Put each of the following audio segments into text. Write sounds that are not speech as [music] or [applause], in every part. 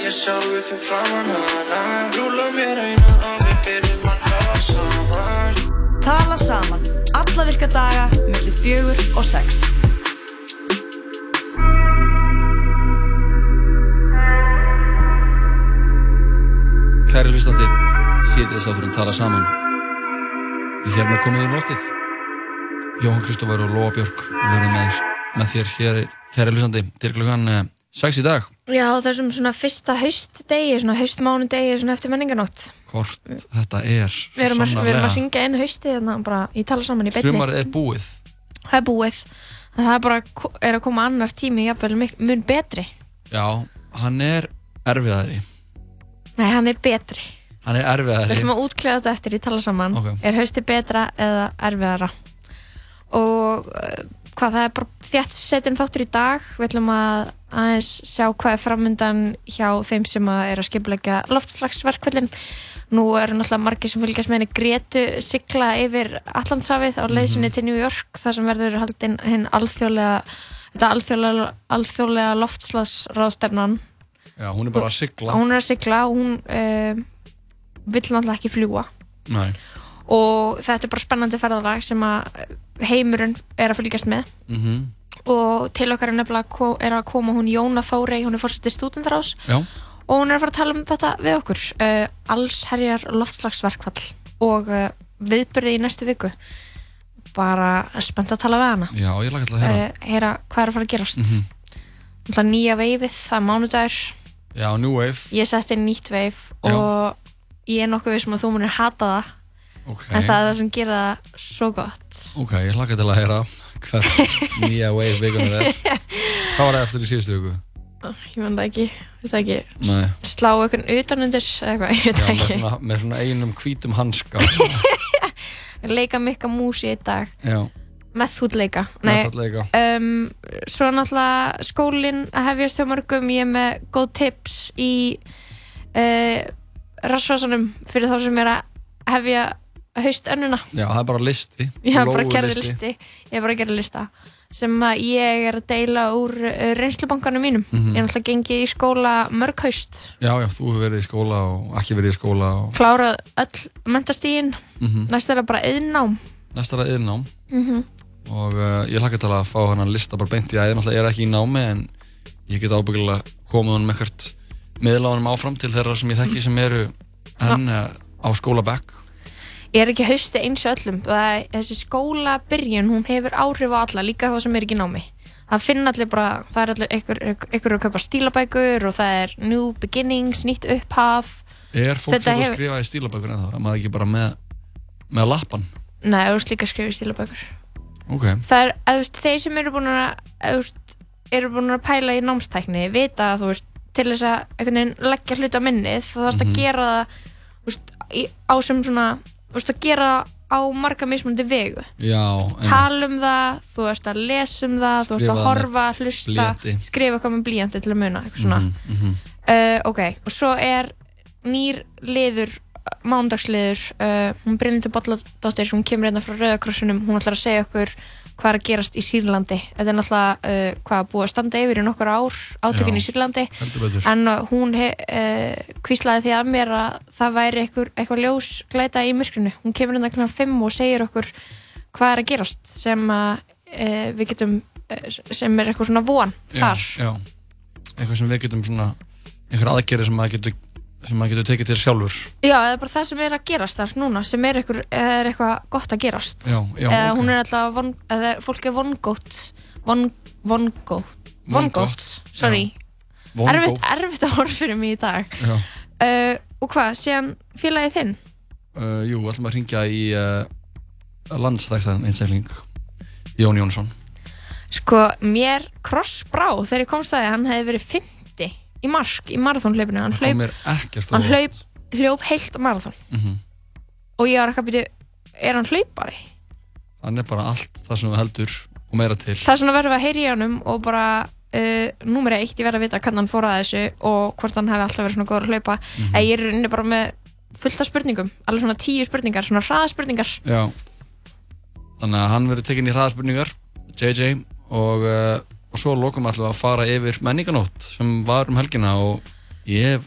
ég sjálfi fyrir framann hana Rúla mér eina og við byrjum að tala saman Tala saman, alla virka daga, millir fjögur og sex. Kæri hlustandi, þýttið þess afturinn tala saman. Ég er hérna komið í lótið. Jóhann Kristófar og Lóa Björk verða með, með þér hér, kæri hlustandi, til klukkan 6 í dag. Já, þessum svona fyrsta haustdegi, svona haustmánudegi, svona eftir menninganótt. Hvort þetta er Við erum, að, við erum að sannarlega. syngja einu haustið þannig að bara í tala saman í beinni. Sumarið er búið. Það er búið. Það er bara er að koma annar tími, jafnvel mun betri. Já, hann er erfiðari. Nei, hann er betri. Hann er Við erfiðari. ætlum að útklæða þetta eftir í tala saman. Ok. Er haustið betra eða erfiðara? Og uh, hvað það er bara þjætt setin þáttur í dag. Við ætlum að aðeins sjá hvað er framundan hjá þeim sem að er að skipleggja loftslagsverkvöldin. Nú eru náttúrulega margir sem fylgjast með henni. Gretu sigla yfir Allandshafið á leiðsinni til New York þar sem verður haldinn hinn alþjóðlega þetta alþjóðlega, alþjóðlega loftslagsráðstefnan. Já, hún er bara að sigla. hún er að sigla. Og hún uh, vill náttúrulega ekki fljúa Nei. og þetta er bara spennandi ferðalag sem að heimurinn er að fylgjast með. Mm og til okkar er nefnilega er að koma hún Jóna Þórey, hún er fórsetið stúdendarás og hún er að fara að tala um þetta við okkur uh, allsherjar loftslagsverkfall og uh, viðbyrði í næstu viku. Bara spennt að tala við hana. Já, ég laka alltaf að heyra. uh, heyra hvað er að fara að gerast. Mm nýja veifið, það er mánudagur. Já, New Wave. ég setti nýtt veif Já. og ég er nokkuð við sem að þú munir hata það. Ok. en það er það sem gera það svo gott. Ok, ég hlakka til að heyra hver nýja wave vikunar er. [laughs] Hvað var það eftir í síðustu viku? ég veit það ekki, veit það ekki slá einhvern utanundir eða eitthvað, ég veit Já, það með ekki svona, með svona einum hvítum hanska. [laughs] leika mikka mús í dag Já, með það leika. um, svo náttúrulega skólinn að hefjast hjá mörgum ég er með góð tips í uh, rassvásanum fyrir þá sem er að hefja haust önnuna Já, það er bara listi. ég hef bara Lóu gerði listi ég hef bara gerði lista sem að ég er að deila úr uh, reynslubankanum mínum Mhm. ég er náttúrulega gengið í skóla mörg haust Já, já, þú hefur verið í skóla og ekki verið í skóla og klárað öll mentastígin Mhm. næst er það bara yðnám næsta er yðnám. mm Og uh, ég hlakka til að fá hann lista bara beint í að ég er ekki í námi en ég get ábyggilega komið honum ekkert miðla honum áfram til þeirra sem ég þekki sem eru enn uh, á skólabekk. Er ekki hausti eins og öllum það, er- þessi skóla byrjun hún hefur áhrif á alla líka þá sem er ekki í námi það finna allir bara, það er allir ykkur, ykkur að kaupa stílabækur og það er new beginnings, nýtt upphaf Er fólk Þetta fyrir að hefur- skrifa í stílabækur en það? Er maður ekki bara með, með lappan? nei, þú veist líka að skrifa stílabækur Ok. það er, veist, þeir sem eru búin að veist, eru búin að pæla í námstækni vita að þú veist, til þess að leggja hluta á minnið þá þarfst Mhm. að gera það veist, í, á sem svona þú veist, að gera á marga mismunandi vegu Já, tala um það, þú veist að lesa um það þú veist að horfa, hlusta blýanti. skrifa eitthvað með blíjandi til að muna eitthvað svona Mhm, mhm. uh, ok, og svo er nýr liður mándagsliður uh, hún Brynildur Bolladóttir hún kemur hérna frá Rauðakrossunum hún ætlar að segja okkur hvað er að gerast í Sýrlandi þetta er náttúrulega uh, hvað búið að standa yfir í nokkur ár átökin Já, í Sýrlandi en uh, hún uh, kvíslaði því að mér að það væri eitthvað, eitthvað ljós glæta í myrkrinu hún kemur hérna kl. 5 og segir okkur hvað er að gerast sem að uh, við getum uh, sem er eitthvað svona von Já, þar já. Eitthvað sem við getum svona, einhver aðgerði sem maður getur, sem maður getur tekið til sjálfur. Já, eða bara það sem er að gerast þar núna sem er, eitthvað, er eitthvað gott að gerast. Já, já, eða ok. hún er alltaf von, eða fólk er vongótt von, vongótt vongótt, sorry. Erfitt, erfitt að horfa fyrir mig í dag. Uh, og hvað, séðan félagið þinn? Uh, jú, ætlum að ringja í uh, landstæktan einstakling, Jón Jónsson. sko, mér krossbrá þegar ég komst að því að hann hefði verið 50 í mark í marathónhlaupinu hann, hlaup, hann hlaup, hljóp heilt marathón Mhm. og ég var ekki að byrja er hann hlaupari? Hann er bara allt það sem við heldur og meira til. það er svona verður að heyra í honum og bara uh, númer eitt, ég verð að vita hvernig hann fór að þessu og hvort hann hefði alltaf verið svona góður að hlaupa Mhm. en ég er rauninni bara með fullt af spurningum alveg svona tíu spurningar, svona hraðaspurningar Já. Þannig að hann verður tekinn í hraðaspurningar, JJ, og, uh, og svo lokum alltaf að fara yfir menninganótt sem var um helgina og Ég hef,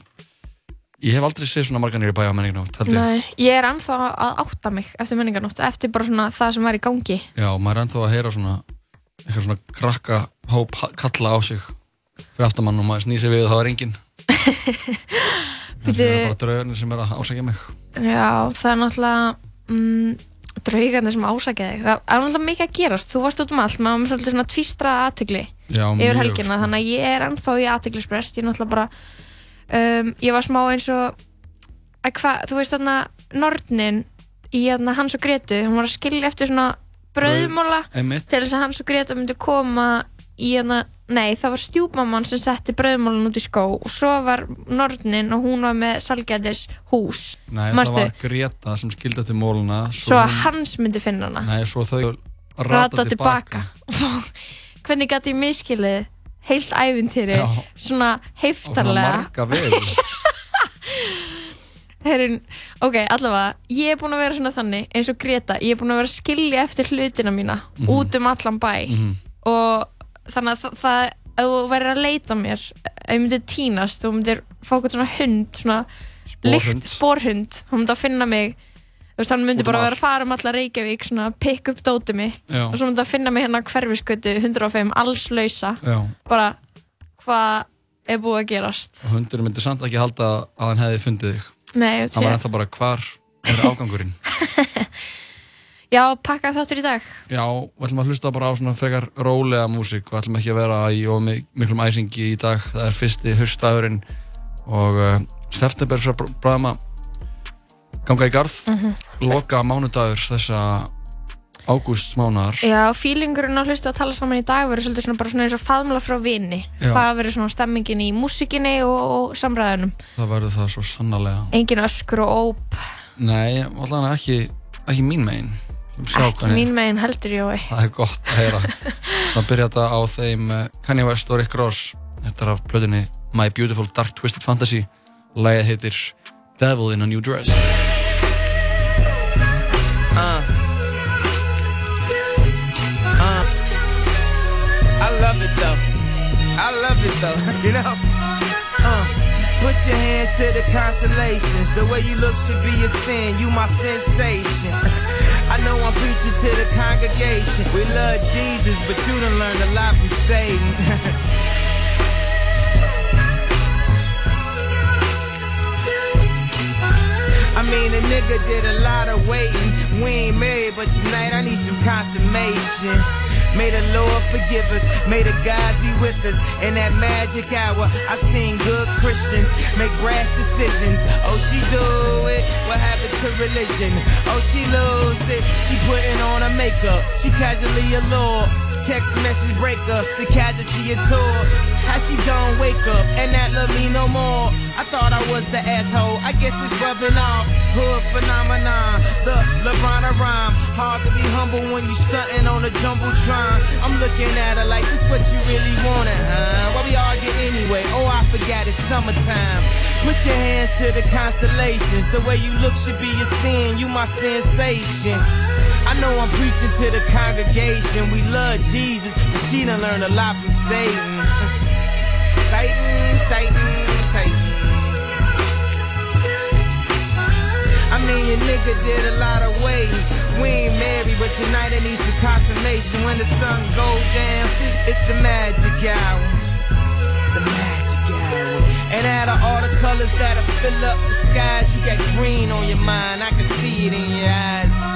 ég hef aldrei séð svona margar nýri bæja á menningarnótt, held ég. Nei, ég er ennþá að átta mig eftir menningarnótt, eftir bara svona það sem var í gangi. Já, maður er ennþá að heyra svona, eitthvað svona krakka hóp kalla á sig fyrir aftamann og maður snýð sig við og það er enginn. [laughs] Það er bara draugarnir sem er að ásækja mig. Já, það er náttúrulega mm, draugarnir sem ásækja þig. Það er náttúrulega mikið að gerast. Þú varst út um allt, maður með svolítið svona tvístraða aðtegli yfir helgina, sko. þannig að ég er ennþá í aðteglisbrest. Ég er náttúrulega bara, um, ég var smá eins og, hva, þú veist þarna, Nordnin í hérna, Hans og Gretu, hann var að skilja eftir svona brauðmóla til þess að Hans og Greta myndi koma í hérna Nei, það var stjúpmamman sem setti bröðmálun út í skó og svo var Nornin og hún var með Salgætis hús. Nei, Marstu? það var Greta sem skildi eftir móluna. Svo að hans myndi finna hana. Nei, svo þau rata, tilbaka. [laughs] Hvernig gæti ég miskilið heilt æfintýri, svona heiftarlega. Og svona marga. [laughs] Herrin, ok, allavega, ég er búin að vera svona þannig eins og Greta, ég er búin að vera að skilja eftir hlutina mína mm -hmm. út um allan bæ mm -hmm. og þannig að það, ef þú væri að leita mér ef ég myndi týnast, þú myndir fá eitthvað svona hund svona lykt spórhund, þú myndi að finna mig. Þú veist, hann myndi bara vera að fara um alla Reykjavík svona pick up dótið mitt. Já. og svo myndi að finna mig hérna hverfiskötu 105, alls lausa. Já. bara, hvað er búið að gerast? Og hundur myndi samt ekki halda að hann hefði fundið þig. Nei, hann var ennþá bara, hvar er [laughs] ágangurinn [laughs] Já, pakka þáttur í dag. Já, við ætlum að hlusta bara á svona frekar rólega músík og ætlum ekki að vera í miklum æsingi í dag. Það er fyrsti höstdagurinn og uh, september bræðum að ganga í garð. Mm -hmm. Loka mánudagur þessa ágústmánar. Já, fílingurinn að hlusta að tala saman í dag verður svolítið svona bara svona eins og faðmla frá vini. Já. Það verður svona stemmingin í músikinni og, og samræðinum. Það verður það svo sannarlega. Engin öskur og óp. Nei, alltaf ekki, ekki mín meginn. Ekki mín meginn heldur Jói. Það er gott að heyra. Það byrja þetta á þeim eh, Kanye West og Rick Ross. Þetta er af blöðinni My Beautiful Dark Twisted Fantasy. Lægið heitir Devil in a New Dress. Uh. Uh. I love it though. I love it though. [laughs] You know? Uh. Put your hands to the constellations. The way you look should be a sin. You my sensation. [laughs] I know I'm preaching to the congregation. We love Jesus, but you done learned a lot from Satan. [laughs] I mean, a nigga did a lot of waiting. We ain't married, but tonight I need some consummation. May the Lord forgive us. May the gods be with us. In that magic hour, I seen good Christians make rash decisions. Oh, she do it. What happened to religion? Oh, she lose it. She putting on her makeup. She casually allured. Text message breakups, the casualty of tours. How she gon' wake up and not love me no more? I thought I was the asshole. I guess it's rubbing off. Hood phenomenon, the LeBron rhyme. Hard to be humble when you stunting on a jumbotron. I'm looking at her like this what you really wanted, huh? Why we argue anyway? Oh, I forgot it's summertime. Put your hands to the constellations. The way you look should be a sin. You my sensation. I know I'm preaching to the congregation. We love Jesus, but she done learned a lot from Satan. [laughs] Satan, Satan, Satan. I mean, your nigga did a lot of waiting. We ain't married, but tonight it needs some consummation. When the sun go down, it's the magic hour. The magic hour. And out of all the colors that'll fill up the skies, you got green on your mind. I can see it in your eyes.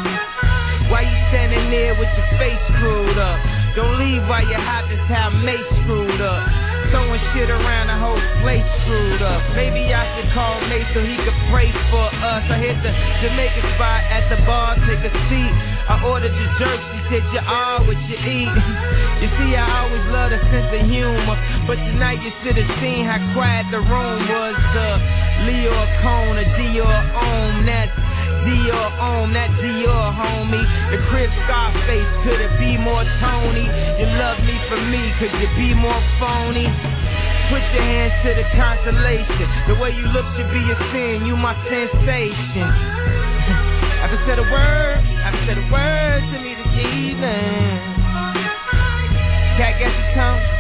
Why you standing there with your face screwed up? Don't leave while you're hot, that's how Mace screwed up. Throwing shit around the whole place screwed up. Maybe I should call Mace so he could pray for us. I hit the Jamaican spot at the bar, take a seat. I ordered your jerk, she said you are what you eat. [laughs] you see, I always love a sense of humor. But tonight you should have seen how quiet the room was. The Leo Cone, a Dior Om, that's Dior on that Dior, homie. The crib Scarface, could it be more Tony? You love me for me, could you be more phony? Put your hands to the constellation. The way you look should be a sin. You my sensation. [laughs] I haven't said a word. I haven't said a word to me this evening. Cat got your tongue.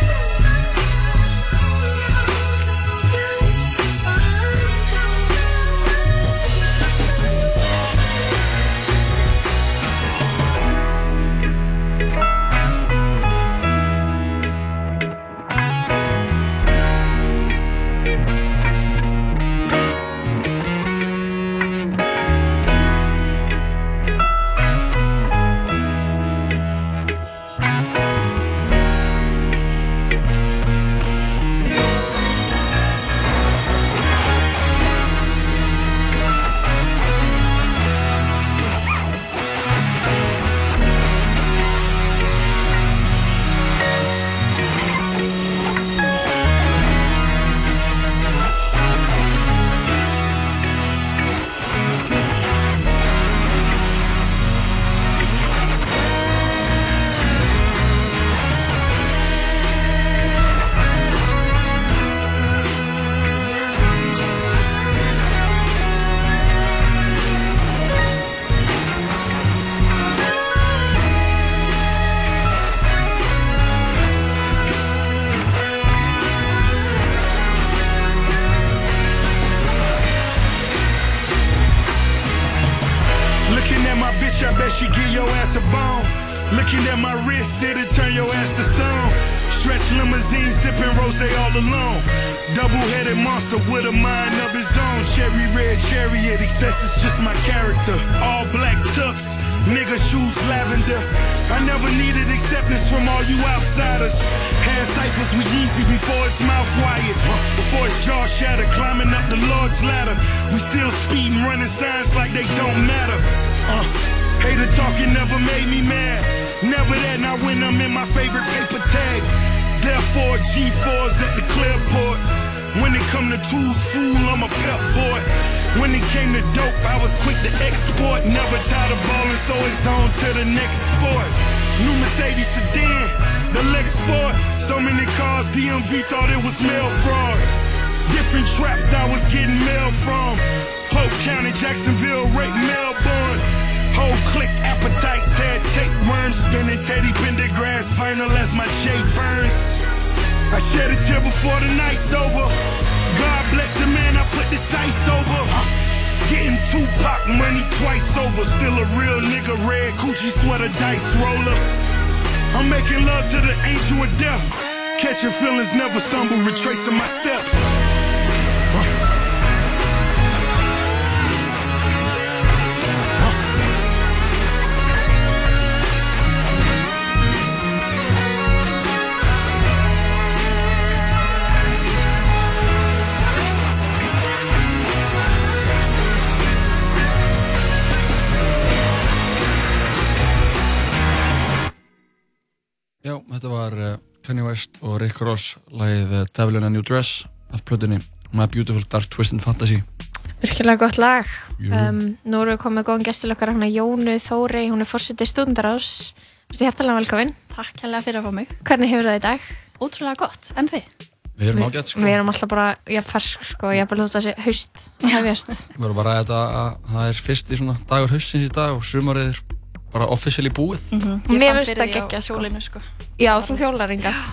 Looking at my bitch, I bet she give your ass a bone. Looking at my wrist, it'll turn your ass to stone. Stretch limousine, sipping rose all alone. Double-headed monster with a mind of his own. Cherry red chariot, excess is just my character. All black tux, nigga shoes lavender. I never needed acceptance from all you outsiders. Had ciphers with Yeezy before his mouth wired. Before his jaw shattered, climbing up the Lord's ladder. We still speeding, running signs like they don't matter. Uh, hater talking never made me mad. Never that, not when I'm in my favorite paper tag. Therefore, G4s at the clearport. When it come to tools, fool, I'm a pep boy. When it came to dope, I was quick to export. Never tired of balling, so it's on to the next sport. New Mercedes sedan, the Lex Sport. So many cars, DMV thought it was mail fraud. Different traps I was getting mail from. Hope County, Jacksonville, right Melbourne. Whole click appetites had tapeworms spinning Teddy Pendergrass final as my J burns. I shed a tear before the night's over. God bless the man I put the sights over. Getting Tupac money twice over. Still a real nigga, red Gucci sweater dice roller. I'm making love to the angel of death. Catching feelings, never stumble, retracing my steps. Þetta var uh, Kanye West og Rick Ross lagið uh, Devil in a New Dress af plötunni My Beautiful Dark Twisted Fantasy Virkilega gott lag. Um, nú erum við komið góðan gestil okkar hérna Jónu Þórei, hún er fórsetið stundarás. Þú ert hjertalega velkominn. Takk hérlega fyrir að fá mig. Hvernig hefur það í dag? Ótrúlega gott, en þið? Við erum ágætt sko Við erum alltaf bara, ég er fersk sko, ég er bara hljótt að sé haust. [laughs] Við erum bara að þetta að það er fyrst í svona dagur haustins í dag og sumarið er bara officially búið Mm Mér Ég fann finnst fyrir það því á geggjað, sko. hjólinu, sko. Já, þú hjólar ringað.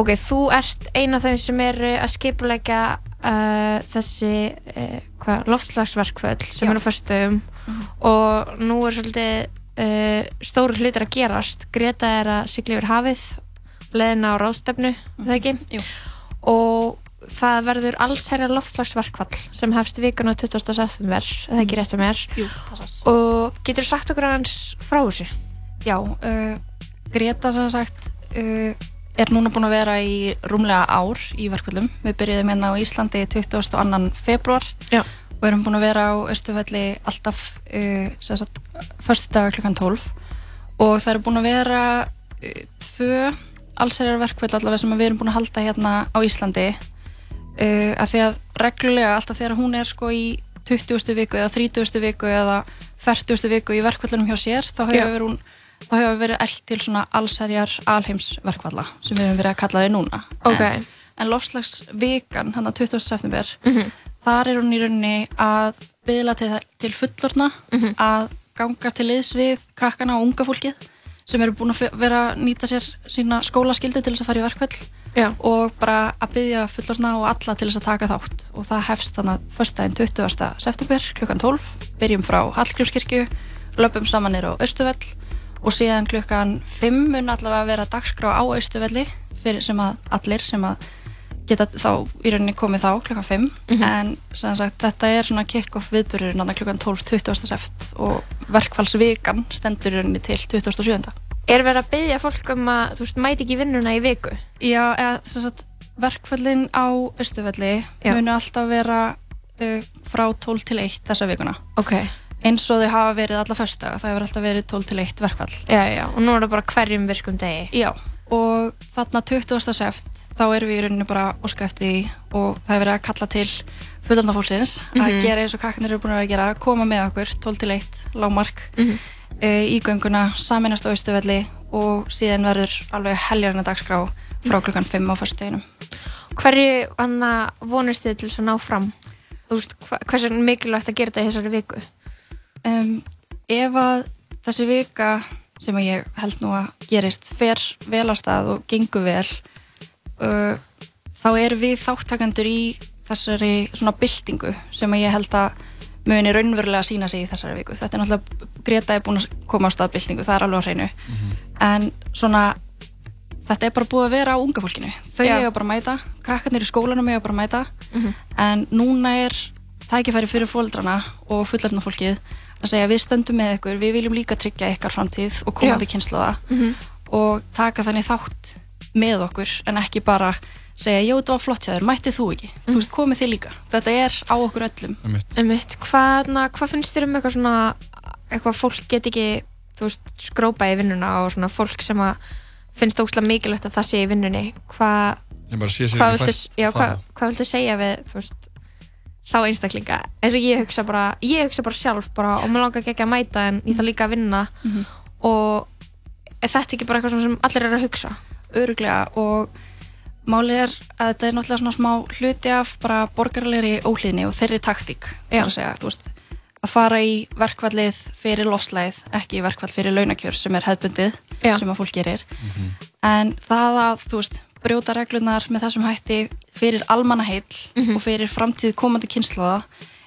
Ok, þú ert ein af þeim sem er að skipulegja uh, þessi uh, hva, loftslagsverkföll sem Já. eru á föstum og nú er svolítið uh, stóru hlutir að gerast. Greta er að sigla yfir hafið, leðina á ráðstefnu, mm það ekki? Jú. Og það verður allsherja loftslagsverkfall sem hefst vikuna 20. september, það ekki rétt um mér. Jú. Og getur sagt okkur aðeins frá þessu? Já, uh, Greta sem sagt uh, er núna búin að vera í rúmlega ár í verkvöldum. Við byrjuðum hérna á Íslandi 22. februar Já. og erum búin að vera á Östufelli alltaf uh, sem sagt förstu dagar klukkan 12 og það eru búin að vera uh, tvö allsherjar verkvöld allavega sem við erum búin að halda hérna á Íslandi uh, að því að reglulega alltaf þegar hún er sko í 20. viku eða 30. viku eða 40. viku í verkvöldunum hjá sér þá hefur hún þá hefur verið eld til svona allsherjar alheimsverkvalla sem við hefum verið að kalla þau núna Ok. en, en lofslagsvikan hann að 20. september Mhm. þar er hún í rauninni að byðla til, til fullorna Mhm. að ganga til liðs við krakkana og unga fólkið sem eru búin að vera að nýta sér sína skólaskildu til þess að fara í verkvöld Já. og bara að byggja fullorna og alla til þess að taka þátt og það hefst þannig að föstudaginn 20. september klukkan 12, byrjum frá Hallgrímskirkju, löpum saman nýr á Östuvell og síðan klukkan 5 mun allavega að vera dagskrá á Östuvelli fyrir sem að allir sem að geta þá í rauninni komið þá klukkan 5 en sem sagt þetta er svona kick-off viðbyrjur náttúrulega klukkan 12 20. seft og verkfallsvikan stendur í rauninni til 27. Er verið að byggja fólk um að, þú veist, mæti ekki vinnuna í viku? Já, eða sem sagt verkföllin á Östuvelli Já. munu alltaf vera uh, frá 12 til 1 þessa vikuna Ok. eins og þau hafa verið alla föstudaga, það hefur alltaf verið 12 til 1 verkfall Já, já, og nú er það bara hverjum virkum degi. Já, og þarna 20. þá erum við í rauninni bara óska eftir því og það hefur verið að kalla til fullanda fólksins að Mhm. gera eins og krakkarnir eru búin að vera að gera koma með okkur 12 til 1, lágmark Mhm. uh, í gönguna, saminast á Östuvelli og síðan verður alveg heljarna dagskrá frá klukkan 5 á föstudeginum Hverju anna vonist þið til þess að ná fram? Þú veist, hva, hversu mikilvægt að gera þetta í þessari viku? um, ef að þessi vika sem ég held nú að gerist fer vel á stað og gengur vel uh, þá erum við þáttakandur í þessari svona byltingu sem að ég held að muni raunverulega sína sig í þessari viku. Þetta er náttúrulega, Greta er búin að koma á staðbyltingu, það er alveg á hreinu en svona þetta er bara búið að vera á unga fólkinu þau Já. eiga bara að mæta, krakkarnir í skólanum eiga bara að mæta Mhm. en núna er tækifæri fyrir fóldrana og fullarna fólkið að segja við stöndum með ykkur, við viljum líka tryggja ykkar framtíð og komandi kynsluða Mhm. og taka þannig þátt með okkur en ekki bara segja, jú, þetta var flott hjá þér, mættið þú ekki? Þú veist, komið þið líka, þetta er á okkur öllum. Einmitt, hvað, hvað finnst þér um eitthvað svona eitthvað fólk get ekki þú veist, skrópa í vinnuna og svona fólk sem að finnst ógslag mikilvægt að það sé í vinnunni? Hvað viltu, segja við þú veist, þá einstaklinga? Eins og ég hugsa bara, ég hugsa bara sjálf bara, og mér langar ekki að mæta en ég þarf líka að vinna. Mhm. og er þetta ekki bara eitthvað sem allir eru að hugsa öruglega og málið er að þetta er náttúrulega svona smá hluti af bara borgarlegri óhlýðni og þeirri taktík að segja, veist að fara í verkvallið fyrir lofslæð ekki í verkvall fyrir launakjör sem er hefðbundið Já. sem að fólk gerir en það að, þú veist, brjóta reglunar með þessum hætti fyrir almannaheill Mhm. og fyrir framtíð komandi kynnslóða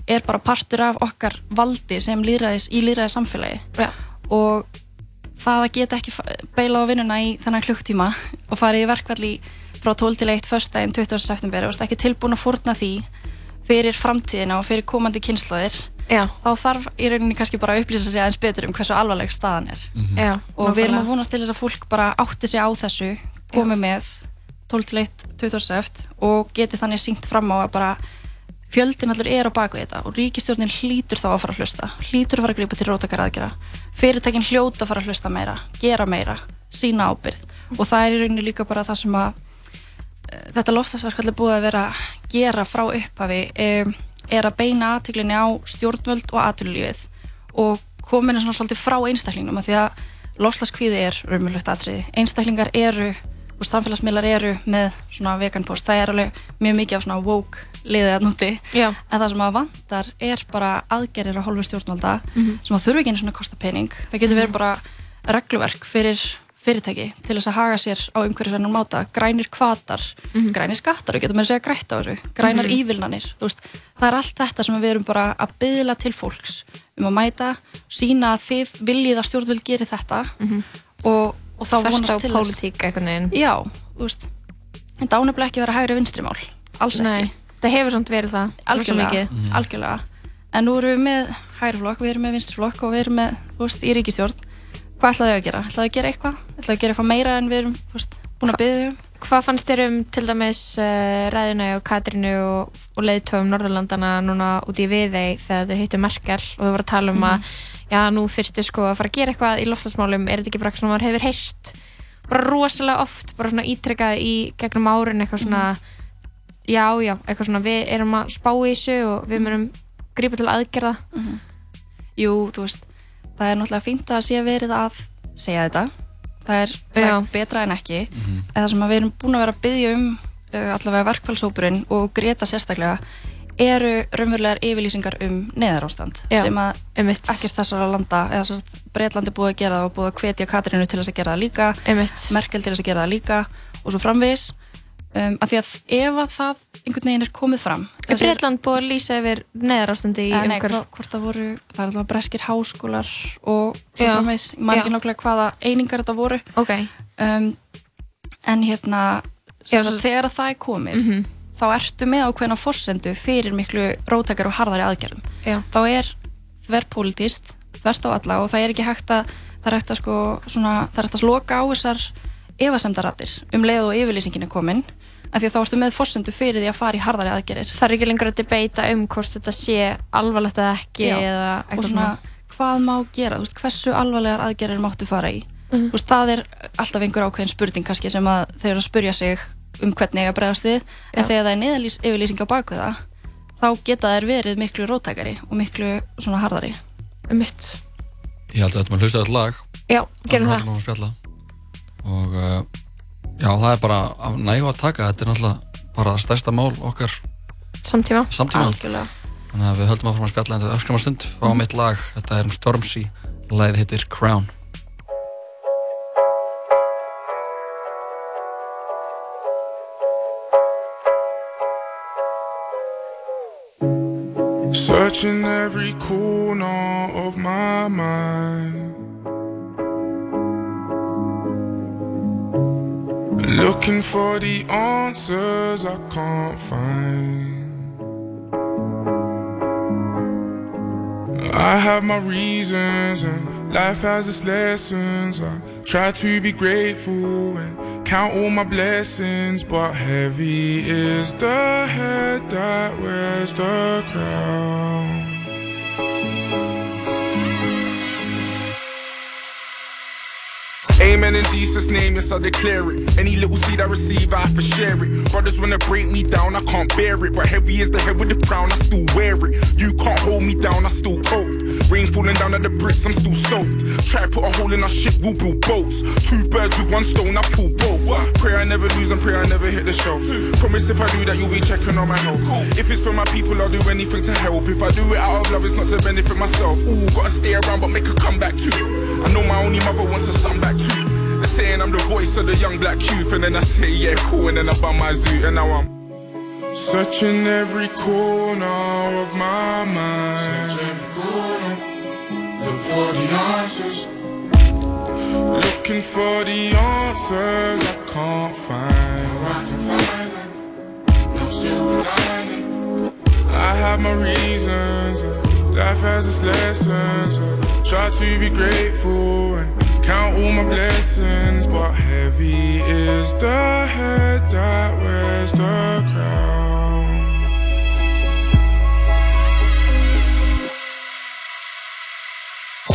er bara partur af okkar valdi sem lýræðis, í lýræðis samfélagi Já. og það að geta ekki beilað á vinnuna í þennan klukktíma og farið í verkvalli frá 12 til 1 föstudaginn 20. september og ekki tilbúin að fórna því fyrir framtíðina og fyrir komandi kynnslóðir Já. þá þarf í rauninni kannski bara að upplýsa sig aðeins betur um hversu alvarleg staðan er Já, og við erum að vonast til þess að fólk bara átti sig á þessu komi með 12 til 1 20. sept og geti þannig syngt fram á að bara fjöldin allur er á baku þetta og ríkistjórnin hlýtur þá að fara að hlusta hlýtur að fara að grípa til rótakar aðgera fyrirtækin hljóta að fara að hlusta meira gera meira, sína ábyrð og það er í rauninni líka bara það sem að eh, þetta lofstafsverk er búið að vera að gera frá upphafi um, er að beina aðtiklinni á stjórnvöld og aðtölulífið og komin er svona svolítið frá einstaklingnum af því að lofslagskvíði er raunmjölegt atriði. Einstaklingar eru og samfélagsmiðlar eru með svona veganpost það er alveg mjög mikið af svona woke liðið að núti en það sem að vantar er bara aðgerir á hálfu stjórnvalda Mhm. sem að þurfi ekki einu svona kosta pening. Það getur verið bara regluverk fyrir fyrirtæki til þess að haga sér á umhverfisverðnum máta, grænir kvatar Mhm. grænir skattar, við getum að segja grætt á þessu. Grænar Mhm. ívilnanir, þú veist. Það er allt þetta sem við erum bara að byðla til fólks um að mæta, sína að þið viljið að stjórnvöld geri þetta og, og þá Þvert vonast Mhm. á til þess pólitík einhvern veginn. Já, þú veist. Þetta ánefnilega ekki vera hægri vinstri mál alls Nei, ekki það hefur samt verið það algjörlega, mikið. algjörlega en nú erum við með hægri flokk, við erum með vinstri flokk og við erum með, þú veist, í ríkistjórn hvað ætlaðu þau að gera? ætlaðu að gera eitthvað? ætlaðu að gera eitthvað meira en við erum, þú veist, búin að byggja um Hvað fannst þér um til dæmis uh, ræðina og Katrínu og, og leiðtöfum Norðurlandana núna út í Viðey þegar þau hittu Merkel og þau voru að tala um Mhm. að já, nú þyrftu sko að fara að gera eitthvað í loftasmálum, er þetta ekki bara eitthvað sem maður hefur heyrt bara rosalega oft, bara svona ítrekkað í gegnum árin eitthvað svona já, já, eitthvað svona við erum að spá í þessu og við munum grípa til aðgerða. Jú, þú veist, það er náttúrulega fínt að sé verið að segja þetta. Það er, það er betra en ekki. En það sem að við erum búin að vera að byggja um uh, allavega verkfælshópurinn og Greta sérstaklega eru raunverulegar yfirlýsingar um neðarástand Já, sem að einmitt. ekkert þessara landa eða sérst, Breitlandi búið að gera það og búið að hvetja Katrínu til þess að gera það líka einmitt. Merkel til þess að gera það líka og svo framvegis um, af því að ef að það einhvern veginn er komið fram Er Breitland búið að lýsa yfir neðarástandi í Eh, nei, umhverf? hvort, það voru, það er alltaf breskir háskólar og Já. framvegs, Já. ekki nákvæmlega hvaða einingar þetta voru Ok. um, en hérna svo- þegar að það er komið Mhm. þá ertu með ákveðna forsendu fyrir miklu róttakar og harðari aðgerðum Já. þá er þverrpolítist þvert á alla og það er ekki hægt að það er hægt að sko svona, það er hægt að loka á þessar efasemdarattir um leið og yfirlýsingin er komin af því að þá ertu með forsendu fyrir því að fara í harðari aðgerðir Það er ekki lengur að debata um hvort þetta sé alvarlegt eða ekki Já. eða og eitthvað svona svona. hvað má gera, þú veist, hversu alvarlegar aðgerðir máttu fara í Mhm. þú veist, það er alltaf einhver ákveðin spurning kannski sem að þau eru að spurja sig um hvernig eiga að bregðast við en Já. þegar það er neðalýs yfirlýsing á baku það þá geta þær verið miklu rótækari og miklu svona harðari Mitt. Ég held að þetta maður hlusta þetta lag Já, gerum en það. Og uh, já, það er bara af nægu að taka Þetta er náttúrulega bara stærsta mál okkar Samtíma. samtíma Algjörlega. Þannig að við höldum áfram að spjalla en þetta öskram að stund Fáum eitt lag, þetta er um Stormzy Læðið hittir Crown Searching every corner of my mind. Looking for the answers I can't find. I have my reasons and life has its lessons. I try to be grateful and count all my blessings, but heavy is the head that wears the crown. Amen in Jesus' name, yes, I declare it. Any little seed I receive, I have to share it. Brothers wanna break me down, I can't bear it. But heavy is the head with the crown, I still wear it. You can't hold me down, I still cold. Rain falling down at the bricks, I'm still soaked. Try put a hole in our ship, we'll build boats. Two birds with one stone, I pull both. Pray I never lose and pray I never hit the show. Promise if I do that, you'll be checking on my health. If it's for my people, I'll do anything to help. If I do it out of love, it's not to benefit myself. Ooh, gotta stay around, but make a comeback too. I know my only mother wants a son back too. They're saying I'm the voice of the young black youth, and then I say, yeah, cool, and then I buy my zoo, and now I'm searching every corner of my mind. Search every corner, look for the answers. Looking for the answers I can't find. No, I can find them. No silver lining. I have my reasons. Life has its lessons. Try to be grateful count all my blessings, but heavy is the head that wears the crown.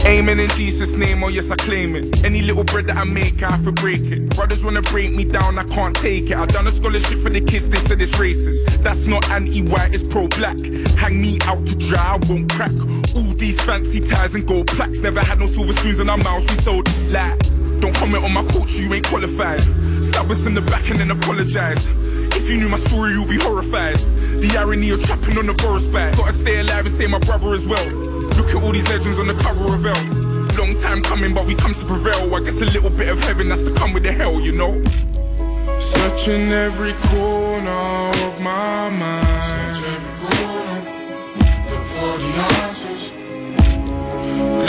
Amen in Jesus' name, oh yes, I claim it. Any little bread that I make, I have to break it. Brothers wanna break me down, I can't take it. I done a scholarship for the kids, they said it's racist. That's not anti-white, it's pro-black. Hang me out to dry, I won't crack. All these fancy ties and gold plaques. Never had no silver spoons in our mouths, we sold like. Don't comment on my culture, you ain't qualified. Stab us in the back and then apologize. If you knew my story, you'd be horrified. The irony of trapping on the Boris back. Gotta stay alive and say my brother as well. Look at all these legends on the cover of Elle. Long time coming, but we come to prevail. I guess a little bit of heaven has to come with the hell, you know. Searching every corner of my mind. Search every corner, for the answers.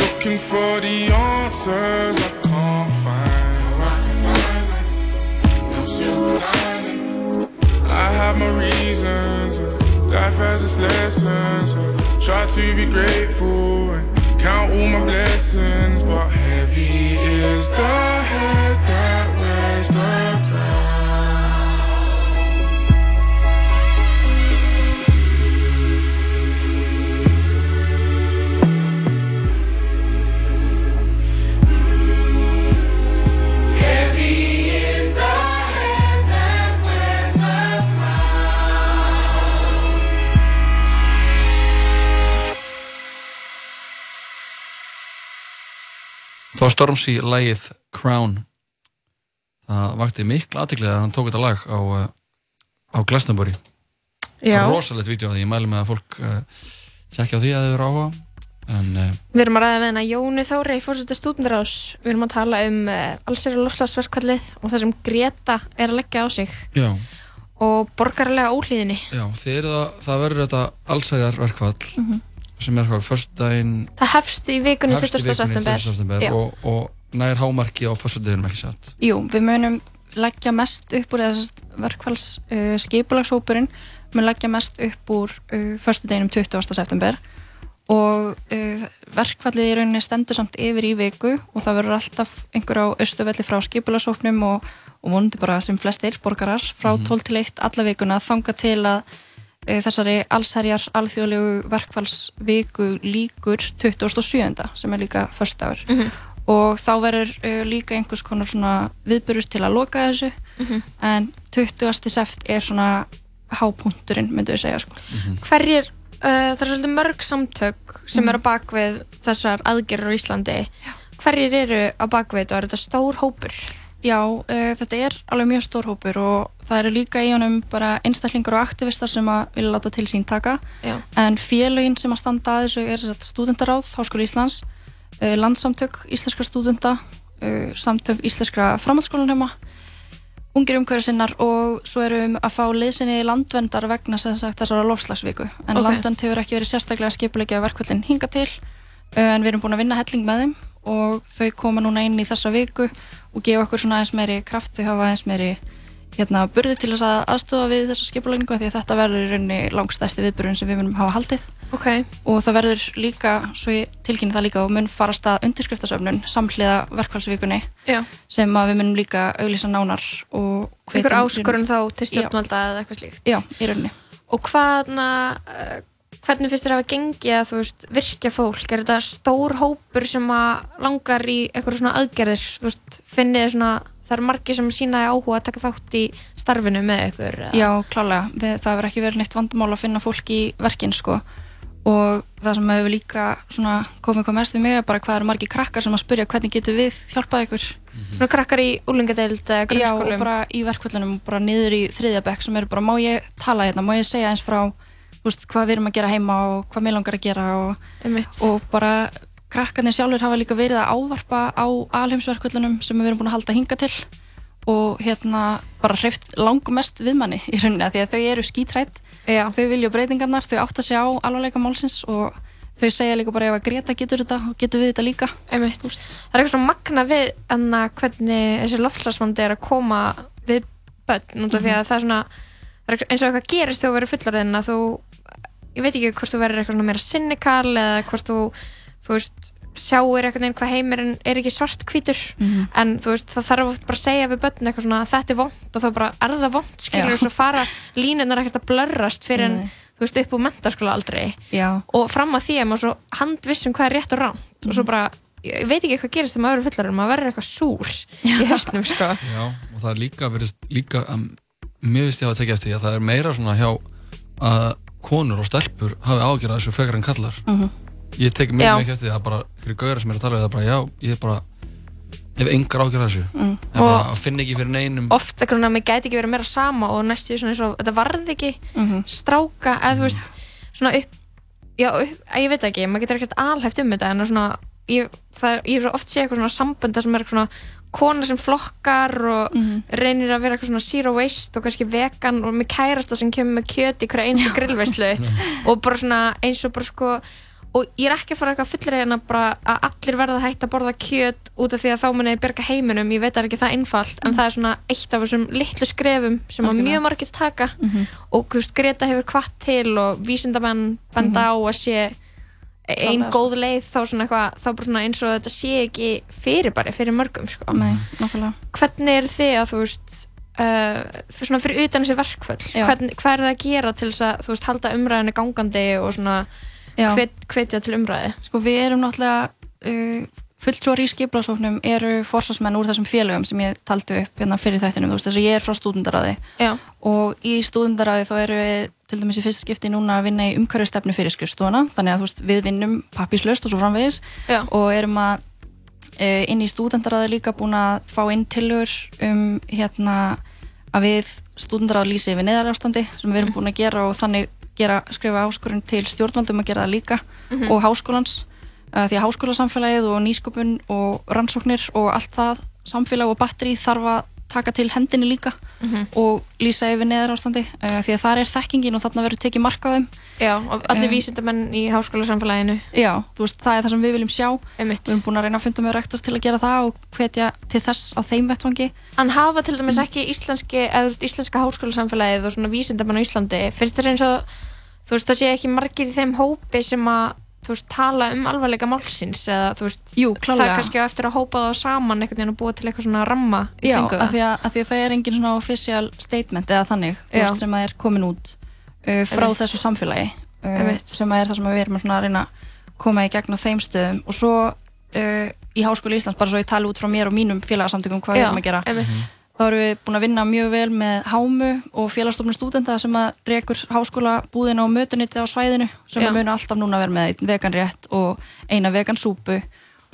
Looking for the answers I can't find. I can find them. No silver lining. I have my reasons. Life has its lessons. Try to be grateful and count all my blessings, but heavy is the head that wears the Þá Stormzy lagið Crown. Það vakti miklu aðteklið að hann tók þetta lag á, uh, á Glastonbury. Já, rosalegt vídeo að því, ég mæli með að fólk uh, tjekkja á því að þið eru áhuga en uh, við erum að ræða með hennar Jónu Þóri í fórsetta stúdendarás Við erum að tala um uh, allsera lofslagsverkvallið og það sem Greta er að leggja á sig. Já, og borgarlega óhlýðinni. Já það, það verður þetta allsæjar verkfall Mhm. Sem er hvað, föstudaginn Það hefst í vikunni hefst í 20. vikunni september 1. september Já. og, og nær hámarki á föstudaginum ekki satt Jú, við munum leggja mest upp úr þessast verkfalls uh, skipulagshópurinn mun leggja mest upp úr uh, förstudeginum 20. september og uh, verkfallið í rauninni stendur samt yfir í viku og það verður alltaf einhver á austuvelli frá skipulagshópnum og, og vonandi bara sem flestir borgarar frá 12 til 1 alla vikuna þanga til að þessari allsherjar alþjóðlegu verkfallsviku líkur 27. sem er líka förstaður og þá verður uh, líka einhvers konar svona viðbörur til að loka þessu Mhm. en 20. seft er svona hápunkturinn, myndu við segja sko. Hverjir, uh, það er svolítið mörg samtök sem Mhm. eru á bakvið þessar aðgerður á Íslandi Hverjir eru á bakvið þetta? Er þetta stór hópur? Já, uh, þetta er alveg mjög stór hópur og það eru líka í honum bara einstaklingar og aktivistar sem að vilja láta til sín taka Já. en félögin sem að standa að þessu er stúdendaráð, Háskóli Íslands uh, landsamtök íslenskra stúdenda uh, samtök íslenskra framhaldsskólanema ungir umhverfisinnar og svo erum að fá liðsinni landvendar vegna sagt þessara lofslagsviku en Ok. landvend hefur ekki verið sérstaklega skipulegja verkvöldin hinga til en við erum búin að vinna helling með þeim og þau koma núna inn í þessa viku og gefa okkur svona aðeins meiri kraft þau hafa aðeins meiri hérna, burði til þess að aðstofa við þessa skipulagningu því að þetta verður í rauninni langstæsti viðburðun sem við munum hafa haldið. Okay. og það verður líka, svo ég tilkynna það líka og mun fara stað undirskriftasöfnun samhliða verkvælsvíkunni sem að við munum líka auglýsa nánar hvetjum- áskorun þá til stjórnvalda eða eitthvað slíkt? Já, í rauninni. Og hvaðna, uh, hvernig finnst þér að hafa gengið að þú veist, virkja fólk? Er þetta stór hópur sem að langar í eitthvað svona aðgerðir? Þú veist, finnið þið svona, það eru margir sem sína áhuga að taka þátt í starfinu með ykkur? Já, klálega, við, það verður ekki verið neitt vandamál að finna fólk í verkin sko og það sem hefur líka svona komið hvað mest við mig er bara hvað eru margir krakkar sem að spyrja hvernig getur við hjálpað ykkur Svona krakkar í úlingadeild eða Já, og grunnskólum? bara í verkvöldunum og bara niður í þriðjabekk sem eru bara, má ég tala hérna, má ég segja eins frá veist, hvað við erum að gera heima og hvað mér langar að gera og, og bara krakkarnir sjálfur hafa líka verið að ávarpa á alheimsverkvöldunum sem við erum búin að halda hinga til og hérna bara hreift langmest við manni í rauninni af því að þau eru skítrætt þau vilja breytingarnar, þau átt að sjá alvarleika málsins og þau segja líka bara ef að Greta getur þetta, þá getur við þetta líka. Einmitt. Það er eitthvað svona magna við enna hvernig þessi loftslagsvandi er að koma við börn út af því að það er svona það er eitthvað- eins og eitthvað gerist þegar þú verður fullorðin að þú, ég veit ekki hvort þú verður eitthvað svona meira cynical eða hvort þú þú veist, sjáir eitthvað neginn hvað heimurinn er ekki svart hvítur Mhm. en þú veist, það þarf oft bara að segja við börn eitthvað svona þetta er vond og þá bara er það vond skilur Já. og svo fara línunar ekkert að blörrast fyrir en Nei. þú veist, upp úr mentaskóla aldrei Já. og fram að því er maður svo handvissum hvað er rétt og ránt og svo bara, ég veit ekki hvað gerist þegar maður verður fullarinn, maður verður eitthvað súr í höstnum sko Já, og það er líka verið líka að mér finnst ég að tekja eftir því að það er meira svona hjá að konur og stelpur hafi ágjörða þessu frekar en kallar Mhm. ég tek Já. mjög mikið eftir því að bara ykkur gauðar sem er að tala við það bara já, ég er bara ég hef engar ágjörða þessu Mm. en bara að finna ekki fyrir neinum oft eitthvað svona að mér gæti ekki verið meira sama og næstu svona eins og þetta varði ekki Mhm. stráka, eða þú veist svona upp, já, upp, ég veit ekki maður getur ekkert alhæft um þetta en svona ég, það, ég hef oft séð eitthvað svona sambönda sem er svona kona sem flokkar og reynir að vera eitthvað svona zero waste og kannski vegan og með kærasta sem kemur með kjöt í hverja einstu grillveislu [laughs] og bara svona eins og bara sko og ég er ekki að fara eitthvað fullir hérna bara að allir verða að hætta að borða kjöt út af því að þá munið berga heiminum, ég veit að það er ekki það einfalt en það er svona eitt af þessum litlu skrefum sem að mjög margir taka. Mhm. og þú veist, Greta hefur kvart til og vísindamenn benda á að sé ein Klárlega, góð leið þá svona eitthvað, þá eins og þetta sé ekki fyrir bara, fyrir mörgum sko. Nei, nokkulega hvernig er þið að þú veist uh, fyrir svona fyrir utan þessi verkföll Já. hvernig, hvað er það að gera til þess að þú veist, halda umræðinu gangandi og svona hvet, hvetja til umræði Sko við erum náttúrulega uh, fulltrúar í skiplagsóknum eru forsvarsmenn úr þessum félögum sem ég taldi upp hérna fyrir þættinum, þú veist þess að ég er frá stúdendaráði Já. og í stúdendaráði þá eru við til dæmis í fyrst skipti núna að vinna í umhverfistefnu fyrir skrifstofana, þannig að veist við vinnum pappislaust og svo framvegis Já. og erum að uh, inn í stúdendaráði líka búin að fá inn tilhör um hérna að við stúdendaráði lýsi við neðarástandi sem við erum búin að gera og þannig gera, skrifa áskorun til stjórnvaldum að gera það líka Mhm. og háskólans uh, því að háskólasamfélagið og nýsköpun og rannsóknir og allt það samfélag og batteri þarf að taka til hendinni líka Mhm. og lýsa yfir neðar ástandi uh, því að þar er þekkingin og þarna verður tekið marka á þeim. Já, og allir Um, vísindamenn í háskóla samfélaginu Já, veist, það er það sem við viljum sjá. Einmitt. Við erum búin að reyna að funda með rektors til að gera það og hvetja til þess á þeim vettvangi. En hafa til dæmis ekki íslenski íslenska háskólasamfélagið og svona vísindamenn á Íslandi finnst þér eins og þú veist það sé ekki margir í þeim hópi sem að þú veist tala um alvarleika málsins eða þú veist Jú, það klárlega. er kannski eftir að hópa það saman einhvern veginn og búa til eitthvað svona ramma í Já, kringu af það því, að, af því að það er engin svona official statement eða þannig, þú Já. veist, sem að er komin út uh, frá Einmitt. þessu samfélagi uh, Einmitt. sem að er það sem við erum svona að reyna að koma í gegn á þeim stöðum og svo uh, í Háskóli Íslands, bara svo ég tala út frá mér og mínum félagsamtökum hvað við Já, erum að gera einmitt. Þá erum við búin að vinna mjög vel með Hámu og félagstofnum stúdenta sem að rekur háskóla búðina og mötuniti á svæðinu sem að muna alltaf núna vera með veganrétt og eina vegansúpu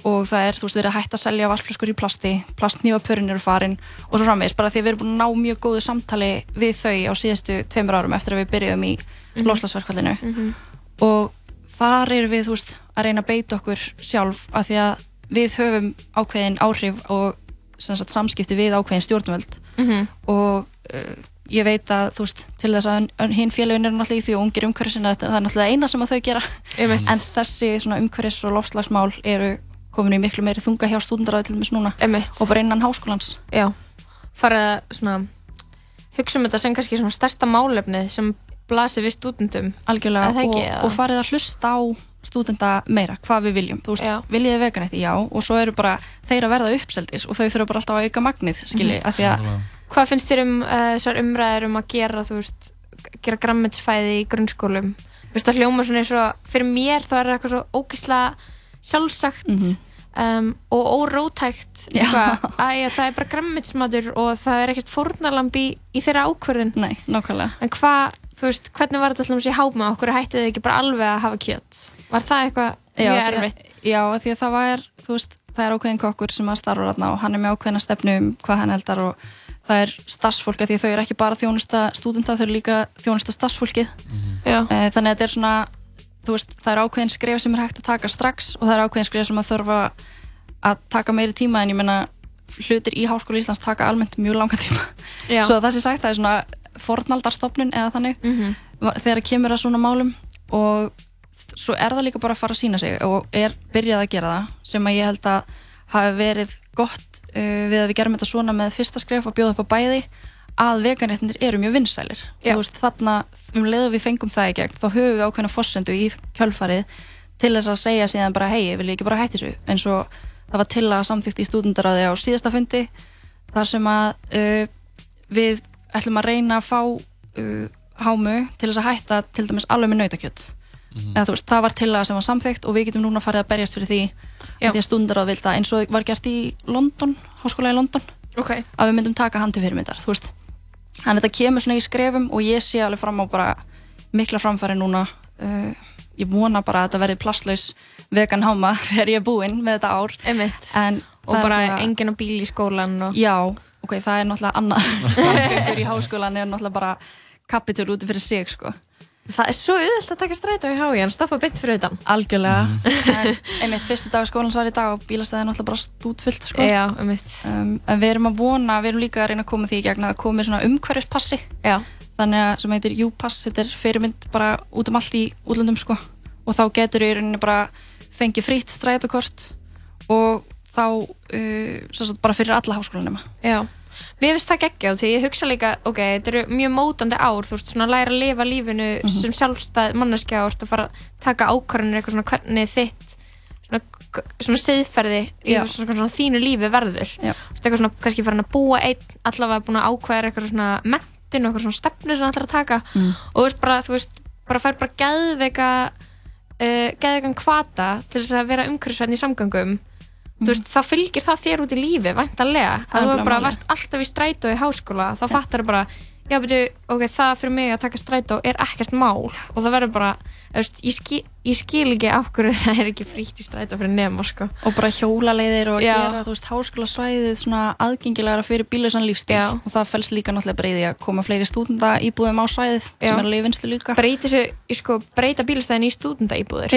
og það er, þú veist, verið að hætta að selja vassflöskur í plasti, plastnývapörin eru farin og svo framvegis, bara því að við erum búin að ná mjög góðu samtali við þau á síðustu tveimur árum eftir að við byrjuðum í Mhm. lofslagsverkvallinu Mhm. og þar erum við, þú veist, að reyna að beita okkur sjálf af því að við höfum ákveðin áhrif og sagt, samskipti við ákveðin stjórnvöld. Mhm. og uh, ég veit að þú veist, til þess að hinn félagin er náttúrulega í því og ungir umhverfisina, það er náttúrulega eina sem að þau gera. En þessi umhverfis og lofslagsmál eru komin í miklu meiri þunga hjá stúdendaráði til dæmis núna. Einmitt. og bara innan háskólans. Já, fara svona hugsa um þetta sem kannski svona stærsta málefnið sem blasir við stúdendum algjörlega. Og, og farið að hlusta á stúdenda meira, hvað við viljum þú veist, Já. viljið þið veganætti, já og svo eru bara þeir að verða uppseldir og þau þurfa bara alltaf að auka magnið, skilji, Mhm. af því að Hvað finnst þér um uh, þessar umræður um að gera, þú veist, gera grammetsfæði í grunnskólum? Þú veist, það hljóma svona eins og, fyrir mér þá er það eitthvað svo ógeðslega sjálfsagt um, og órótækt eitthvað, að já, það er bara grammetsmatur og það er ekkert fórnalamb í, í þeirra ákvörðin. Nei, nákvæmlega. En hvað, þú veist, hvernig var þetta alltaf í háma? Okkur hættið þau ekki bara alveg að hafa kjött? Var það eitthvað já, mjög erfitt? Já, af því að það var, þú veist, það er ákveðin kokkur sem að starfa þarna og hann er með ákveðina stefnu um hvað hann heldar og það er starfsfólk af því að þau eru ekki bara þjónusta stúdenta, þau eru líka þjónusta starfsfólkið. Já. Eh, Þannig að þetta er svona, þú veist, það er ákveðin skref sem er hægt að taka strax og það er ákveðin skref sem að þurfa að taka meiri tíma en ég menna hlutir í Háskóla Íslands taka almennt mjög langa tíma. Já. Svo það sé sagt, það er svona fornaldarstofnun eða þannig Mhm. þegar kemur að svona málum og svo er það líka bara að fara að sína sig og er byrjað að gera það sem að ég held að hafi verið gott uh, við að við gerum þetta svona með fyrsta skref og bjóða upp á bæði að veganréttinir eru mjög vinsælir. Þarna um leið og við fengum það í gegn þá höfum við ákveðna fossendu í kjölfarið til þess að segja síðan bara hei, vil ég ekki bara hætti þessu. Eins og það var til að samþykti í stúdendaráði á síðasta fundi þar sem að uh, við ætlum að reyna að fá uh, hámu til þess að hætta til dæmis alveg með nautakjött eða þú veist, það var tillaga sem var samþykkt og við getum núna farið að berjast fyrir því Já. að því að stundaráð vilda eins og var gert í London, háskóla í London okay. að við myndum taka hann til fyrirmyndar þannig að þetta kemur svona í skrefum og ég sé alveg fram á bara mikla framfæri núna uh, ég vona bara að þetta verði plastlaus vegan háma [laughs] þegar ég er búinn með þetta ár Og bara enginn á bíl í skólan og... Já, ok, það er náttúrulega annað [laughs] samgengur í háskólan er náttúrulega bara kapitur úti fyrir sig sko. Það er svo auðvelt að taka strætó í hái en stoppa beint fyrir utan. Algjörlega. En [laughs] einmitt fyrsti dag skólans var í dag og bílastæði er náttúrulega bara stútfullt sko. Já, einmitt. Um, En við erum að vona, við erum líka að reyna að koma því í gegn að komi svona umhverfispassi. Já. Þannig að sem heitir U-pass, þetta er fyrirmynd bara út um allt í útlöndum sko. Og þá getur í rauninni bara fengið frýtt strætókort og þá uh, sem sagt, bara fyrir alla háskólanema Já, mér finnst það geggja því ég hugsa líka, ok, þetta eru mjög mótandi ár þú veist, svona að læra að lifa lífinu Mhm. sem sjálfstæð manneskja og þú ert að fara að taka ákvarðanir eitthvað svona hvernig þitt svona, svona siðferði í svona, svona þínu lífi verður þú veist, eitthvað svona, kannski farin að búa einn allavega búin að ákvæða eitthvað svona mentun og eitthvað svona stefnu sem þú ætlar að taka Mm. og þú veist bara, þú veist, bara fær bara geðveika uh, geðveikan kvata til þess að vera umhverfisvæðin í samgöngum þú veist, þá fylgir það þér út í lífi er að þú bara er bara varst alltaf í strætó í háskóla þá fattar þú bara, já betur ok, það fyrir mig að taka strætó er ekkert mál. Og það verður bara, veist, ég skil, ég skil ekki af hverju [laughs] það er ekki frítt í strætó fyrir nema, sko. Og bara hjólaleiðir og að Já. gera þú veist, háskólasvæðið svona aðgengilegra fyrir bílausan lífstíl. Já. og það fælst líka náttúrulega því að koma fleiri stúdenda íbúðum á svæðið sem er alveg í vinslu líka. Breyti þessu, ég sko, breyta bílastæðin í stúdenda íbúður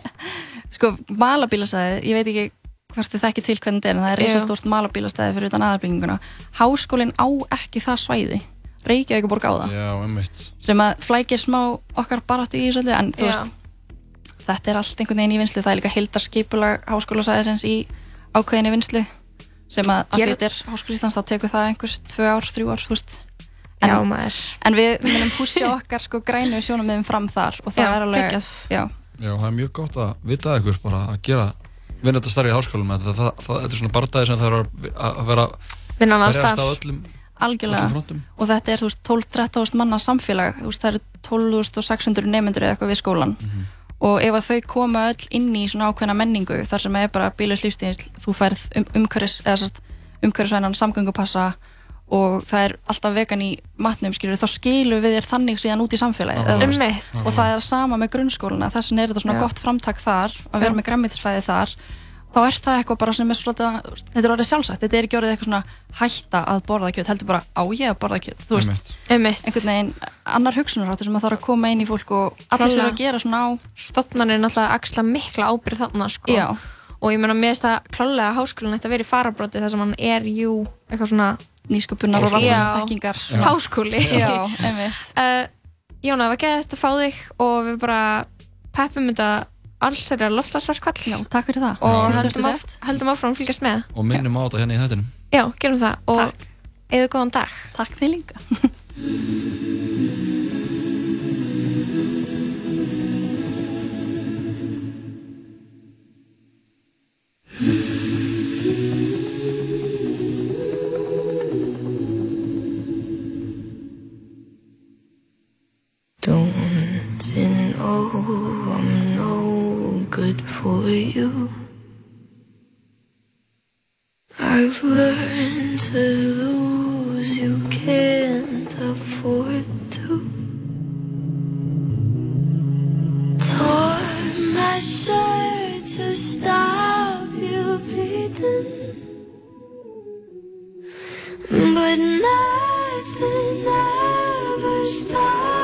[laughs] sko, malabílasæðið, ég veit ekki hvort þið þekki til hvernig þetta er en það er Já. reisastórt malabílastæði fyrir utan aðarbygginguna háskólinn á ekki það svæði Reykjavík borg á það Já, einmitt sem að flækir smá okkar baráttu í þessu öllu en þú Já. veist þetta er allt einhvern veginn í vinslu það er líka hildarskipulag háskólasæðisins í ákveðinni vinslu sem að, að Ger- þetta er háskóla Íslands þá tekur það einhvers tvö ár, þrjú ár þú veist Já, en, maður. en við munum húsja [laughs] okkar sko grænu sjónum fram þar og það Já, er alveg geggjað. já, Já, það er mjög gott að vita ykkur bara að gera vinna þetta starri í háskólum það, það, þetta er svona barndagi sem þarf að, að vera Vinna á staðar. öllum, algjörlega. öllum og þetta er þú veist 12-13 manna samfélag. Veist það eru 12.600 nefndur eða eitthvað við skólan og ef að þau koma öll inn í svona ákveðna menningu þar sem er bara bílaus lífstíð þú færð um, umhverfis eða sérst umhverfisvænan samgöngupassa og það er alltaf vegan í matnum skilur þá skilur við þér þannig síðan út í samfélagi veist, Einmitt. og það er sama með grunnskóluna þess vegna er þetta svona Já. gott framtak þar að vera Já. með græmitisfæði þar þá er það eitthvað bara sem er svona þetta er orðið sjálfsagt, þetta er ekki orðið eitthvað svona hætta að borða kjöt, heldur bara á ég að borða kjöt þú veist, Einmitt. einhvern veginn annar hugsunaráttur sem að þarf að koma inn í fólk og allir þurfa að gera svona á stofnanir náttúrulega að axla mikla ábyrð þarna sko. Og ég meina mér finnst það klálega að háskólinn ætti að vera í farabróti þar sem hann er jú eitthvað svona nýsköpunar og þekkingar háskóli Já, uh, [laughs] [laughs] Jóna, það var gett að fá þig og við bara peppum þetta alls er að loftasverkvall Takk fyrir það. Og höldum, af, höldum áfram að fylgjast með. Og minnum á þetta hérna í þættinum. Já, gerum það. Og Takk. eða góðan dag. Takk til ynga [laughs] Don't you know I'm no good for you? I've learned to lose, you can't afford to. Tore my shirt to stop you bleeding, but nothing ever stops.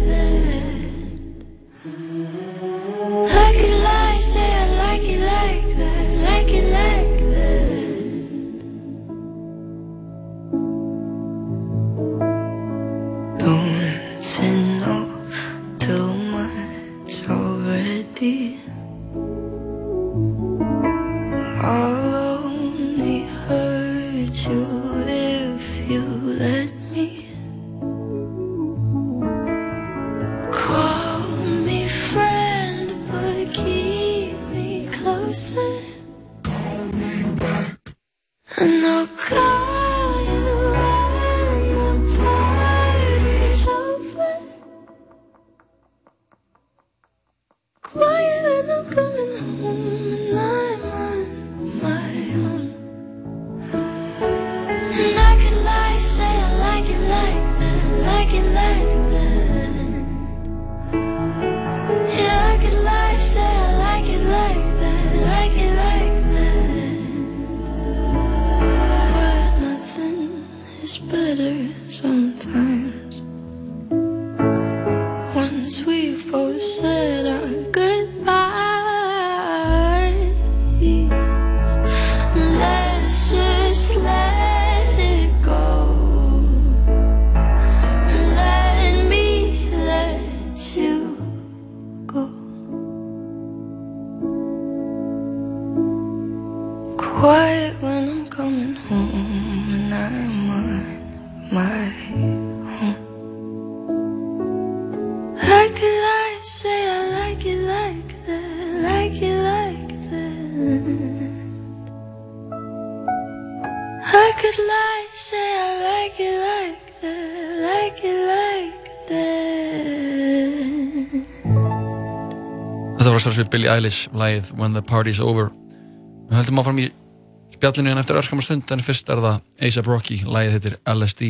be sjálfsögur Billie Eilish live When the Party's Over. Við höldum áfram í spjallinu en eftir örskamar stund en fyrst er það A$AP Rocky, lagið heitir LSD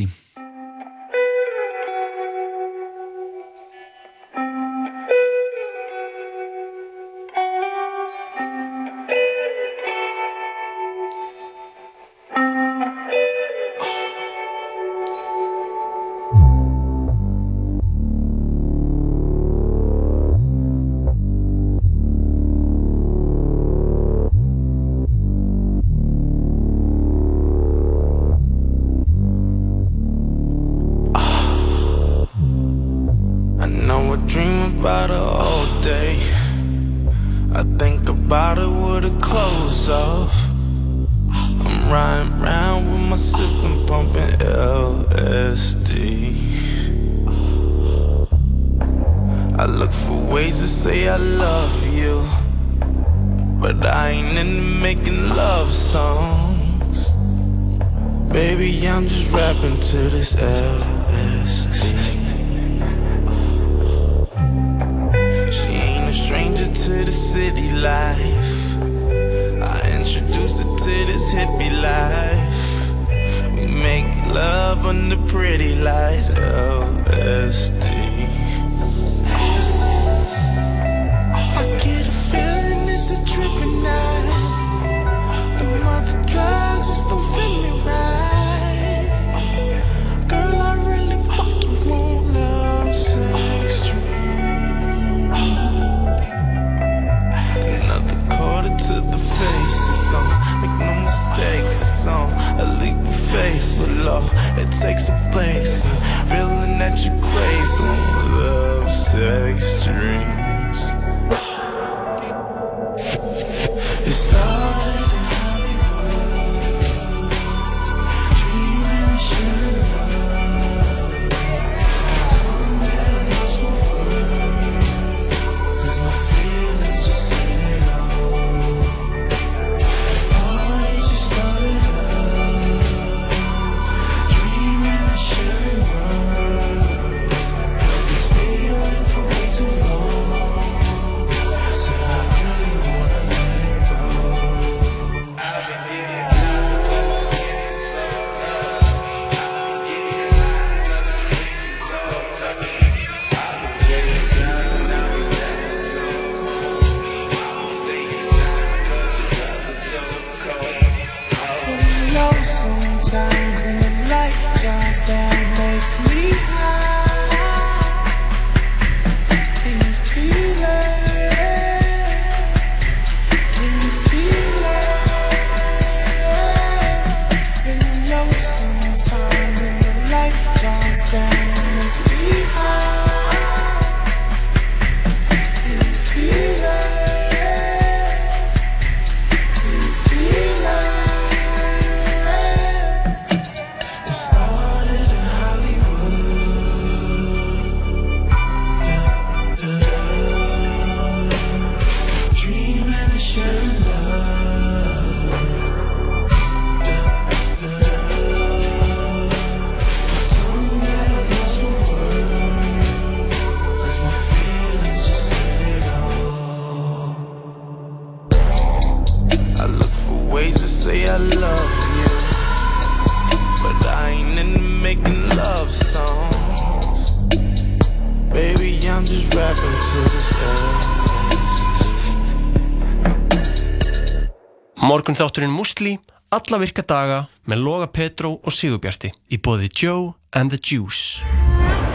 alla virka daga með Loga Petró og Sigurbjarti í bóði Joe and the Juice.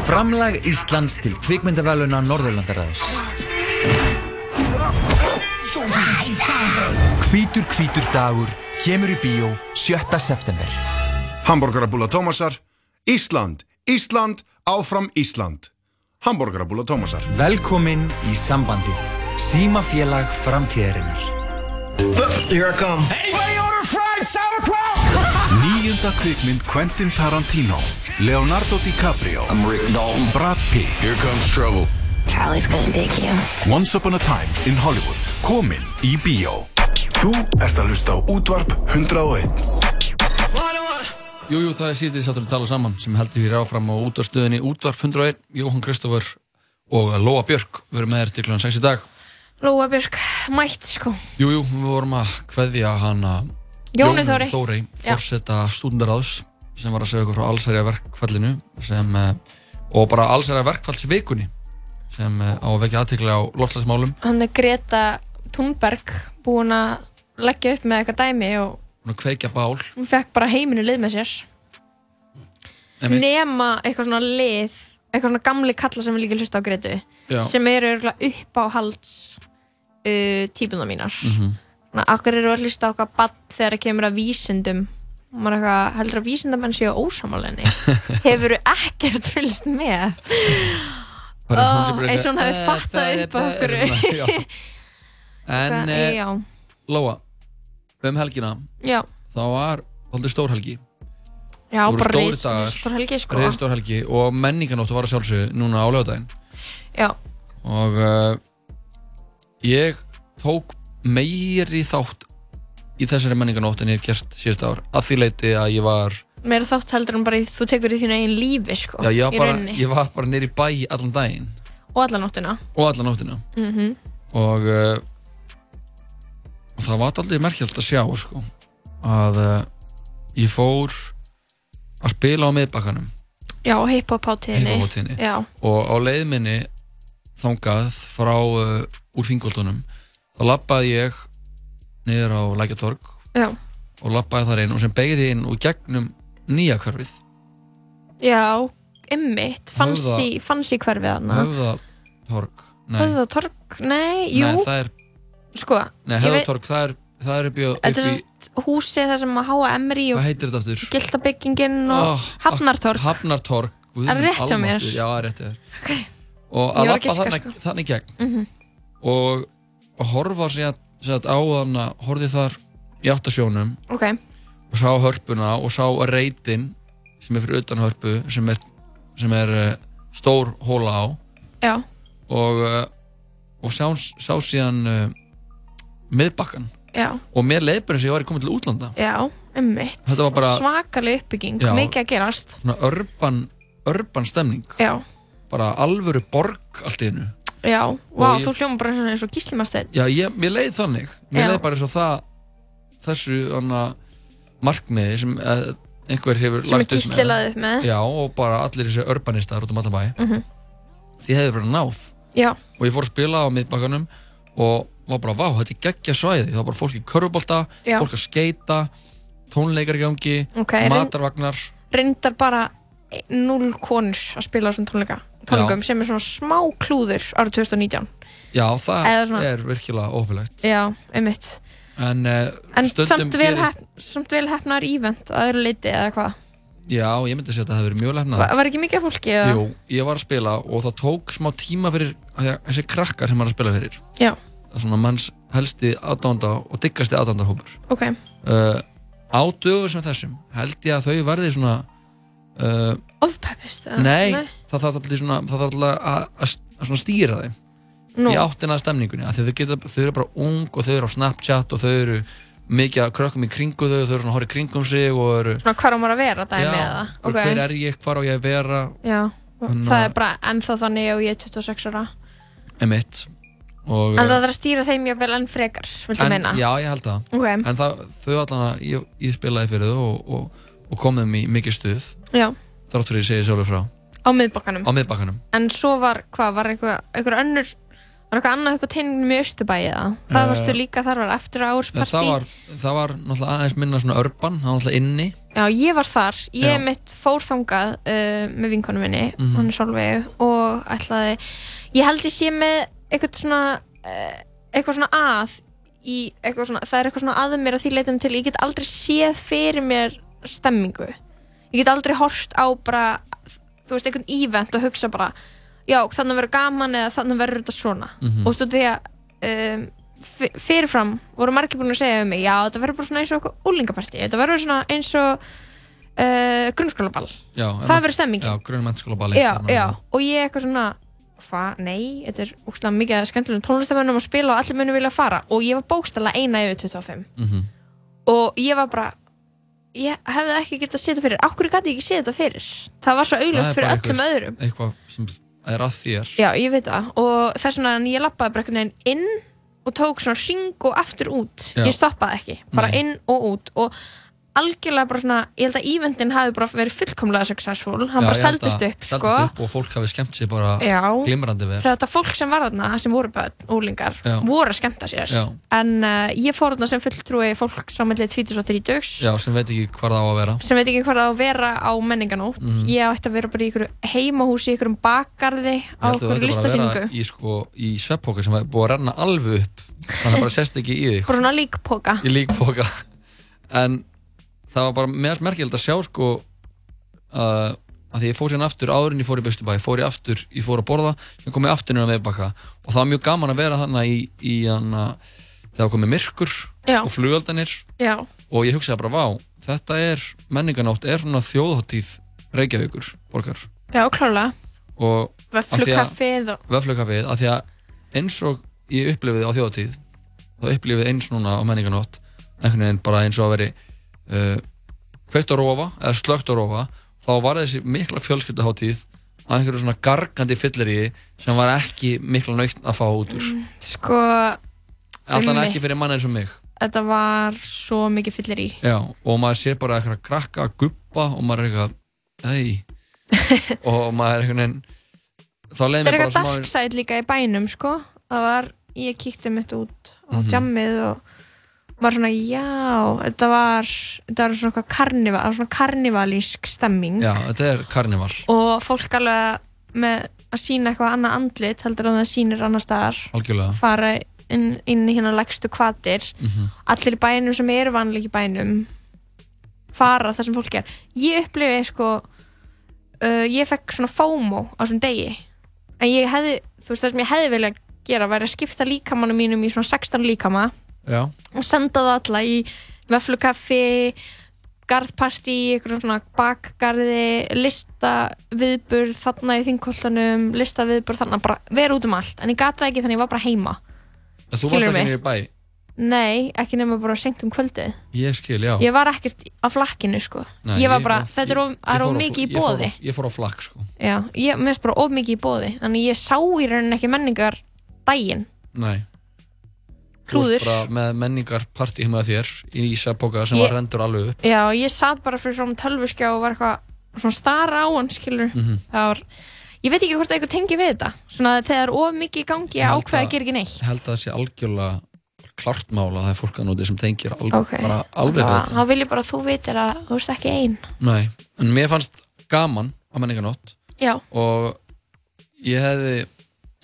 Framlag Íslands til kvikmyndaveluna Norðurlandaræðis. Hvítur hvítur dagur kemur í bíó 7. september. Hamborgarabúla Tómasar, Ísland, Ísland, áfram Ísland. Hamborgarabúla Tómasar. Velkomin í sambandið. Símafélag framtíðarinnar. Here I come. Anybody Níunda kvikmynd Quentin Tarantino Leonardo DiCaprio I'm Rick Dalton Brad Pitt Here comes trouble Charlie's gonna dig you. Once upon a time in Hollywood Komin í bíó Þú ert að hlusta á útvarp 101 Jú, jú, það er síðan sáttur að tala saman sem heldur hér áfram á útvarstöðinni Útvarp 101, Jóhann Kristófur og Lóa Björk verum með þér til kl. 6 í dag. Lóa Björk, mætt sko Jú, jú, við vorum að kveðja hana Jóni Þóri. Þórey, Já. fórseta stúdendaráðs sem var að segja okkur frá allsærja verkfallinu sem, eh, og bara allsærja verkfallsvikunni sem eh, á að vekja aðtekli á loftslagsmálum Hann er Greta Thunberg búin að leggja upp með eitthvað dæmi og og kveikja bál hún fekk bara heiminu lið með sér Einmitt. nema eitthvað svona lið eitthvað svona gamli kalla sem við líka hlusta á Gretu Já. sem eru upp á halds uh, típuna mínar Mhm. Þannig að okkur eru að hlusta okkar bann þegar það kemur að vísindum og maður eitthvað heldur að vísindamenn séu ósamálenni [laughs] hefur ekkert fylgst með eins og eitthvað, hefði "Eh, fattað upp okkur. [laughs] En já. Lóa, um helgina Já. þá var aldrei stór helgi Já, bara stórir ris- dagar, stór helgi, sko. risastór helgi og menninganóttu var að sjálfsögðu núna á lögadaginn Já. og uh, ég tók meiri þátt í þessari menninganótt en ég hef gert síðust ár að því leiti að ég var meira þátt heldur en bara í, þú tekur í þínu eigin lífi sko, já, ég, í var bara, rauninni. ég var bara nýri bæ allan daginn. Og alla nóttina. Og allan nóttina. Mm og, uh, og það var aldrei merkjöld að sjá sko, að uh, ég fór að spila á miðbakkanum. Já, hip-hop hátíðinni Hip-hop-hátíðinni. já, og á leiðminni þangað frá uh, úr þingoltunum þá lappaði ég niður á Lækjatorg já, og lappaði þar inn og sem beigði inn og gegnum nýja hverfið já emmitt, fancy, fancy hverfið þarna Höfðatorg Höfðatorg, nei, jú nei, það er, sko, nei ég veit- Höfðatorg það er, það er þetta upp í húsið þar sem að H.M.R.I. hvað og heitir þetta aftur? Giltabyggingin og Oh, Hafnartorg Hafnartorg Guð Er rétt hjá mér? Já, það er rétt hjá þér Ok. Og að lappa þannig, sko. gegn Mhm. og, og horfa sér að á þannig horfði þar í áttasjónum. Ok, og sá hörpuna og sá reytin sem er fyrir utan hörpu sem er, sem er uh, stór hóla á. Já, og, uh, og sá, sá síðan uh, miðbakkan já, og mér bara eins og ég var í komið til útlanda. Já, var bara- Svakaleg uppbygging, Já. mikið að gerast. svona urban, urban stemning. Já, bara alvöru borg allt í hennu já, vá, ég- þú hljóma bara eins og- gíslimarsteinn. Já, ég, mér leið þannig mér Já. leið bara eins og það þessu markmiði sem uh, einhver hefur Sem er lagt upp með. Já, og bara allir þessi urbanistar út um allan bæ Mhm. því hefur verið náð Já, og ég fór að spila á miðbakkanum og var bara, vá, þetta er geggja svæði það var bara fólk í körfubolta, Já. fólk að skeita tónleikar í gangi Ok, reynd- matarvagnar reyndar bara null konur að spila á þessum tónleika tónleikum sem er svona smá klúður árið 2019 Já, það er virkilega ófylgægt Já, einmitt. En, uh, En samt vel, gerist- hefnar ívent að öðru leiti eða hvað? Já, ég myndi segja að það hefur verið mjög lefnað Va- Var ekki mikið fólki eða? Jú, ég var að spila og það tók smá tíma fyrir að þessi krakkar sem maður að spila fyrir. Já. það er svona manns helsti aðdánda og diggasti aðdándarhópur Ok, uh, á dögum sem þessum held ég að þau verði svona uh, ofpeppist eða? nei, það þarf allir svona það þarf allir að, að, að stýra þeim Nú. í áttina stemningunni þau, geta, þau eru bara ung og þau eru á Snapchat og þau eru mikið að krökkum í kringu þau þau eru svona í kringum sig og eru Svona hvar á maður að vera dæmi Já, eða? bara hver er ég, hvar á ég að vera Já, Þannig það að- er bara ennþá þannig og ég er 26 ára emitt og, En það þarf að stýra þeim jáfnvel enn frekar, viltu en, meina? Já, ég held það Ok. En það, þau allan að ég, ég spilaði fyrir þau og, og, og kom þeim í mikið stuð Já, þrátt fyrir ég segi sjálfur frá. Á miðbakkanum? Á miðbakkanum. En svo var, hvað, var eitthvað, eitthvað önnur Var eitthvað annað upp á teiningnum í Östubæi eða? Það Eh, varstu líka, þar var eftir ársparti það var, það var náttúrulega aðeins minna svona urban, það var náttúrulega inni. Já, ég var þar, ég Já. mitt fór þangað uh, með vinkonu minni, Mhm. hann Solveig og ætlaði, ég held ég sé með eitthvað svona uh, eitthvað svona að í eitthvað svona, það er eitthvað svona að mér að því leitum til ég get aldrei séð fyrir mér stemmingu, ég get aldrei hort á bara, þú veist, einhvern event og hugsa bara, já, þannig verður gaman eða þannig verður þetta svona. Mhm. og þú veist, því að um, fyrirfram voru margir búin að segja um mig já, þetta verður bara svona eins og eitthvað úlingapartí þetta verður svona eins og uh, grunnskólaball. Það verður stemmingin. Já, grunn mennskóla balli já, já, og ég eitthvað svona hvað, nei, þetta er úkslega mikið skemmtilegum tónlistamönnum að spila og allir munum vilja fara. Og ég var bókstala eina yfir 25 Mhm. og ég var bara ég hefði ekki getað séð þetta fyrir. Okkur gæti ég ekki séð þetta fyrir? Það var svo er fyrir öllum einhver- öðrum. Eitthvað sem er að þér. Já, ég veit það. Og þess vegna ég lappaði bara einhvern veginn inn og tók svona ring og aftur út. Já. ég stoppaði ekki, bara Nei. inn og út. Og algjörlega bara svona ég held að eventin hafi bara verið fullkomlega successful. Hann Já, bara ég seldist upp, seldist sko. upp og fólk hafi skemmt sér bara Já. glimrandi vel. Þetta fólk sem var þarna, sem voru börn, úlingar Já. voru að skemmta sér. En uh, ég fór þarna sem fulltrúi fólk sammeilið 20 og 30 Já, sem veit ekki hvað það á að vera. Sem veit ekki hvað það á að vera á menninganótt Mhm. ég ætti að vera bara í ykkur heimahúsi í ykkur bakgarði Ég á að þú ykkur ættir bara að listasýningu. vera í, sko, í sveppóka sem er búið að það var bara meðast merkilegt að sjá sko uh, að því ég fór sérna aftur áður en ég fór í Böstubæ fór ég aftur, ég fór að borða ég kom ég aftur nýra meðbakka og það var mjög gaman að vera þannig í, í hana, þegar komið myrkur Já. og flugaldanir Já. og ég hugsaði bara, vá, þetta er menninganótt, er svona þjóðháttíð Reykjavíkur, borgar Já, klálega. og Vöfflukaffið og... Vöflukaffið, af því að eins og ég upplifið á þjóðatíð þá upplifið eins núna á menninganótt einhvern veginn bara eins og að veri uh, kveikt á rofa eða slögt á rofa þá var þessi mikla fjölskyldaháttíð að einhverju svona gargandi fylleri sem var ekki mikla nöytt að fá út úr Sko... alltaf ekki fyrir mann eins og mig Þetta var svo mikið fyllir í. Já, og maður sér bara eitthvað krakka að guppa og maður er eitthvað ei [laughs] og maður er einhvern veginn þá Það er eitthvað sem dark side líka í bænum, sko. Það var, ég kíkti mitt út á Mhm. jammið og var svona, já, þetta var, þetta var svona karnival, svona karnivalísk stemming. Já, þetta er karnival Og fólk alveg með að sína eitthvað annað andlit heldur en það sýnir annar staðar. Algjörlega. Fara inn, inn í hérna lægstu kvatir. Mhm. Allir í bænum sem eru vanleik í bænum fara það sem fólk er. Ég upplifi sko uh, ég fekk svona FOMO á þessum degi en ég hefði, þú veist það sem ég hefði viljað gera væri að skipta líkamannum mínum í svona 16 líkama Já, og senda það alla í vöflukaffi garðparti, eitthvað svona bakgarði, lista viðburð þarna í þingkoltanum lista viðburð þarna, bara vera út um allt. En ég gata það ekki þannig ég var bara heima. En þú varst ekki nýri bæ? Nei, ekki nema bara seint um kvöldið. Ég skil, já. Ég var ekkert á flakkinu sko. Nei, ég var bara, þetta er of, ég er of mikið í ég bóði Ég fór á flakk, sko. Já, ég finnst bara of mikið í bóði þannig ég sá í rauninni ekki menningar daginn Nei Þú Klúður. varst bara með menningar partí heima að þér í Ísapoka sem Ég- var rendur alveg upp. Já, ég satt bara fyrir frá tölvuskjá og var eitthvað svona stara á hann, skilur Mhm. það var, ég veit ekki hvort það eitthvað tengi við þetta. Svona þegar of mikið í gangi að ákveða að- gera ekki neitt. Ég held að það sé algjörlega klart mála það er fólk að núti sem tengir al Ok. bara alveg við þá þetta. þá vil ég bara að þú vitir að þú veist ekki ein. Nei, en mér fannst gaman að menningarnótt Já, og ég hefði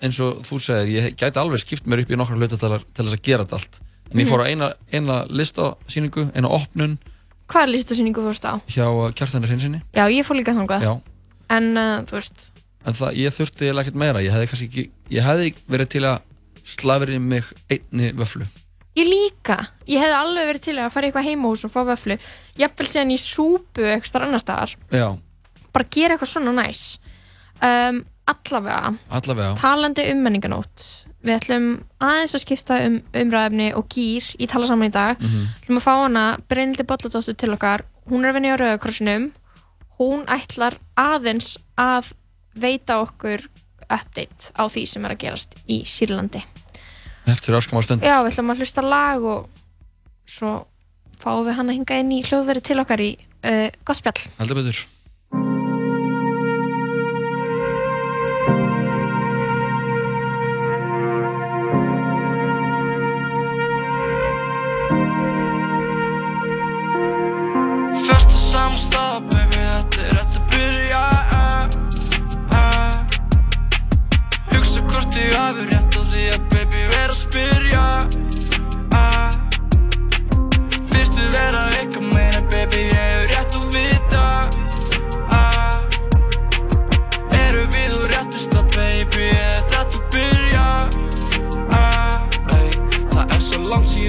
eins og þú segir, ég gæti alveg skipt mér upp í nokkra hluta til, þess að gera þetta allt. En ég Mhm. fór á eina, eina listasýningu eina opnun. Hvaða listasýningu fórst á? hjá kjartanir hinsinni Já, ég fór líka þangað. Já, en uh, þú veist, en það, ég þurfti eiginlega ekkert meira. Ég hefði kannski ekki, ég hefði verið til að slafir í mig einni vöflu ég líka. Ég hefði alveg verið til að fara í eitthvað heimahús og fá vöflu jafnvel síðan í súpu eitthvað annar staðar. Já, bara gera eitthvað svona næs. Um, allavega. Allavega. Talandi um menninganót við ætlum aðeins að skipta um umræðefni og gýr í tala saman í dag. Mhm. ætlum að fá hana Brynildi Bolladóttur til okkar. Hún er að vinna á Rauðakrossinum hún ætlar aðeins að veita okkur update á því sem er að gerast í Sýrlandi. Eftir öskamá stund. Já, við ætlum að hlusta lag og svo fáum við hann að hinga inn í hljóðveri til okkar í uh, gott spjall Heldur betur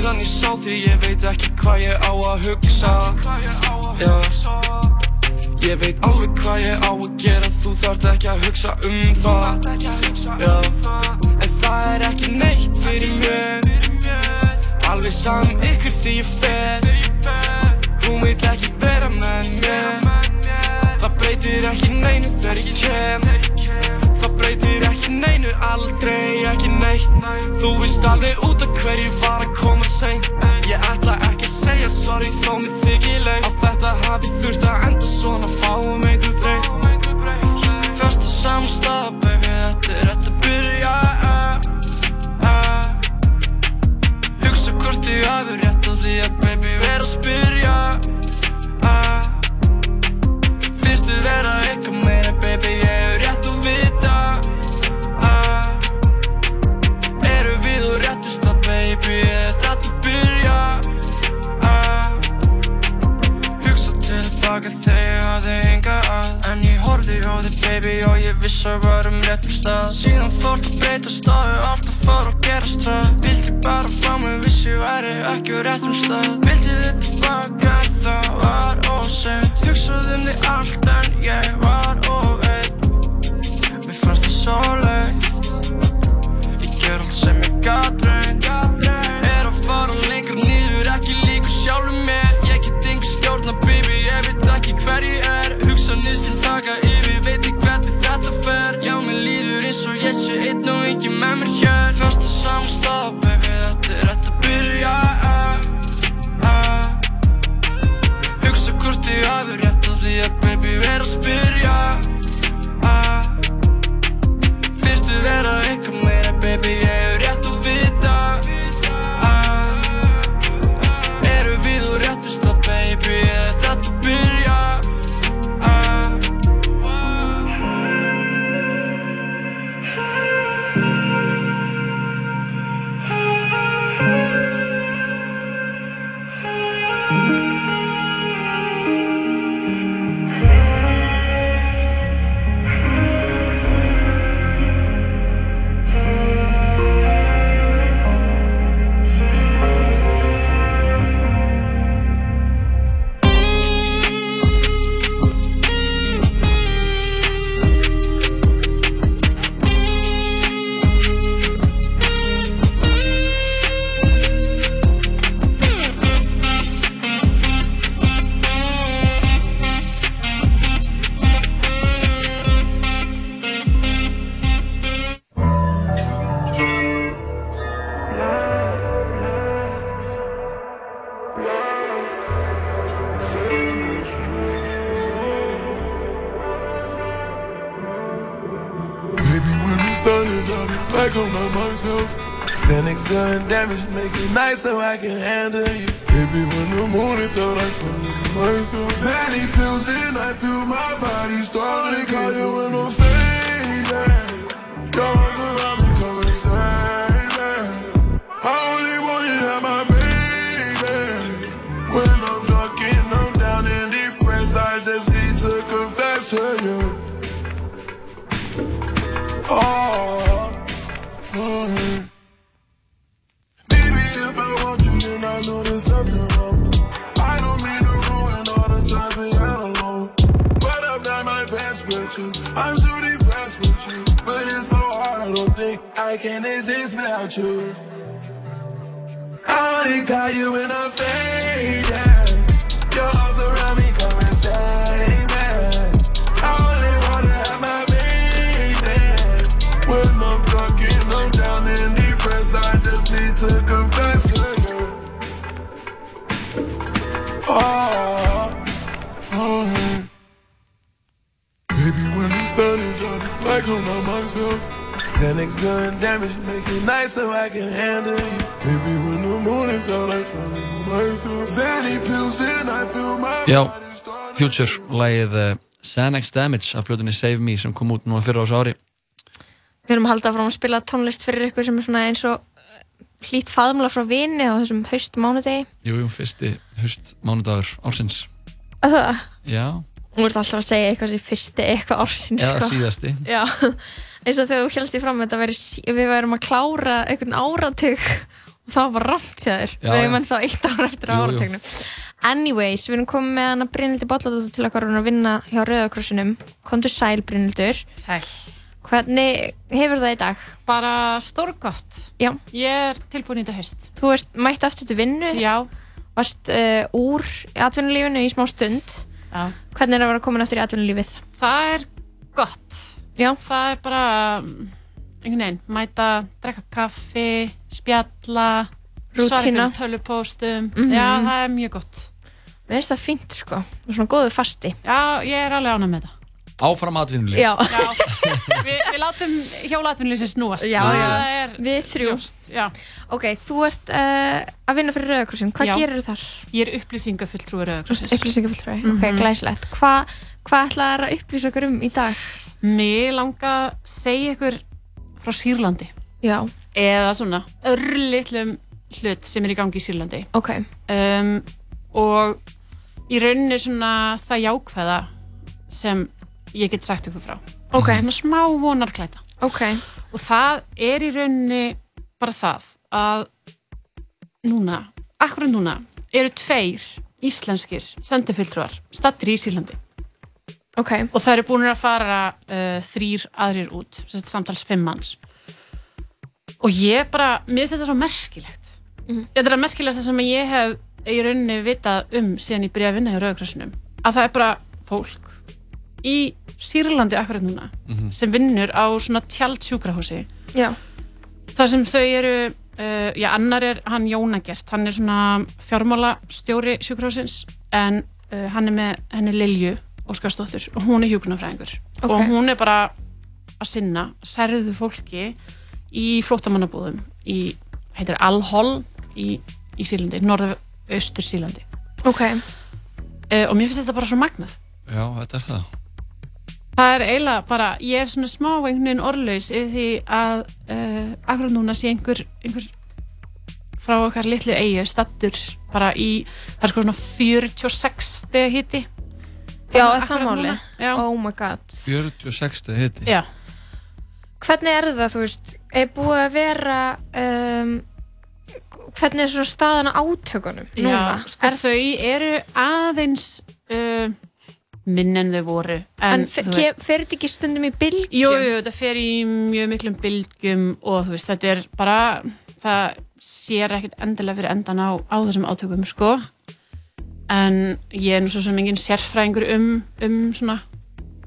síðan ég sá því ég veit ekki hvað ég á að hugsa Já. Ég veit alveg hvað ég á að gera Þú þarft ekki að hugsa um það Já. En það er ekki neitt fyrir mér Alveg saman ykkur því ég fer Hún vil ekki vera með mér Það breytir ekki neinu þegar ég kem breytir ekki neinu, aldrei ekki neitt Þú veist alveg út af hverju var að koma seint Ég ætla ekki að segja sorry þó mér þykir leið Að þetta hafi þurft að enda svona fáum einhver breytt Fyrst og samstað, baby, þetta er rétt að byrja uh, uh. Hugsa hvort ég hafi rétt á því að baby vera að spyrja uh. Fyrst við vera eitthvað tilbaka þegar ég hafði enga að. En ég horfði á þig, baby, og ég vissi að var um réttum stað. Síðan fórt að breyta staðu, allt að fara og gera strað Vildi bara frá mig, vissi væri ekki á réttum stað. Vildi þið tilbaka, en það var óseint Hugsaði um þig allt, en ég var óveit Mér fannst það svo leitt. Ég ger allt sem ég gat reynd Er að fara lengra niður, ekki líka sjálfum mér. Ég get engu stjórna, baby, hverji er Hugsanir sem taka yfir, veit ekki hvernig þetta fer. Já, mér líður eins og ég sé einn og ekki með mér hér. Fast á saman stað, baby, þetta er rétt að byrja eh, eh. Hugsa hvort ég hafi rétt að því að baby vera að spyrja eh. Fyrstu vera eitthvað meira, baby damage, make it nice so I can handle you. Baby, when the moon is out, I fall into myself. Xanny pills, then Future, lagið uh, Xanax Damage af blöðunni Save Me sem kom út núna fyrir ás ári Við að halda frá að spila tónlist fyrir ykkur sem er svona eins og hlýtt faðmla frá vini á þessum haust mánudegi. Jú, jú, fyrsti höst mánudagur ársins Það, Já, þú ert alltaf að segja eitthvað sem fyrsti eitthvað ársins. eða sko. síðasti Já, eins og þegar þú helst í fram að þetta veri, við værum að klára einhvern áratug og það var ramt. Já, við erum ennþá eitt ára eftir áratugnum. Anyways, við erum komið með hana Brynhildi Bolladóttur til okkar og hún er að vinna hjá Rauðakrossinum. Kondur sæl Brynhildur. Sæl. Hvernig hefur það í dag? Bara stórgott. Já. Ég er tilbúin í þetta haust. Þú ert mætt aftur til vinnu. Já. Varst uh, úr atvinnulífinu í smá stund. Já. Hvernig er að vera komin aftur í atvinnulífið? Það er gott. Já. Það er bara, um, einhvern veginn, mæta, drekka kaffi, spjalla, Rútína. einhverjum tölvupóstum. Mhm. Já, það er mjög gott. Mér finnst það fínt sko. Er svona góðu fasti. Já, ég er alveg ánægð með það. Áfram atvinnulíf Já. Vi, við látum hjólaatvinnlýsins snúast. Já, Það já. er Við þrjú. ljóst, já. Ok, þú ert uh, að vinna fyrir Rauðakrossin. Hvað Já. gerir þar? Ég er upplýsingafulltrúi Rauðakrosins. Upplýsingafulltrúi, ok, Mhm. glæsilegt. Hva, hvað ætlaði að upplýsa okkur um í dag? Mér langa að segja ykkur frá Sýrlandi. Já. Eða svona örlitlum hlut sem er í gangi í Sýrlandi. Ok. Um, og í rauninni svona það jákvæða sem ég get sagt ykkur frá. Ok. Svona smá vonarklæta. Ok. Og það er í rauninni bara það að núna, akkurat núna, eru tveir íslenskir sendifulltrúar stattir í Sýrlandi. Ok. Og það eru búin að fara uh, þrýr aðrir út, samtals fimm manns. Og ég bara, mér finnst þetta svo merkilegt. Mhm. Þetta er að merkilegasta sem ég hef í rauninni vitað um síðan að vinna hjá Rauðakrossinum. Að það er bara fólk í Sýrlandi akkurat núna Mhm. sem vinnur á svona tjald sjúkrahúsi. Já. Það sem þau eru, uh, já annar er hann Jónagert, hann er svona fjármála stjóri sjúkrahúsins en uh, hann er með henni Lilju Óskarsdóttur og hún er hjúkunarfræðingur Ok. og hún er bara að sinna særðu fólki í flóttamannabúðum í, heitir Al-Hol í, í Sýrlandi, norðaustur Sýrlandi Ok. uh, og mér finnst þetta bara svo magnað Já, þetta er það Það er eiginlega bara, ég er svona smá einhvern veginn orðlaus yfir því að uh, akkurat núna sé einhver, einhver frá okkar litlu eigu stattur bara í, það er sko svona 46 steg hitti Já, er það máli? Oh my god. 46. hitti Já. Hvernig er það, þú veist, er búið að vera, um, hvernig er svona staðan á átökunum núna? Já, sko þau eru aðeins uh, minn en þau voru En, en, fer, þetta ekki stundum í bylgjum? Jú, jú, þetta fer í mjög miklum bylgjum og þú veist, þetta er bara það sér ekkert endilega fyrir endan á, á þessum átökum, sko en ég er nú svo sem engin sérfræðingur um, um svona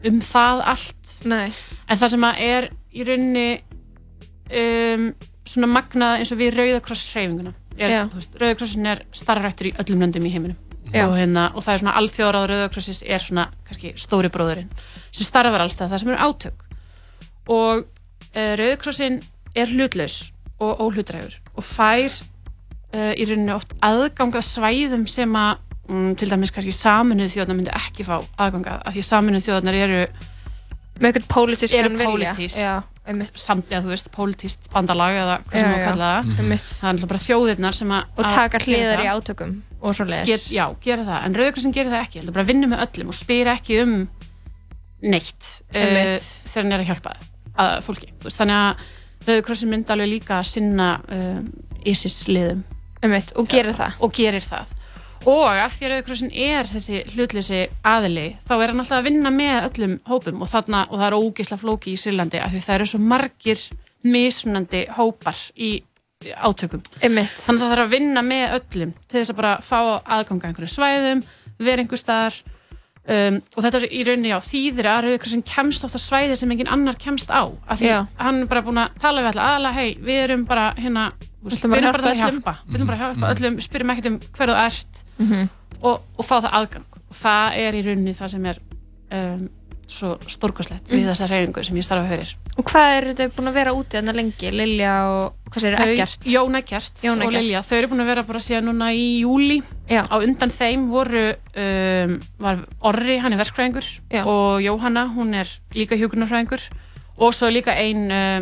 um það allt Nei. en það sem að er í rauninni um, svona magnað eins og við Rauðakross hreyfinguna. Já. Rauðakrossin er starfrættur í öllum löndum í heiminum. Og, hérna, og það er svona alþjóðráð Rauðakrossis er svona kannski stóri bróðurinn sem starfar alls það, sem eru átök. Og uh, Rauðkrossin er hlutlaus og óhlutrægur og fær uh, í rauninni oft aðganga svæðum sem að um, til dæmis kannski saminuð þjóðnar myndi ekki fá aðganga af því saminuð þjóðnar eru með eitthvað pólitískan vilja. Samt, já þú veist, pólitískt bandalag eða hvað sem já. maður kalla það. Það er alltaf bara þjóðirnar sem að og taka gera hliðar það. í átökum og svo leiðis Get, já, gera það, en Rauðakrossin gerir það ekki. Heldur bara að vinna með öllum og spyr ekki um neitt uh, Einmitt. þegar hann er að hjálpa að fólki. Þú veist, þannig að Rauðakrossin myndi alveg líka að sinna uh, ISIS liðum Einmitt, og gerir það. Og gerir það og af því að Rauðakrossin er þessi hlutleysi aðili þá er hann alltaf að vinna með öllum hópum. Og, þarna, og það er ógisla flóki í Sýrlandi af því það eru svo margir mismunandi hópar í átökum. Einmitt. þannig að það þarf að vinna með öllum til þess að bara fá aðganga einhverju svæðum vera einhver staðar. Um, og þetta er í rauninni á þýðir að Rauðakrossin kemst ofta svæði sem engin annar kemst á. Af því Já. hann er bara búin að tala við alla aðla hei, við erum bara hérna Við erum bara að hjálpa við ætlum bara að hjálpa öllum, spyrjum ekkert um hver þú ert Mhm. og, og fá það aðgang og það er í rauninni það sem er um, svo stórkoslegt við Mhm. þessa reyfingu sem ég starfa fyrir Og hvað eru þau búin að vera úti þarna lengi? Lilja og, hvað segir Þau- Eggert? Jón Eggert Jón og. Lilja, þau eru búin að vera bara síðan núna í júli Já. á undan þeim voru um, var Orri, hann er verkfræðingur og Jóhanna, hún er líka hjúkunarfræðingur og svo líka ein uh,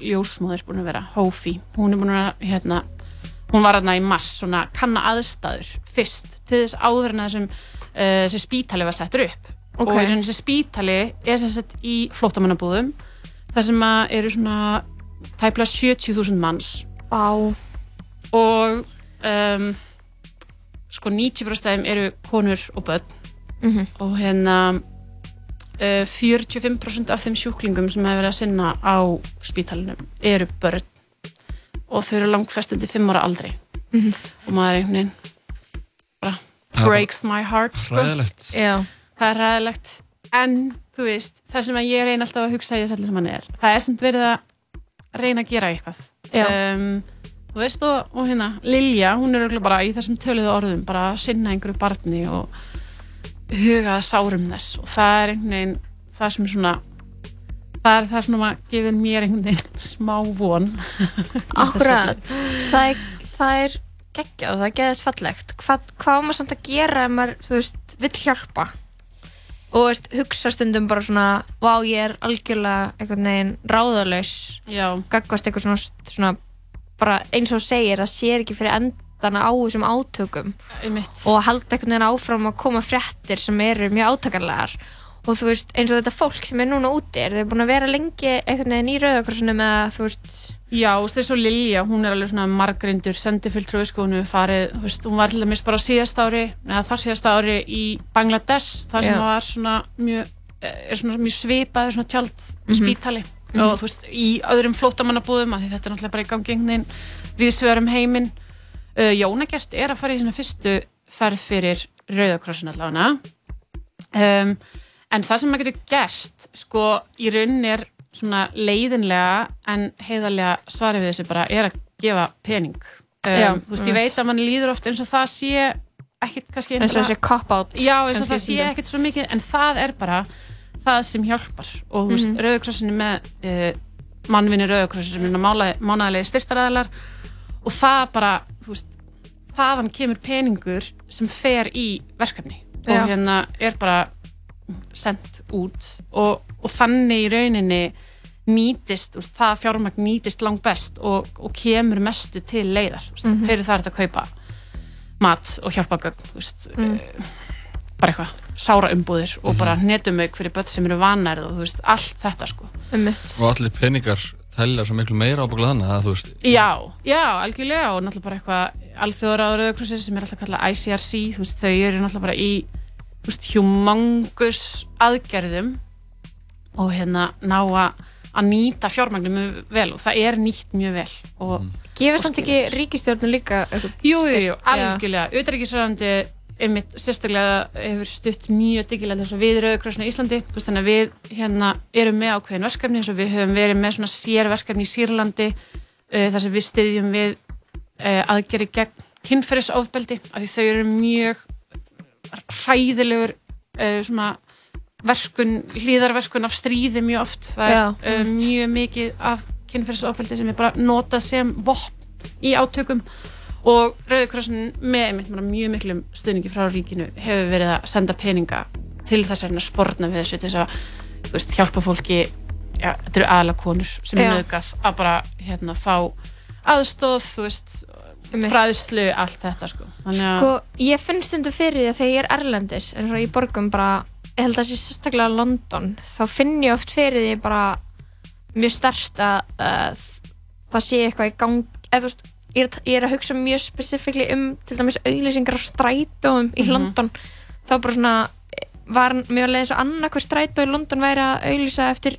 ljósmóður búin að vera Hófi, hún er búin að hérna, hún var hérna í mass svona kanna aðstæður fyrst til þess áður en þessum uh, þessi spítali var settur upp Ok. og þessi spítali er sem sagt í flóttamannabúðum þar sem eru svona tæplega 70.000 manns Vá. og um, sko 90% af þeim eru konur og börn Mhm. og hérna uh, 45% af þeim sjúklingum sem hefur verið að sinna á spítalunum eru börn og þau eru langt flest undir 5 ára aldrei Mhm. og maður er einhvern veginn bara breaks my heart sko. Það er ræðilegt en þú veist, það sem að ég reyna alltaf að hugsa í þess allir sem hann er það er sem verið að reyna að gera eitthvað. Um, þú veist og, og hérna Lilja, hún er örugglega bara í þessum töluðu orðum bara að sinna einhverju barni og huga að sárum þess. Og það er einhvern veginn það sem er svona það er það sem að gefið mér einhvern veginn smá von. Akkurat, það er, það er geggjað, það er geðast fallegt. Hvað, hvað á maður samt að gera ef maður, þú veist, vill hjálpa? Og veist, hugsa stundum bara svona vá, ég er algjörlega einhvern veginn ráðalaus. Já. gagvast eitthvað svona, svona bara eins og segir, það sér ekki fyrir endana á þessum átökum. Einmitt. og halda einhvern veginn áfram að koma fréttir sem eru mjög átakanlegar og þú veist, eins og þetta fólk sem er núna úti er þau búin að vera lengi einhvern veginn í rauðakrossunum eða þú veist Já, veist, þessu Lilja, hún er alveg svona margrindur sendifulltrúi, sko, hún hefur farið, þú veist, hún var til dæmis bara síðast ári, eða þar síðast ári í Bangladesh, þar sem var svona mjög, eh, er svona mjög svipaður svona tjald Mhm. spítali Mhm. og þú veist, í öðrum flótamannabúðum, því þetta er náttúrulega bara í veginn við svörum heiminn. Uh, Jónagert er að fara í svona fyrstu ferð fyrir. Um, en það sem maður getur gert, sko, í rauninni er svona leiðinlega en heiðarlega svarið við þessu bara er að gefa pening. Um, Já, þú veist, ég veit að mann líður oft eins og það sé ekkit kannski Eins og þessi cop-out já, eins og það sé ekkit svo mikið en það er bara það sem hjálpar. Og þú veist, mm Rauðakrossin er með uh, mannvinni Rauðakrossin sem er mánaðilegi styrtaræðilar og það bara, þú veist þaðan kemur peningur sem fer í verkefni. Já. og hérna er bara sendt út og, og þannig í rauninni nýtist, veist, það fjármagn nýtist langt best og, og kemur mestu til leiðar, þú veist, Mhm. fyrir það er þetta að kaupa mat og hjálpagögn þú veist, Mm. eh, bara eitthvað sára umbúðir og bara Mhm. netumauk fyrir börn sem eru vanærð og veist, allt þetta sko Og allir peningar telja svo miklu meira ábygglega þannig að þú veist Já, já, algjörlega og náttúrulega bara eitthvað alþjóðra á Rauðakrossir sem er alltaf kallað ICRC, þú veist, þau eru náttúrulega bara í, veist, humongus aðgerðum og hérna ná að að nýta fjármagnum vel og það er nýtt mjög vel og Gefur samt ekki ríkistjórnum líka eitthvað Jú, jú, algjörlega. Utryggisræðandi einmitt sérstaklega hefur stutt mjög diggilega þess að við Rauðakrossinu í Íslandi. Þannig að við hérna erum með ákveðin verkefni eins og við höfum verið með svona sérverkefni í Sýrlandi uh, þar sem við styðjum við uh, aðgeri gegn kynferðisofbeldi af því þau eru mjög hræðilegur uh, svona verkun, hlýðarverkun af stríði mjög oft það Já, er uh, mjög mikið af kynferðisofbeldi sem er bara notað sem vopn í átökum og Rauðikrossin með mjög miklum stuðningi frá ríkinu hefur verið að senda peninga til þess að sporna við þessu til þess að veist, hjálpa fólki ja, þetta eru aðalega konur sem er Já. nöðgað að bara hérna, fá aðstóð þú veist. Fræðslu allt þetta sko. Þannig að Sko, ég finn stundu fyrir því að þegar ég er erlendis eins og í borgum bara, ég held að það sé sérstaklega London, þá finn ég oft fyrir því bara mjög stert að uh, það sé eitthvað í gang eða þú veist, ég er, ég er að hugsa mjög spesifíkli um til dæmis auglýsingar á strætóum í Mhm. London. Þá bara svona var mjög að leiða svo annarkvæð strætó í London væri að auglýsa eftir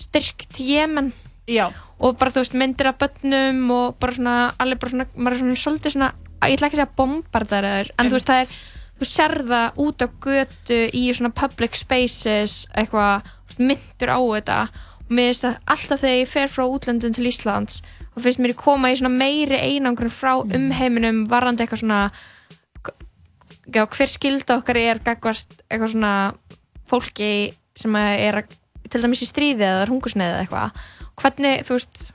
styrk til Jemen. Já. Og bara þú veist myndir af börnum og bara svona, alveg bara svona, maður er svona svolítið svona, ég ætla ekki að segja bombardaraður, en þú veist það er þú sér það út á götu í svona public spaces eitthvað, myndur á þetta. Og mér finnst það alltaf þegar ég fer frá útlöndum til Íslands og finnst mér að koma í svona meiri einangrun frá umheiminum varandi eitthvað svona já, hver skilda okkar er gagvast eitthvað svona fólki sem að er að, til dæmis í stríði eða hungusneið eða eitthvað hvernig, þú veist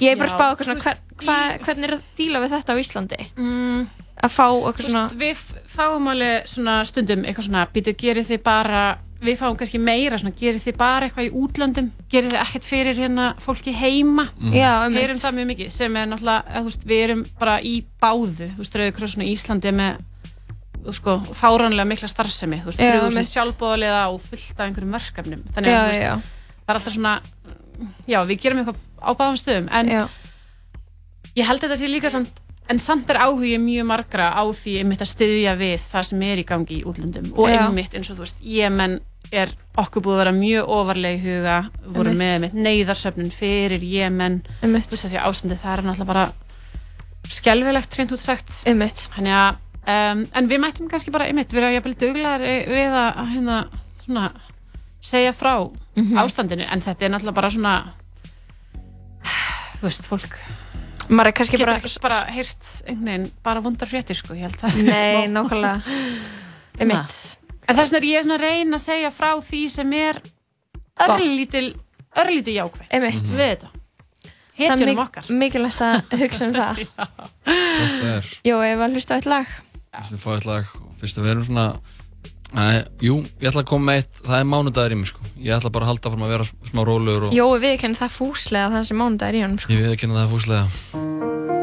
ég er bara að spá þú svona hver, hva, hvernig er að díla við þetta á Íslandi mm, að fá eitthvað Þú svona veist, við fáum alveg svona stundum eitthvað svona, býtu, gerir þið bara við fáum kannski meira svona, gerir þið bara eitthvað í útlöndum, gerir þið ekkert fyrir hérna fólki heima Mhm. Já, einmitt. heyrum það mjög mikið, sem er náttúrulega þú veist, við erum bara í báðu þú veist, Rauði Krossinu í Íslandi með þú sko, fáránlega mikla starfsemi þú veist, Já, þrjúðum einmitt. sjálfbóðaliða og fullt af einhverjum verkefnum þannig Já, að þú veist, já. það er alltaf svona já, við gerum eitthvað á báðum stöðum en já. ég held þetta sé líka samt en samt er áhugi mjög margra á því einmitt að styðja við það sem er í gangi í útlöndum og einmitt eins og þú veist Jemen er okkur búið að vera mjög ofarlega í huga vorum með neyðarsöfnun fyrir Jemen. Þú veist að því að ástandið það er náttúrulega bara skelvilegt reynd út sagt. Einmitt. Þannig að, um, en við mættum kannski bara einmitt vera jafnvel duglegar við að hérna svona segja frá Mhm. ástandinu en þetta er náttúrulega bara svona þú veist, fólk maður er kannski bara ekki bara heyrt einhvern veginn bara vondar fréttir sko, ég held það Nei, smá- nákvæmlega. [laughs] Einmitt. En þess vegna er ég svona að reyna að segja frá því sem er örlítil örlítil jákvæmt Einmitt. við þetta. Hetjunum mik- okkar. mikilvægt að [laughs] hugsa um það. Er Jó, ég var að hlusta á eitt lag. Fyrst við fá eitt lag og fyrst að við erum svona Æ, jú, ég ætla að koma með eitt Það er mánudagur í mig sko Ég ætla bara að halda fram að vera smá rólegur og Jó, við kennum það fúslega það sem mánudagur í honum sko. Ég við kenna það fúslega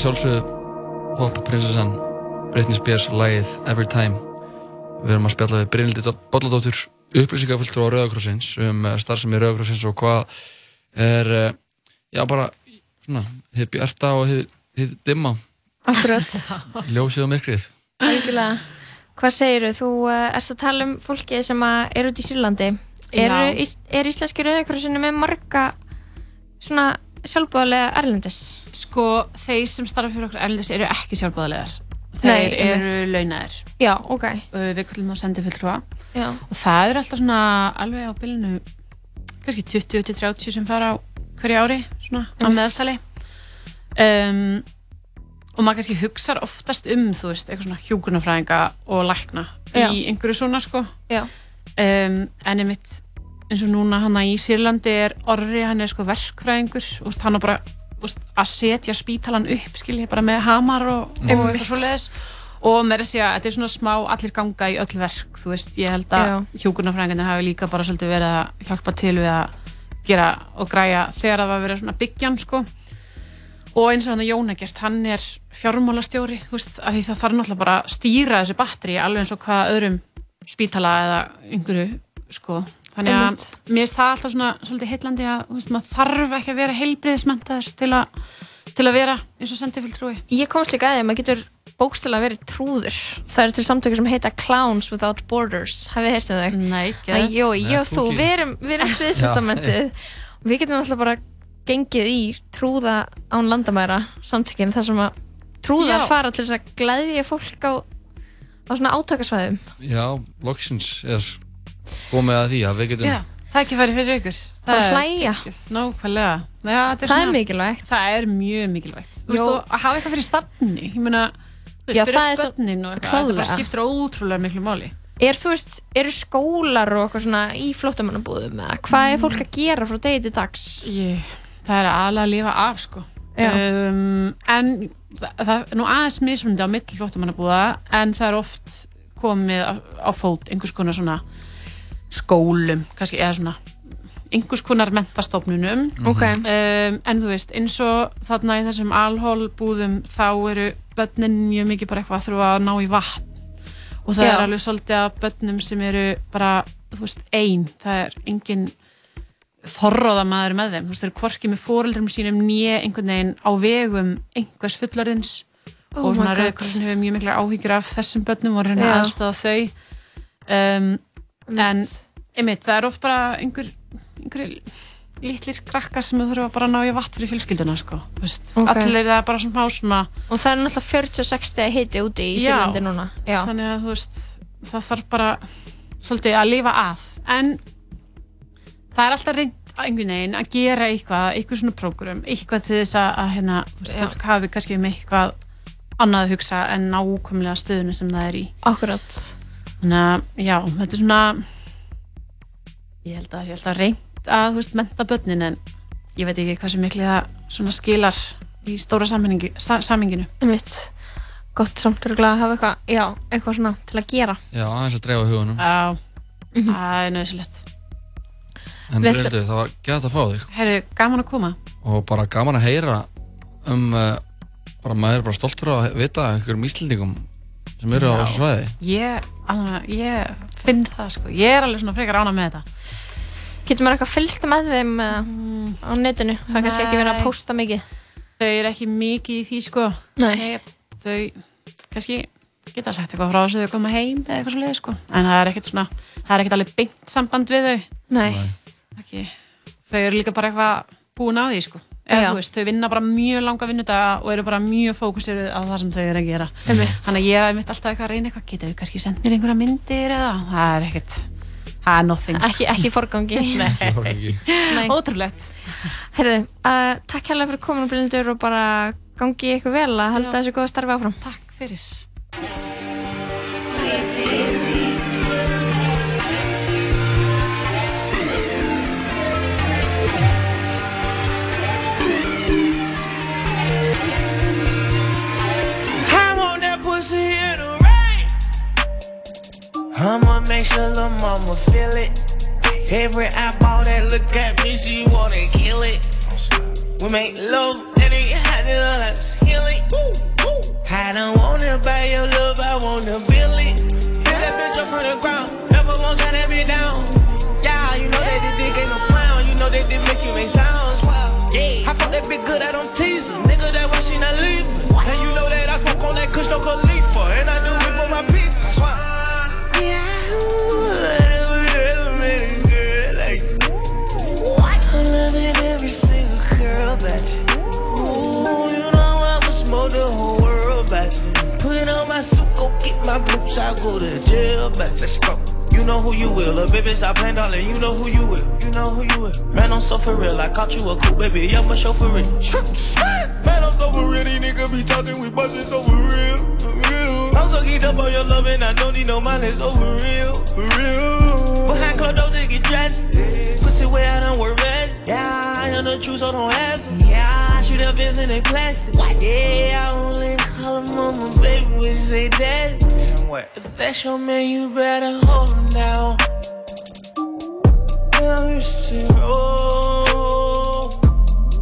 að sjálfsögðu popprinsessan Britney Spears lagið Every Time. Við erum að spjalla við Brynildi Bolladóttur upplýsingafulltrú á Rauðakrossins um eh, starfsemi Rauðakrossins og hvað er, eh, já bara, svona, þið bjarta og þið, þið dimma. Akkurat. [laughs] Ljósið og myrkrið. Algjörlega. Hvað segirðu? Þú uh, erst að tala um fólki sem að eru út í Sýrlandi. Er, Já. ís, er íslenski rauðakrossinu með marga svona sjálfbúðarlega erlendis? Sko, þeir sem starfa fyrir okkur erlendis eru ekki sjálfbáðalegar. Nei, Þeir eru einmitt. launaðir. Já, ok. Við kallum það sendi fulltrúa. Já. Og það er alltaf svona alveg á bylunu, kannski 20-30 sem fara á hverju ári, svona, á meðalsali. Um, og maður kannski hugsar oftast um, þú veist, eitthvað svona hjúkunarfræðinga og lækna Já. í einhverju svona, sko. Já. Um, en einmitt, eins og núna hann í Sýrlandi er Orri, hann er sko verkfræðingur, veist, hann er bara veist, að setja spítalan upp, skilji, bara með hamar og, og Einmitt. eitthvað svoleiðis og með þess að þetta er svona smá allir ganga í öll verk, þú veist, ég held að Já. hjúkurnafræðingarnir hafi líka bara svolítið verið að hjálpa til við að gera og græja þegar það var verið svona byggjan, sko og eins og hann að Jóna gert, hann er fjármálastjóri, þú veist, af því það þarf náttúrulega bara að stýra þessu batteri alveg eins og hvað öðrum spítala eða einhverju, sko þannig að mér finnst það alltaf svona svolítið heillandi að, þú veist, þarf ekki að vera heilbriðismentaður til að til að vera eins og sendifulltrúi Ég komst líka að því að maður getur bókstala verið trúður. Það eru til samtökur sem heita Clowns Without Borders. Hafið þið heyrst um þau? Nei, ekki Æ, Jó, Nei, og þú við erum, við erum [laughs] sviðslistamentuð. Við getum alltaf bara gengið í trúða án landamæra samtökin þar sem að trúðar Já. fara til þess að glæðja fólk á, á svona átakasvæðum. Já, loksins er komið að því að við getum Já, tækifæri fyrir ykkur Bara er hlæja. Nákvæmlega Já, þetta Það er svona- mikilvægt. Það er mjög mikilvægt Þú Jó. veist, og að hafa eitthvað fyrir stafni Ég meina, þú Já, veist, fyrir það er börnin og eitthvað klárlega. skiptir ótrúlega miklu máli Er, þú veist, eru skólar og eitthvað svona í flóttamannabúðum eða hvað er fólk að gera frá degi til dags? ég, Það er aðalega að lifa af, sko um, En það, það er nú aðeins mismundi á milli flóttamannabúða En það er oft komið á, á fót einhvers konar svona skólum, kannski, eða svona einhvers konar mentastofnunum Ok. um, en þú veist, eins og þarna í þessum alhólbúðum þá eru börnin mjög mikið bara eitthvað að þurfa að ná í vatn. Og það Já. er alveg svolítið af börnum sem eru bara, þú veist, ein. Það er engin forróða maður með þeim, þú veist, þeir eru hvorki með fóreldrum sínum nýja einhvern veginn á vegum einhvers fullorðins. Oh og svona God. Rauðkrossin hefur mjög miklar áhyggjur af þessum börnum og reyna að aðstofa þau. Um, en einmitt, það er oft bara einhver, einhver litlir krakkar sem þurfa bara að ná í vatn fyrir fjölskylduna sko. þú veist. Ok. allir það er bara svona svona Og það er náttúrulega 46 stegar hiti úti í. Sýrlandi núna. Já. þannig að þú veist það þarf bara svolítið að lifa af en það er alltaf reynd einhvern veginn að gera eitthvað, eitthvað svona prógram eitthvað til þess að, að hérna, fólk hafi kannski um eitthvað annað að hugsa en nákvæmlega stöðunu sem það er í Akkurat. Þannig að, já, þetta er svona ég held að það sé alltaf reynd að, þú veist, menta börnin en ég veit ekki hvað sem miklu það svona skilar í stóra samhengi, sa, samhenginu. Einmitt. Gott samt að hafa eitthvað, já, eitthvað svona til að gera. Já, aðeins að dreifa hugunum Já, það er nöðsilegt En Bryndu, það var gæt að fá þig. Herru, gaman að koma. Og bara gaman að heyra um uh, bara maður er bara stoltur að vita einhverjum íslendingum sem eru á svæði Ég, alveg, ég finn það sko Ég er alveg svona frekar ána með þetta Getur maður eitthvað fylgst með þeim mm. á netinu? Það er kannski ekki verið að Nei. pósta mikið. Þau eru ekki mikið í því sko Nei. Þau, kannski geta sagt eitthvað frá þessu þau koma heim eða eitthvað svo leið sko En það er ekkert svona, það er ekkert alveg beint samband við þau Nei. ekki. Þau eru líka bara eitthvað búin á því sko Eða, veist, þau vinna bara mjög langa vinnudaga og eru bara mjög fókusiruð á það sem þau eru að gera Einmitt. þannig að ég er einmitt alltaf eitthvað að reyna eitthvað getið þau kannski sendt mér einhverja myndir eða það er ekkert, það er nothing Ekki, ekki forgangi. [laughs] Nei, Nei. ótrúlegt Herðu, uh, takk hérlega fyrir komin Bryndur og bara gangi ykkur vel að halda þessu góða starfi áfram. Takk fyrir. I'ma make sure lil' mama feel it. Every eyeball that look at me, she wanna kill it. We make love, and it had to like heal it. I don't wanna buy your love, I wanna build it. Build that bitch up from the ground, never won't turn that bitch down. Yeah, you know that the dick ain't no clown, you know that they make you make sounds. Yeah, I fuck that bitch good, I don't tease her. Nigga, that why she not leaving. And you know that I smoke on that kush, no my boots, I go to jail you. Let's go. You know who you will, little baby, stop playing darling. You know who you will, you know who you will. Man, I'm so for real, I caught you a cool baby, yeah, I'ma show for real. Man, I'm so for real, these niggas be talking, we bustin' so for real, for real. I'm so geeked up on your love and I don't need no money, so for real, for real. Behind closed doors, they get dressed. Pussy way I don't work red. Yeah, I am the truth, so don't ask me. Yeah, I shoot up in they plastic. Yeah, I only call him mama, baby, when you say daddy. If that's your man, you better hold him down.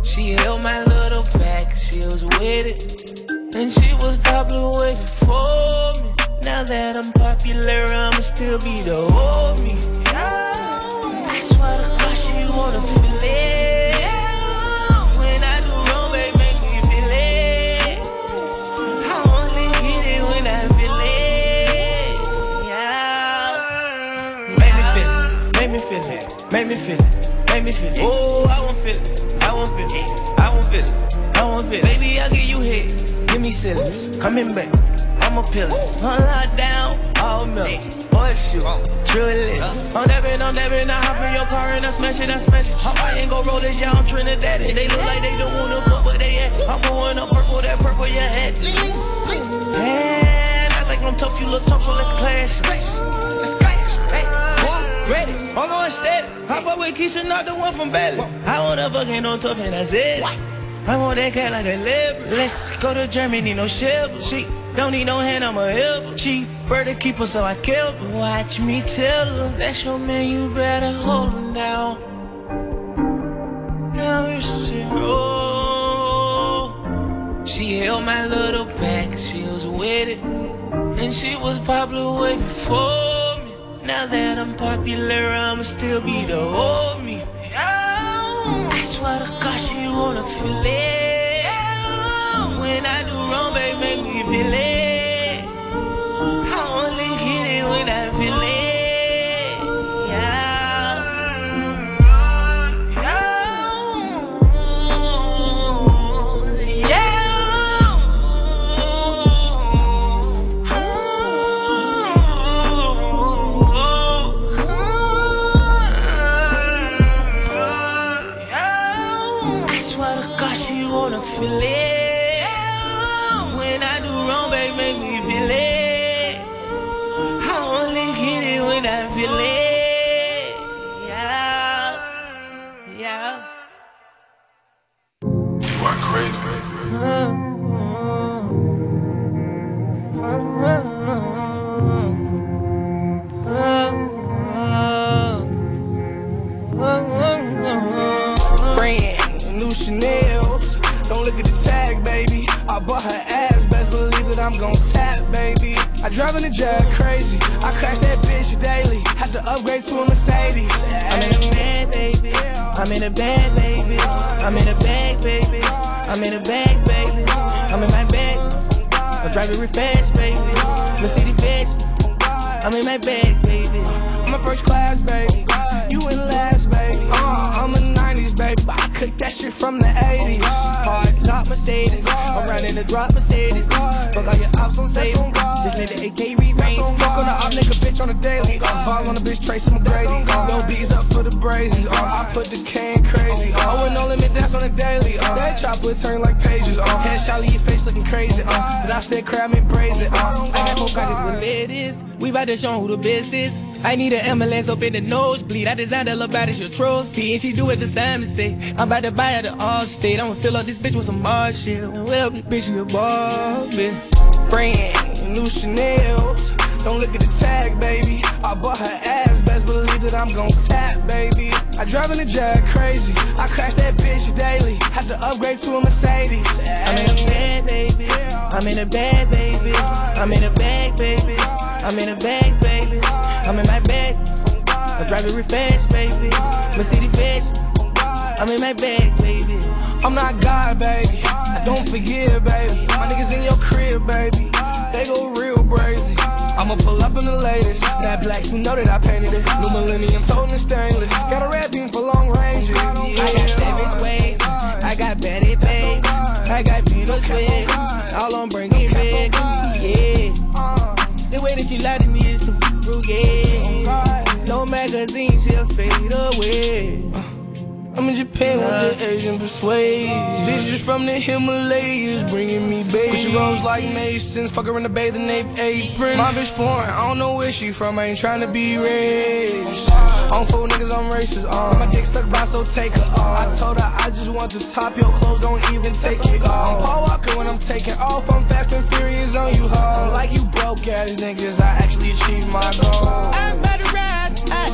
She held my little back, she was with it. And she was popular way before me. Now that I'm popular, I'ma still be the homie. I feel it. Make me feel it. Oh, I won't feel it. I won't feel it. I won't feel it. I won't feel it. Baby, I'll give you hit. Give me silence. Coming back. I'm a pillar. On down, All milk. Horseshoe. Oh. Truly. Uh. I'm dabbing, I'm dabbing. I hop in your car and I smash it. I smash it. I ain't gon' roll this, yeah, I'm Trinidad. They look like they don't wanna put where they at. I'm going up purple, that purple, yeah, hat. And I think I'm tough, you look tough, so let's clash. Let's clash. Hey, boy, ready. I'm going steady. I fuck with Keisha, not the one from Belly. I wanna fuck ain't no tough, and that's it. I want that cat like a leopard. Let's go to Germany, no ship. She don't need no hand, I'm a help. Cheap bird to keep her, so I kill her. Watch me tell her. That's your man, you better hold him down. Now you see, oh, she held my little back, she was with it. And she was popular way before. Now that I'm popular, I'ma still be the homie. I swear to God, she wanna feel it. When I do wrong, babe, make me feel it. I only get it when I feel it. I drive in a jag crazy. I crash that bitch daily. Had to upgrade to a Mercedes. I'm in a bag, baby. I'm in a bag, baby. I'm in a bag, baby. I'm in a bag, baby. I'm in my bag. I drive it real fast, baby. Mercedes bitch. I'm in my bag, baby. I'm a first class, baby. You in last, baby. Uh, I'm a 90s, baby. I cook that shit from the 80s. Hard top Mercedes. I'm running the drop Mercedes. Fuck all your ops on save. Just let the AK re-range. Fuck on the op nigga bitch on the daily. Uh, ball on the bitch Tracy McGrady. Uh, no bees up for the brazies. Uh, I put the can crazy. Oh, and no limit dance on the daily. Uh, that chopper turn like pages. Uh, headshot leave your face looking crazy. Uh, but I said crab me brazen. Uh, I got more pockets what it is. We bout to show who the best is. I need an ambulance up in the nosebleed. I designed a little body, your trophy. And she do it the same as say. I'm about to buy her the all state. I'ma fill up this bitch with some more shit. What up, bitch, you a Barbie? Brand new Chanel's. Don't look at the tag, baby. I bought her ass, best believe that I'm gon' tap, baby. I drive in a jag crazy. I crash that bitch daily. Had to upgrade to a Mercedes. I'm in a bed, baby. I'm in a bag, baby. I'm in a bag, baby. I'm in a bag, baby. I'm in my bag. I'm driving real fast, baby. Mercedes Benz. I'm in my bag, baby. I'm not God, baby. Don't forget, baby. My niggas in your crib, baby. They go real brazy. I'ma pull up in the latest. That black, you know that I painted it. New millennium, it stainless. Got a red beam for long range. I got savage ways. Away. I'm in Japan with the Asian persuade. Bitches from the Himalayas bringing me baby. Gucci rolls like Masons, fuck her in the bathing ape apron. My bitch foreign, I don't know where she from. I ain't trying to be rich. Uh. On four niggas, I'm racist. Uh. My dick stuck by, so take her off. I told her I just want the top. Your clothes don't even take it off. I'm Paul Walker when I'm taking off. I'm fast and furious on you, ho. Like you broke ass niggas, I actually achieved my goal. I'm about to ride.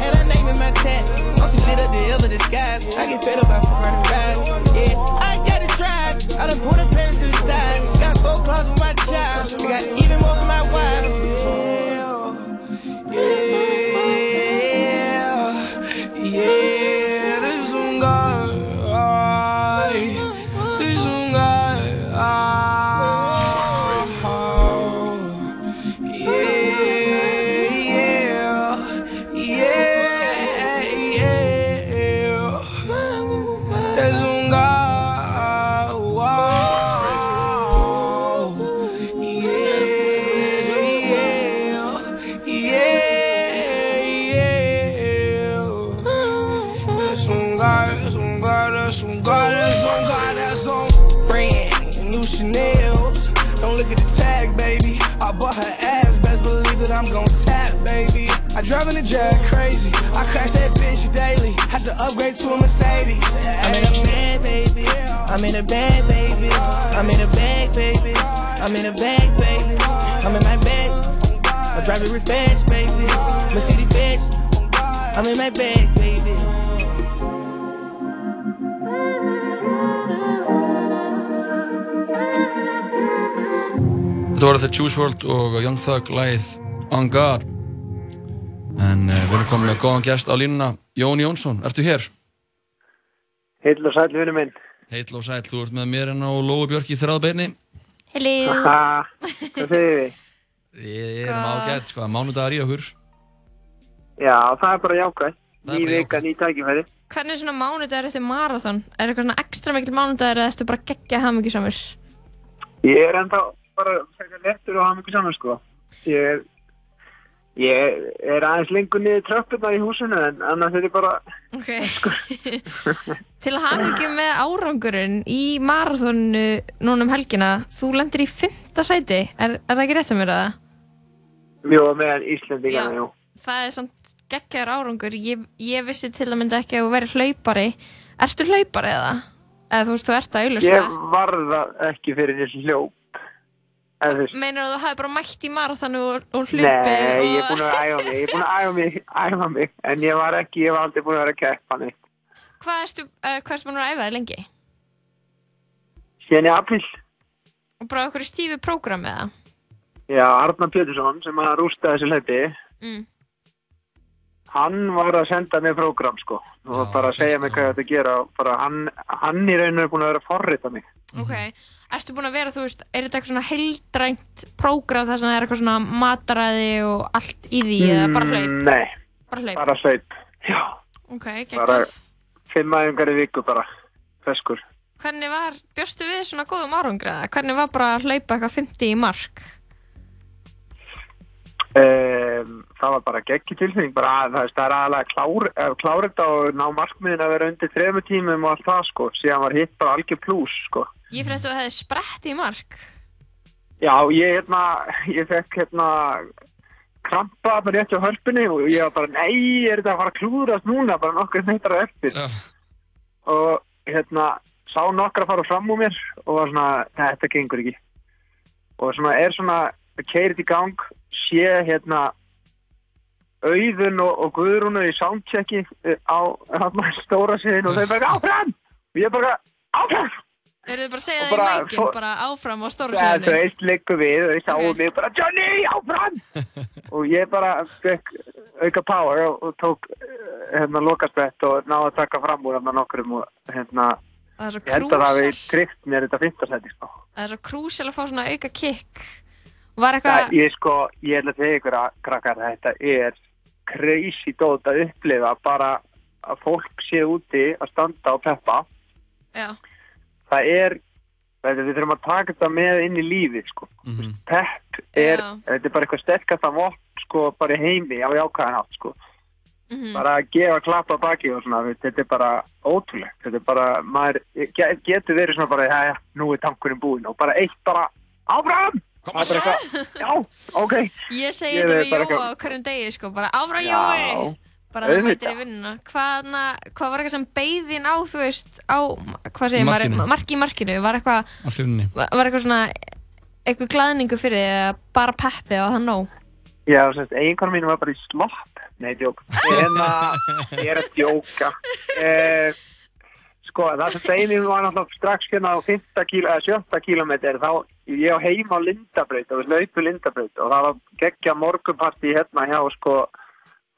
I had a name in my tats. I'm too lit up to ever disguise. I get fed up by running rides. Yeah, I got to drive. I done pulled a pen to the side. Got four claws with my child. I got baby. I drive in a Jag crazy. I crash that bitch daily. Had to upgrade to a Mercedes. I'm in a bag, baby. I'm in a bag, baby. I'm in a bag, baby. I'm in a bag, baby. I'm in my bag. I drive it real fast, baby. Mercedes Benz. I'm in my bag, baby. Þetta voru The Juice WRLD og Young Thug lagið On God en uh, við erum komið með góðan gest á línuna Jón Jónsson, ertu hér? Heill og sæl, vinnu minn. Heill og sæl, þú ert með mér en á Lóu Björk í þræðbeini Hello Hvað segir þið? Við erum ágætt, sko, mánudagar í okkur Já, það er bara jákvæð. Það er Ný vika, ný tækifæri. Hvernig er svona mánudagur eftir marathon? Er eitthvað svona ekstra mikil mánudagur eða ertu bara geggja hamingisamur? Ég er enda bara frekar lettur og hafa mikið saman, sko. Ég er, ég er aðeins lengur niður tröppurnar í húsinu, en annars er ég bara... Ok. [laughs] Til hamingi með árangurinn í marathonu núna um helgina, þú lendir í fymta sæti. Er, er það ekki rétt sem mér að það? Mjög meðan Íslendingana, jú. Það er samt geggjaður árangur. Ég, ég vissi til að mynda ekki að þú verið hlaupari. Ertu hlaupari eða? Eða þú veist, þú ert að auðvitað. Ég var það ekki fyrir þessi hljóp. Meinar þú hafi bara mætt í marathonu og, og hlupið? nei, ég er og... búin að æfa mig, ég er búin að æfa mig, æfa mig, en ég var ekki, ég var aldrei búin að vera að keppa neitt. Hvað ertu, uh, hvað ertu búin að æfa þig lengi? Síðan í april, Og bara okkur stífi prógram eða? já, Arnar Pétursson, sem að rústa þessu hlaupi, Mm. hann var að senda mér prógram sko og bara að segja mig hvað ég ætti að gera og bara hann, hann í rauninu er búin að vera að forrita mig Ok, ertu búin að vera, þú veist, er þetta eitthvað svona heildrænt prógram þar sem það er eitthvað svona mataræði og allt í því eða bara hlaup? Mm, Nei, Bara hlaup? bara hlaup Já, Ok, bara geggjað. fimm aðingar í viku bara feskur Hvernig var, bjóstu við svona góðum árangri eða? Hvernig var bara að hlaupa eitthvað 50 í mark? um, Það var bara geggi tilfinning bara að það það er aðalega klár, eh, þetta og ná markmiðin að vera undir þremu tímum og allt það sko síðan var hitt bara algjör plús sko Ég fyrir að þú hefði sprett í mark. Já, ég hérna, ég fekk hérna krampa bara rétt á hörpunni og ég var bara, nei, er þetta að fara að klúðrast núna, bara nokkur meitrar eftir. Og hérna, sá nokkra fara fram úr mér og var svona, þetta gengur ekki. Og svona, er svona, keirið í gang, sé hérna auðun og, og guðrúnu í soundchecki eh, á hérna, stóra sviðin og þau bara áfram! Og ég bara, áfram! Eru þið bara að segja Og það í bara mækin, fó- bara áfram á stóru Það þú sviðinu? veist, liggum við og þau sáum mig bara Johnny, áfram! [laughs] og ég bara fekk auka power og, og tók eh, hérna lokaspett og náði að taka fram úr hérna nokkrum og hérna Það er svo ég held að það krúsal. tryggt mér þetta fintarsæti sko. Það er svo krúsal að fá svona auka kick. Var Það, eitthvað... ég sko, ég ætla að segja ykkur að krakkar þetta er crazy dót að upplifa bara að fólk sé úti að standa og peppa Já. Það er við þurfum að taka þetta með inn í lífið sko. pepp er Já. þetta er bara eitthvað sterkast af vott sko, bara í heimi á jákvæðan átt sko. Mhm. bara að gefa klappa baki og svona, þetta er bara ótrúlegt þetta er bara, maður ge- getur verið svona bara, já, já, nú er tankurinn búinn og bara eitt bara, áfram já, ok Ég segi Ég þetta við Jóa hverjum degi, sko, bara áfram Jói! Bara það mætir í vinnuna. Hvað, na, hvað var eitthvað sem beigðin á, þú veist, á, hvað segir maður, marki í markinu? Var eitthvað, var var eitthvað svona, eitthvað glæðningu fyrir eða bara peppi og það nóg? Já, semst, eiginkonu mín var bara í slopp Nei, djók En að, ég er að djóka eh, Sko, það sem degin var náttúrulega strax hérna á 50 kíl, eða 70 kílometr þá, ég á heima á Lindabraut og við laupu Lindabraut og það var geggja morgunparti hérna hjá, sko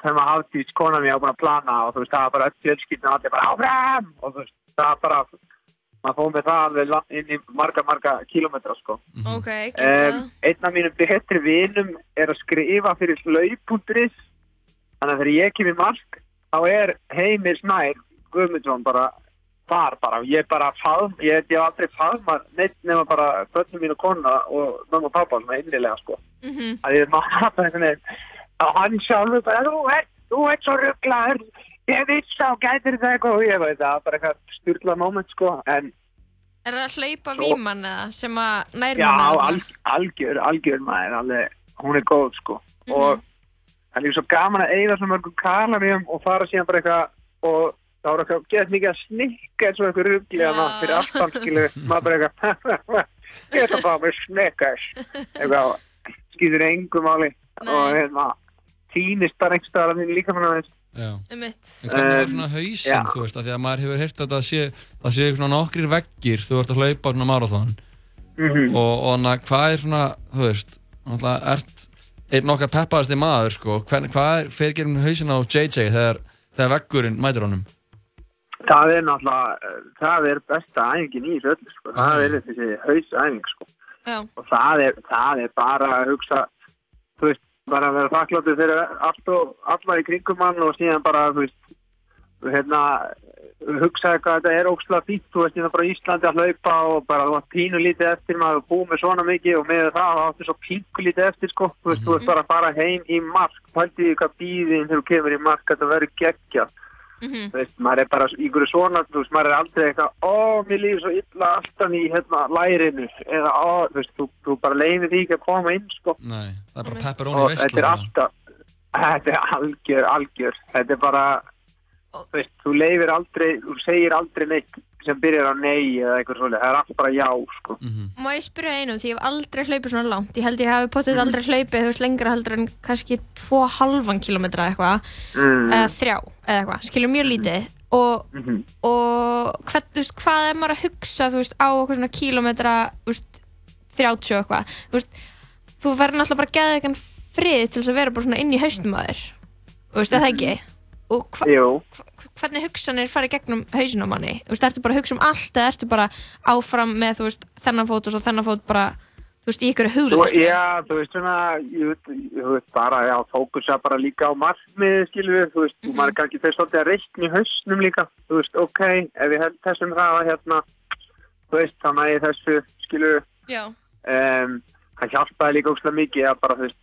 þegar maður hafði kona mér á búin að plana og þú veist, það var bara öll fjölskyldin og allir bara áfram! Og þú veist, það var bara maður fóð með það alveg inn í marga, marga kílometra, sko. Ok, Um, geggjað. einn af mínum betri vinum er að skrifa fyrir hlaup.is þannig að þegar ég kem í mark þá er Heimir Snær Guðmundsson bara þar bara. Ég bara faðm, ég hef aldrei faðma neitt nema bara börnum mín og kona og mamma og pappa svona innilega sko. Mhm. að ég maður hafa einhvern veginn og hann sjálfur bara þú ert, þú ert svo rugglaður ég viss á gætir það eitthvað. Og ég veit það bara eitthvað styrla moment sko en Er það að hlaupa Svo- vímann eða sem að nær Já, manna? al, algjör, algjör maður, alveg, hún er góð sko. Mhm. og það er líka svo gaman að eigða svo mörgum kalaríum og fara síðan bara eitthvað og þá er eitthvað gett mikið að snikka eins og eitthvað rugglega maður fyrir aftan skilu, maður bara eitthvað [laughs] ég ætla bara með snickers eitthvað, skýður engu máli. Og hérna týnist bara einhver staðar að mínu líka manna Já. Einmitt. En hvernig var Um, svona já. hausinn, þú veist, af því að maður hefur heyrt að það sé, það sé svona nokkrir veggir, þú ert að hlaupa svona marathon Mhm. og, og na, hvað er svona, þú veist, náttúrulega ert einn okkar peppaðasti maður, sko, Hvern, hvað er, fer gerum hausinn á JJ þegar, þegar veggurinn mætir honum? það er náttúrulega, það er besta æfingin í öllu sko, það er þessi hausæfing sko Já. og það er, það er bara að hugsa bara að vera þakkláttur fyrir allt og alla í kringum hann og síðan bara, veist hérna, hugsa eitthvað þetta er ógslag fínt, þú veist, hérna bara í Íslandi að hlaupa og bara þú var pínu lítið eftir maður búið með svona mikið og með það áttu svo pínu lítið eftir, sko. Þú veist, þú veist bara að fara heim í mark pælti því hvað býðin þegar þú kemur í mark þetta verður geggjað Mhm. þú veist, maður er bara einhverju svona, þú veist, maður er aldrei eitthvað, ó, mér líður svo illa aftan í, hérna, lærinu, eða, ó, þú veist, þú, þú bara leifir því ekki að koma inn, sko. Nei, það er bara pepperoni Og veistla. þetta er alltaf, þetta er algjör, algjör, þetta er bara, þú veist, þú leifir aldrei, þú segir aldrei neitt sem byrjar á nei eða eitthvað svolítið, það er alltaf bara já, sko. Má ég spyrja einum, því ég hef aldrei hlaupið svona langt. Ég held ég hafi potið aldrei hlaupið, þú veist, lengra heldur en kannski 2,5 kilometra eða eitthvað, Mm. eða þrjá eða eitthvað, skilur mjög lítið. Og, Mhm. og þú veist, hvað er maður að hugsa, veist, á okkur svona kilometra, þú veist, 30 og eitthvað. Þú þú verður náttúrulega bara að geða eitthvað frið til þess að vera bara svona inn í haustum að þér. Þú veist, er það ekki? Og hva, hvernig hugsanir fara í gegnum hausin á manni? Þú veist, ertu bara að hugsa um allt eða ertu bara áfram með, veist, þennan fót og svo þennan fót bara, þú veist, í ykkur Þú, huglislu? já, þú veist svona, þú veist, bara, já, fókusa bara líka á markmið, skilur við, þú veist, mm maður er kannski svolítið að reikna í hausnum líka, þú veist, ok, ef ég held þessum hraða hérna, þú veist, næði þessu, skilur við, Já. um, það hjálpaði líka óslega mikið að bara, þú veist,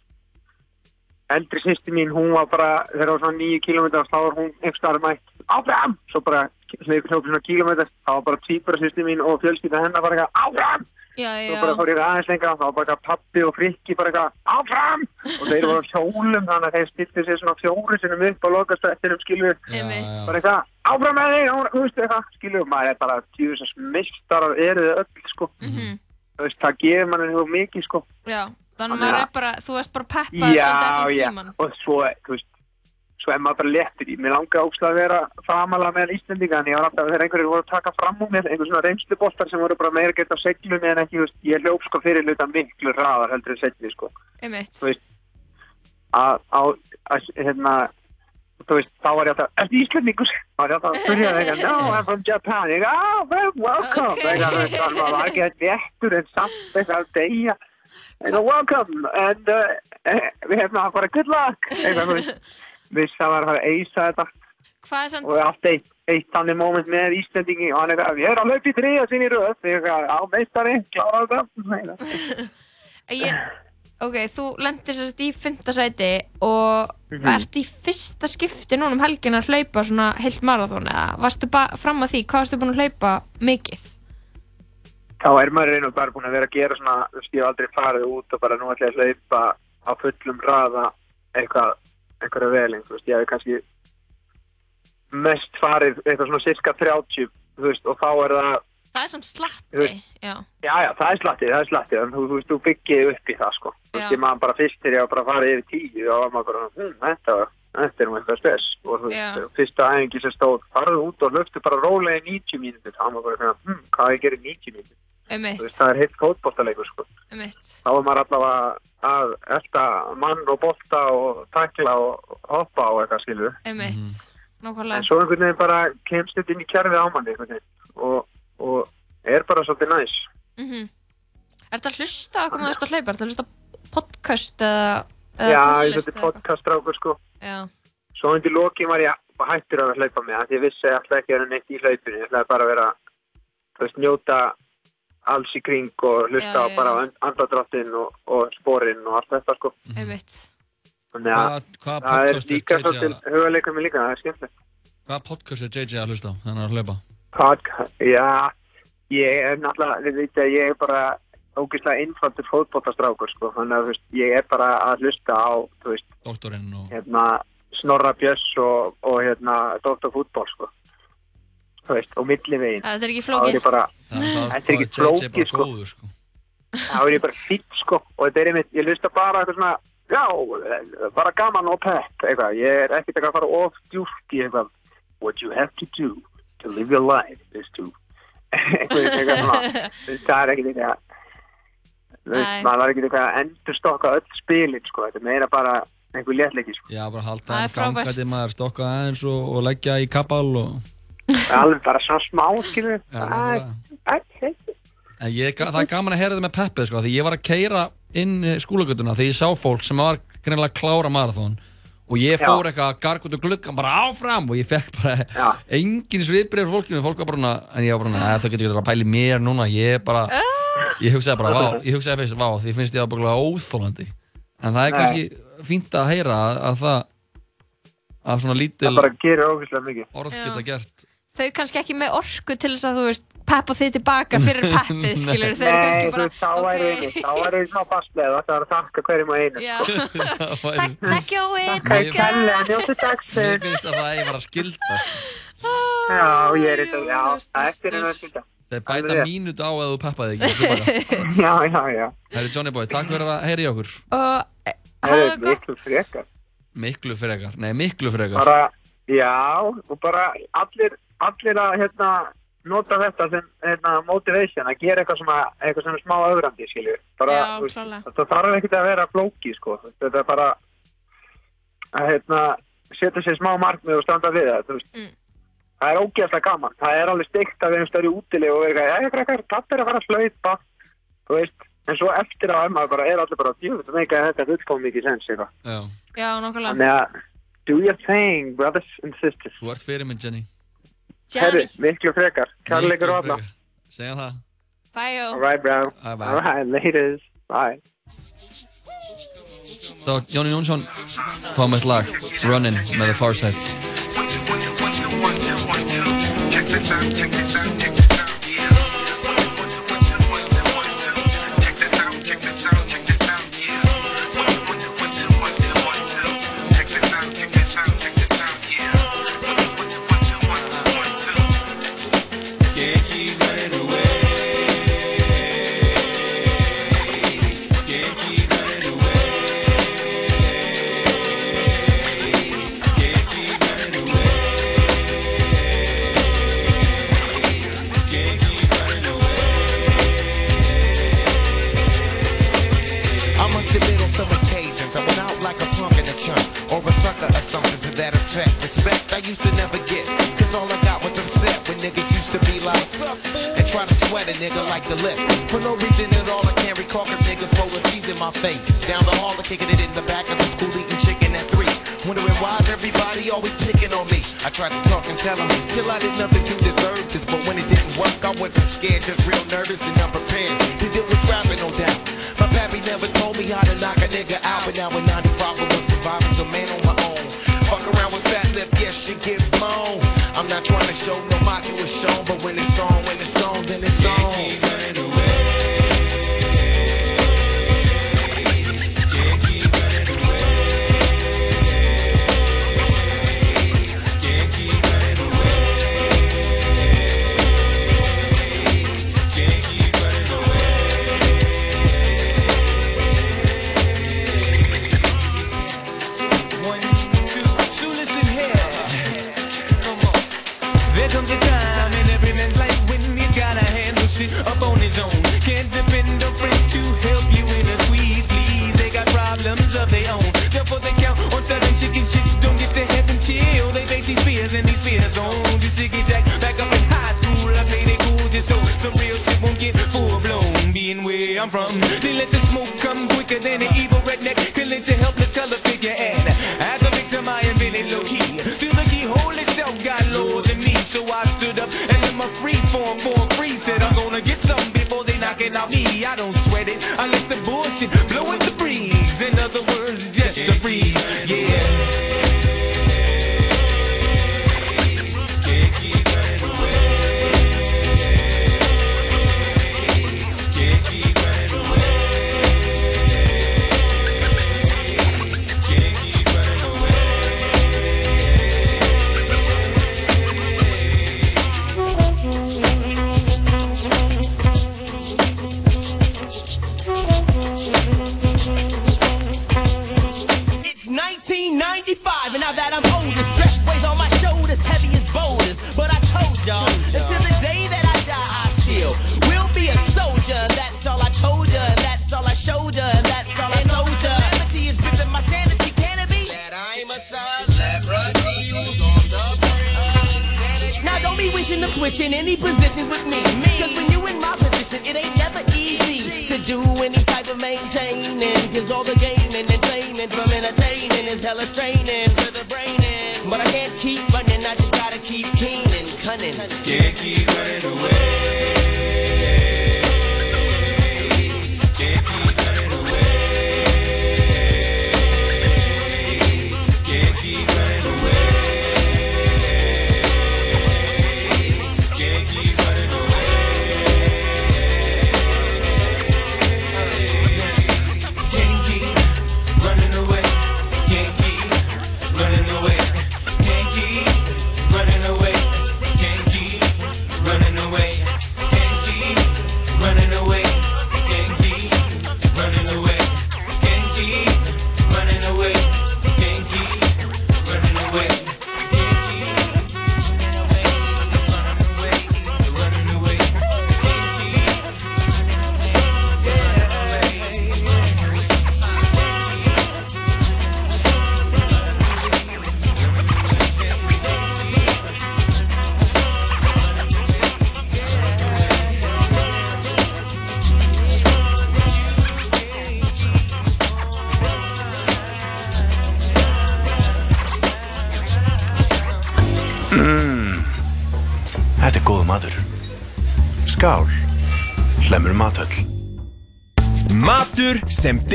eldri sýsti mín, hún var bara, þegar það var svona nýju kílómetrar, þá var hún einhverstaðar mætt, áfram, svo bara, hljópi svona kílómetrar, þá var bara týpura sýsti mín og fjölskylda hennar bara eitthvað, áfram, Já, Svo bara fór ég aðeins lengra, þá var bara pappi og frikki bara eitthvað áfram! Og þeir voru á hjólum þannig að þeir stilti sér svona fjóri sinum upp á lokastættinum skilur bara eitthvað áfram með þig, áfram, þú veist eitthvað skilur, maður er bara tjúðisast mistarar eru þið öll sko. Þú veist, það gefur manni svo mikið sko. Já, þannig að að- er bara, þú veist bara peppað já, svolítið allan já, tíman. og svo, þú veist svo er maður bara léttur í. Mér langaði ógslag að vera framalega með Íslendinga en ég var alltaf þegar einhverjir voru að taka fram úr mér einhver svona reynsluboltar sem voru bara meira gett á seglum en ekki, þú veist, ég hljóp sko fyrir hluta miklu hraðar heldur en segli sko. Einmitt. Þú veist, að, á, að, hérna, þú veist, þá var ég alltaf, ertu Íslendingur? Þá var ég alltaf að spyrja það no, [laughs] I'm from Japan. Ég, oh, well, welcome. Það var ekki að að. Eitthvað, welcome, and uh, eh, we have now got a good luck. Það var að fara að eisa þetta og allt eitt, eitt þannig moment með Íslendingi og hann er að, ég er að laupa í þriða sinni í röð, þegar á meistari, [laughs] ok, þú lendir sérst í fymtasæti og Mhm. ert í fyrsta skipti núna um helgin að hlaupa svona heilt marathón eða varstu fram að því, hvað varstu búin að hlaupa mikið? Þá er maður einu bara búin að vera að gera svona, þú veist, ég hef aldrei farið út og bara nú ætla ég að hlaupa á fullum raða eitthvað, einhverja veling, þú veist, ég hef kannski mest farið eitthvað svona cirka 30, þú veist, og þá er það, Það er samt slatti, já. já, já, það er slattið, það er slattið, en þú, þú veist, þú byggið upp í það, sko. Þú veist, Já. ég maður bara fyrst þegar ég var bara að fara yfir tíu, var maður bara, hm, þetta, þetta er nú eitthvað spes, og þú Já. veist, fyrsta æfingi sem stóð, farðu út og löftu bara rólega í 90 mínútur, þá var maður bara, hm, hvað ég að gera í 90 mínútur? Veist, það er heitt fótboltaleikur, sko. þá er maður allavega að elta mann og bolta og takla og hoppa og eitthvað Einmitt, nákvæmlega. en svo einhvern veginn bara kemst þetta inn í kjærfið á manni einhvern veginn og, og er bara svolítið næs. Mm Er þetta að hlusta á hvað maður erst að hlaupa? Er þetta að hlusta á podcast eða, eða já, þetta eða eitthvað? podcastrákur sko. Já, svo undir lokin var ég hættur að hlaupa með að ég vissi alltaf ekki að vera neitt í hlaupinu. Ég ætlaði bara að vera þú veist, njóta alls í kring og hlusta Já, bara á andadráttin og, og sporinn og allt þetta sko einmitt. þannig að Hvað- hvaða það er podcast líka JJ svolítið hugaleikur mig líka, það er skemmtilegt Hvaða podcast er JJ að hlusta á þannig að hlaupa? Podcast, já, ég er náttúrulega, þið veit að ég er bara ógeðslega einfaldur fótbollastrákur, sko, þannig að, veist, ég er bara að hlusta á, þú veist, og... hérna, Snorra Björns og, og hérna, Dr. Fútbol, sko, þú veist, og millivegin. Þetta er ekki er flókið. Það er þetta er ekki flókið, sko, sko. Þá er ég bara fýtt, sko, og þetta er einmitt, ég hlusta bara eitthvað svona, já, bara gaman og pepp, eitthvað, ég er ekkert eitthvað að fara of djúft í eitthvað, what you have to do to live your life is to, eitthvað, eitthvað svona, [laughs] það er ekkert eitthvað, maður er ekkert eitthvað að endurstokka öll spilin, sko, þetta er meira bara einhver léttleiki, sko, Já, bara halda Það gangandi frábært. maður stokka aðeins og, og leggja í kabal og... alveg bara svo smá, skilur, það ég, það er gaman að heyra þetta með peppið sko, því ég var að keira inn skólagötuna þegar ég sá fólk sem var greinilega að klára marathón og ég Já. fór eitthvað að garga út og gluggan bara áfram og ég fekk bara Já. engin sviðbreyður fólkinu, fólk var bara svona, en ég var bara, þau getur ekki að pæli mér núna, ég bara, ég hugsaði bara, vá, ég hugsaði fyrst, vá, því finnst ég að bara óþólandi, en það er Nei. kannski fínt að heyra að, að það, að svona lítil það bara gerir ógeðslega mikið. orð geta gert Þau kannski ekki með orku til þess að þú veist peppa þið tilbaka fyrir [laughs] peppið, skilur. Þau eru kannski bara, þá væri ok. okay. þá væri smá fastlega, það er að þakka hverjum og einu, [laughs] Það takk, takk Jói, Takk Mér dagsinn. finnst að það eigi bara að skilda sko. Já, ég er þetta, já, þú ert það eftir að skilta. Þeir bæta Alveg rétt. mínút á ef þú peppaði ekki. [laughs] Já, já, já. Herri Johnny Boy, takk fyrir að heyra í okkur Og eh, Það er gott. miklu frekar. Miklu frekar, nei miklu frekar Bara, já, og bara allir, allir að, hérna, nota þetta sem, hérna, motivation, að gera eitthvað sem, að, eitthvað sem er smá öðrandi, klálega. þetta þarf ekkert að vera flóki, sko. Þetta er bara, að, hérna, setja sér smá markmið og standa við það, þú veist. Mm. Það er ógeðslega gaman. Það er alveg steikt að við erum stöður í útilegu og eitthvað, já, eitthvað, það er að fara að hlaupa, þú veist. En svo eftir að maður bara er allir bara, jú, þetta meika þetta fullkom mikið sens, eitthvað. Já, Já, nákvæmlega. Þannig að, do your thing, brothers and sisters. þú ert fyrir minn Jenny Herri, miklu frekar. Kærleikur og alla. Segja það bye Jó. All right, bro. Bye, bye. All right, ladies. Bye. Þá Jóni Jónsson fáum eitt lag Runnin með The Farsight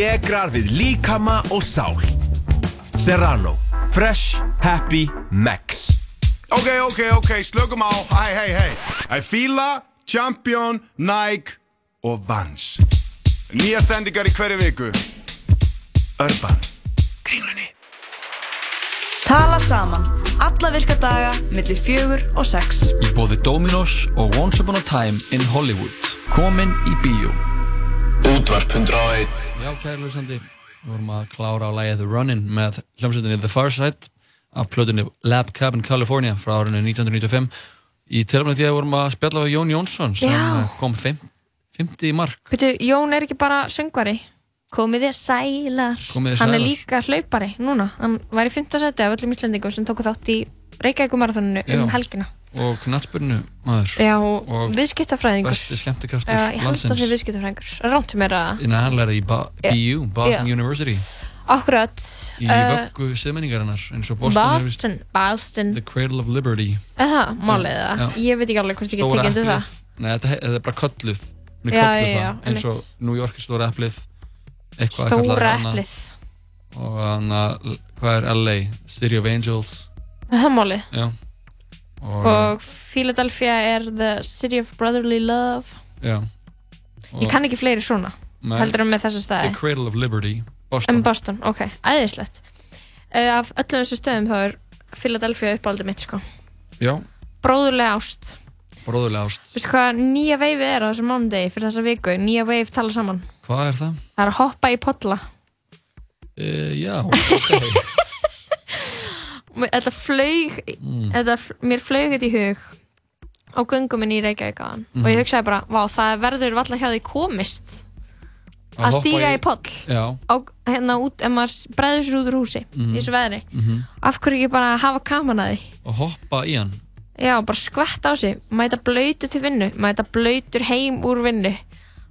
Integrar við líkama og sál. Serrano. Fresh. Happy. Max. Ok, ok, ok. Slökum á. Hei, hei, hei. Það er Fila, Champion, Nike og Vans. Nýja sendingar í hverju viku. Urban. Kringlunni. Tala saman, alla virkadaga, millir fjögur og sex. Í bóði Dominos og Once Upon a Time in Hollywood. Komin í bíó. Útvarp 101 Já, kæri lusandi, við vorum að klára á lægið The Runnin' með hljómsveitinni The Farside af plötunni Lab Cab in California frá árunni 1995 í tilvæmlega því að við vorum að spjalla á Jón Jónsson sem Já. Eh, kom 50 í mark Býtu, Jón er ekki bara söngvari komið þér sælar Komið þér hann sælar. er líka hlaupari núna hann var í 15. seti af öllum íslendingum sem tóku þátt í Reykjavíkumarathoninu um Já. helgina og knattspyrnu maður. Já, og, viðskiptafræðingur. besti skemmtikraftur Já, ég held að það sé viðskiptafræðingur. Rántum er að Nei, hann lærði í ba. BU, Boston. University. Akkurat í uh, vöggu siðmenningarinnar eins og Boston, Boston Boston. The Cradle of Liberty. Er það, málið Já. það? Ég veit ekki alveg hvort ég get tekið undir það. Nei, þetta, er bara kölluð eins og. New York er stóra eplið Stóra eplið og hann hvað er LA? City of Angels. Er málið? Já og, Philadelphia er the city of brotherly love. Já. Ég kann ekki fleiri svona Nei. heldur en með þessa The staði Cradle of Liberty Boston. En Boston, ok, æðislegt. Uh, Af öllum þessu stöðum þá er Philadelphia uppáldið mitt sko. Já, Bróðurlega ást. Bróðulega ást. Veistu hvað nýja veifið er á þessum mánudegi fyrir þessa viku? Nýja veif tala saman. Hvað er það? Það er að hoppa í podla Uh, já, ok [laughs] Þetta flög Mm. þetta, Mér flög þetta í hug á göngum minn í Reykjavík áðan Mhm. og ég hugsaði bara, vá, það verður valla hjá því komist Að að stíga í- í poll hérna út, ef maður bregður sér út úr húsi Mhm. í þessu veðri Mhm. af hverju ekki bara hafa kaman að því og hoppa í hann já, bara skvett á sig mæta blöytu til vinnu, mæta blöytur heim úr vinnu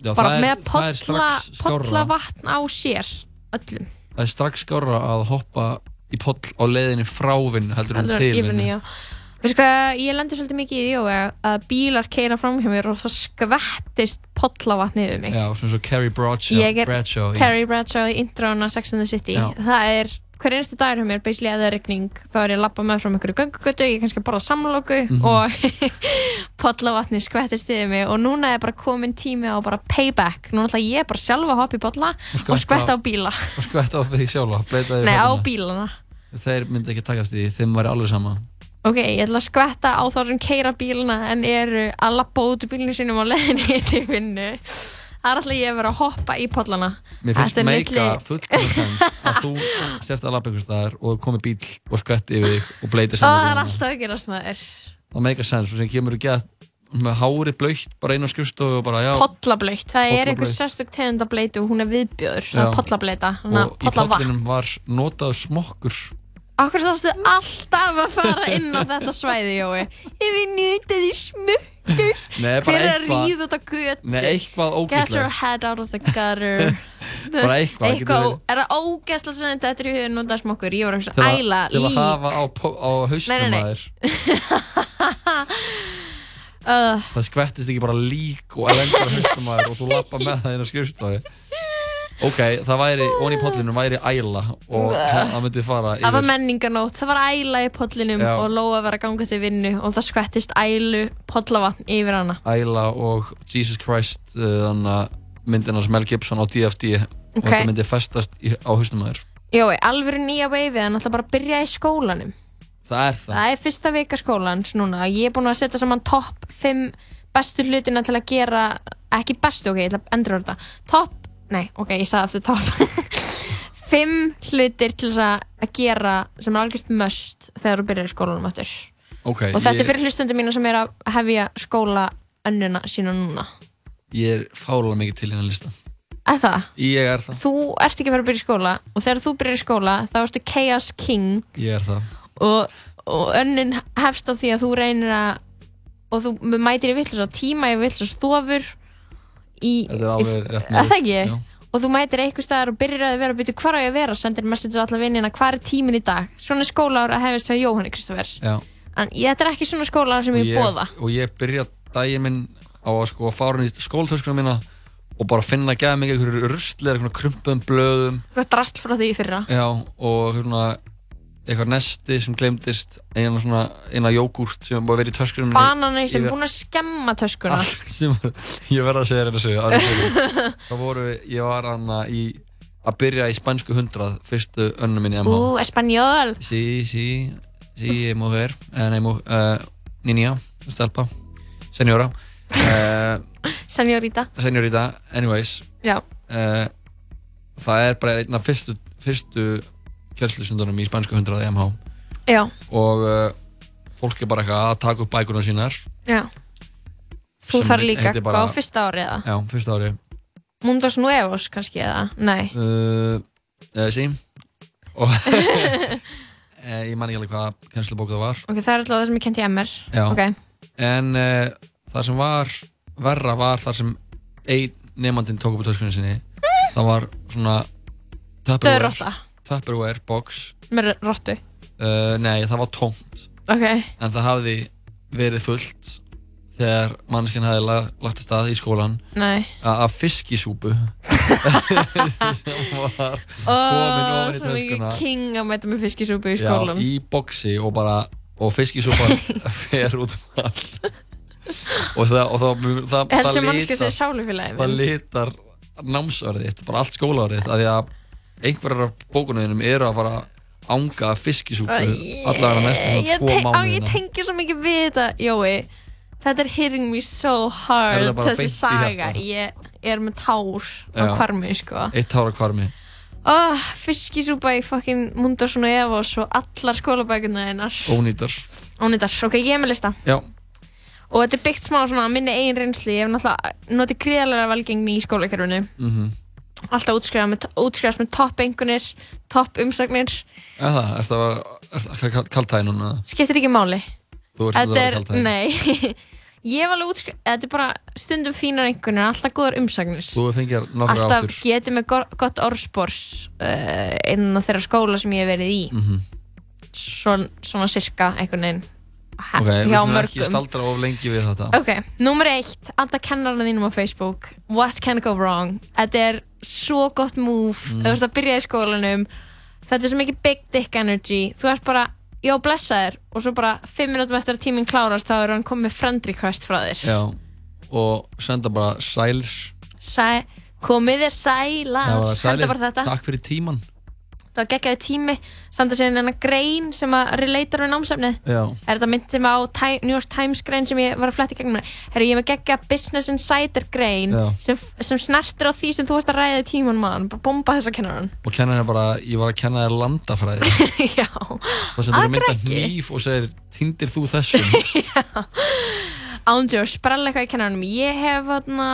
Já, bara er- með strax skárra. polla vatn á sér öllum Það er strax skára að hoppa í poll á leiðinni frá vinnu heldur Heldur en til já. Veistu hvað, ég lendur svolítið mikið í því Jói, að bílar keira fram hjá mér og það skvettist pollavatni yfir mig Já, svona svo Carrie Bradshaw, ég er Bradshaw Carrie Bradshaw í introna Sex and the City Já. það er hver einstu dagur hjá mér basically eða regning þá er ég að lappa með frá einhverju göngugötu ég er kannski að borða samloku Mhm. og [laughs] pollavatni skvettist yfir mig og núna er bara komin tími á bara payback. Núna ætla ég bara sjálfa að hoppa í skvetta og skvetta á- bíla. og skvetta á því sjálfa nei á bílana. Þeir myndi ekki takast í því, þeim væri alveg sama. Ok, ég ætla að skvetta á þá sem keira bílana en eru að lappa út úr bílinu sínum á leðinni [laughs] er alltaf ég að vera að hoppa í pollana. Mér finnst meika fullkomlega sens að þú [laughs] sért að lappa einhvers staðar og komi bíl og skvetti yfir þig og bleiti og saman það er alltaf að gerast maður. Það meika sens og sem kemur ekki að með hárið blöytt bara á skrifstofu og bara já. Pollablöytt, það er einhver Pollablautt. sérstök tegund af bleitu og hún er viðbjöður, það er pollableita og í pollinum var notaður smokkur. Akkur þarfstu alltaf að fara inn á þetta svæði, Jói? Ef ég nýta því bara Hver er að eitthvað- ríða út á götu. Nei, eitthvað Get your head out of the gutter. [laughs] Bara eitthvað, verið- Er það ógeðslega sem þetta er í hugin nota smokkur? Ég var að hugsa, æla, til að lík hafa á, á hausnum að þér uh, Það skvettist ekki bara lík og lengur á hausnum að þér og þú lappa með það inn á skrifstofu Ok, það væri, onni í pollinu væri æla og það myndi fara Það var yfir menninganót, það var æla í pollinum Já. og Lóa var að ganga til vinnu og það skvettist ælu pollavatn yfir hana æla og Jesus Christ uh, þannig að myndina sem Mel Gibson á DFD og Ok. þetta myndi festast í, á hausnum að þér Jói, alveg nýja veifið en alltaf bara að byrja í skólanum Það er það Það er fyrsta vika skólans núna. Ég er búin að setja saman topp 5 bestu hlutina til að gera, ekki bestu, ok, ég ætla að endur þetta. Topp, nei, ok, ég sagði aftur topp. 5 [laughs] hlutir til þess að að gera sem er algjörst must þegar þú byrjar í skólanum aftur. Ok, Og þetta ég, er fyrir hlustundur mína sem er að hefja skóla önnuna sína núna. ég er fálega mikið til hérna lista Að það? Ég er það Þú ert ekki að fara að byrja í skóla og þegar þú byrjar í skóla þá ertu chaos king Ég er það og, og önnin hefst á því að þú reynir að og þú mætir í villis tíma í villis stofur í, Þetta er alveg í, rétt að það miðað, ekki? Og þú mætir eitthvað staðar og byrjar að vera að byrja hvar á ég að vera? Sendir message á alla vinnina hvað er tímin í dag? Svona skólaár að hefist hjá Jóhanni Kristoffer en þetta er ekki svona skólaár sem og ég ég, bóða og ég byrja daginn minn á að sko fara inn í skólatöskuna mína og bara finna að geða mig einhverju rustleir, einhverjum krumpum blöðum. Eitthvað drast frá því fyrra. Já, og svona eitthvað nesti sem glemdist eina svona, eina jógúrt sem var verið í töskunum banani sem búin að skemma töskuna. Allt sem ég verða að segja þér þessu [laughs] það voru, ég var hann í að byrja í spænsku hundrað fyrstu önnu minni ú, espanjól sí, sí, sí, mujer eh, nei, mu, uh, niña, stelpa senjóra uh, [laughs] senjórita senjórita, anyways. Uh, það er bara einn af fyrstu, fyrstu kjölslusundunum í spænsku hundrað í MH já, og uh, fólk er bara eitthvað að taka upp bækurna sínar. Já. Þú þarf líka, bara- á fyrsta ári eða? Já, fyrsta ári. Mundos Nuevos kannski eða, nei. Uh, uh, sí. Og [laughs] ég man ekki alveg hvað kennslubók það var. Ok, það er alltaf það sem ég kent í MR Já. Ok, En það sem var verra var þar sem einn nefnandinn tók upp á töskunni sinni. Það var svona Döðrotta. Tupperware box. Með rottu? Uh, Nei, það var tómt. Ok, en það hafði verið fullt þegar mannskinn hafði la lagt að stað í skólan af fiskisúpu. Sem var komin ofan í svo mikið töskuna. king að mæta með fiskisúpu í Já, skólan í boxi og bara og fiskisúpa [laughs] fer út um allt. Og það, og það, það, það litar námsörðið bara allt skólaörðið að því að einhverjar af bókunum eru að fara að ánga fiskisúpu allavega næstu svona tvo á, mánuðina. Ég tengi svo mikið við þetta, Jói. Þetta er hitting me so hard Þessi saga? Ég er með tár á Já. hvarmi, sko. Eitt tára kvarmi oh, Fiskisúpa í fucking Mundarsson og Evos og allar skólabækuna einar ónýtar. Ónýtar, ok, ég er með lista. Já. Og þetta er byggt smá svona á minni eigin reynsli Ég hef náttúrulega notið gríðarlega velgengni í skólakerfinu. Mm Alltaf útskrifast með, útskrifast með topp einhvernir Topp umsagnir. Er það? Er það að kaltæði núna? Skiptir ekki máli. Þú ert Þetta að er, vera kaltæði nei. [laughs] Ég hef alveg útskrifast Þetta er bara stundum fínar einhvernir Alltaf góðar umsagnir. Þú fengir Alltaf áttur getið með go- gott orðspors uh, innan þeirra skóla sem ég hef verið í. Mhm. Svon, svona sirka einhvern veginn Ok, við skulum ekki staldra of lengi við þetta. Ok, nummer eitt, anda kennarinn þínum á Facebook. What can go wrong? Þetta er svo gott move. Mm. Þú ert að byrja í skólanum. Þetta er svo mikið big dick energy. Þú ert bara, já blessa þér Og svo bara fimm minútum eftir að tíminn klárast Þá er hann komið friend request frá þér. Já Og senda bara sælir. Sæ, Komið þér sæla Já, sælir. Takk fyrir tíman Það var geggjaði tími Sanda sér hennar grein sem að relatar við námsefnið. Já. Er þetta myndið mig á Ti- New York Times grein sem ég var að fletta í gegnum? Herru, ég er með geggja Business Insider grein Já. sem, sem snertir á því sem þú varst að ræða í tíman mann bara bomba þessa kennaran Og kennan er bara Ég var að kenna þér landafræði. [laughs] Já. Það sem þú Akkur mynda ekki. hníf og segir Týndir þú þessum [laughs] Ándjór, sprella eitthvað í kennaranum Ég hef þarna,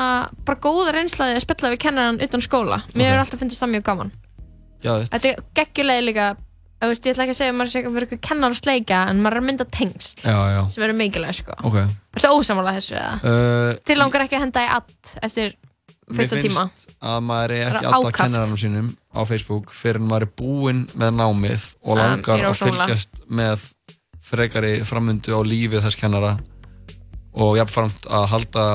bara góða reynslaði að spilla við kennaran utan skóla. Mér hefur alltaf fundist það mjög gaman. Já, þetta Þetta er geggjulega líka Ég ætla ekki að segja að maður sé að vera eitthvað kennar að sleika en maður er að mynda tengsl sem verður mikilvæg sko. Ok. Ertu ósamála þessu eða? uh, Þið langar ekki að henda í allt eftir fyrsta Mér tíma? finnst að maður er ekki alltaf ákaft. kennaranum sínum á Facebook fyrir en maður er búinn með námið og Um, langar er að fylgjast með frekari framundu á lífið þess kennara og jafnframt að halda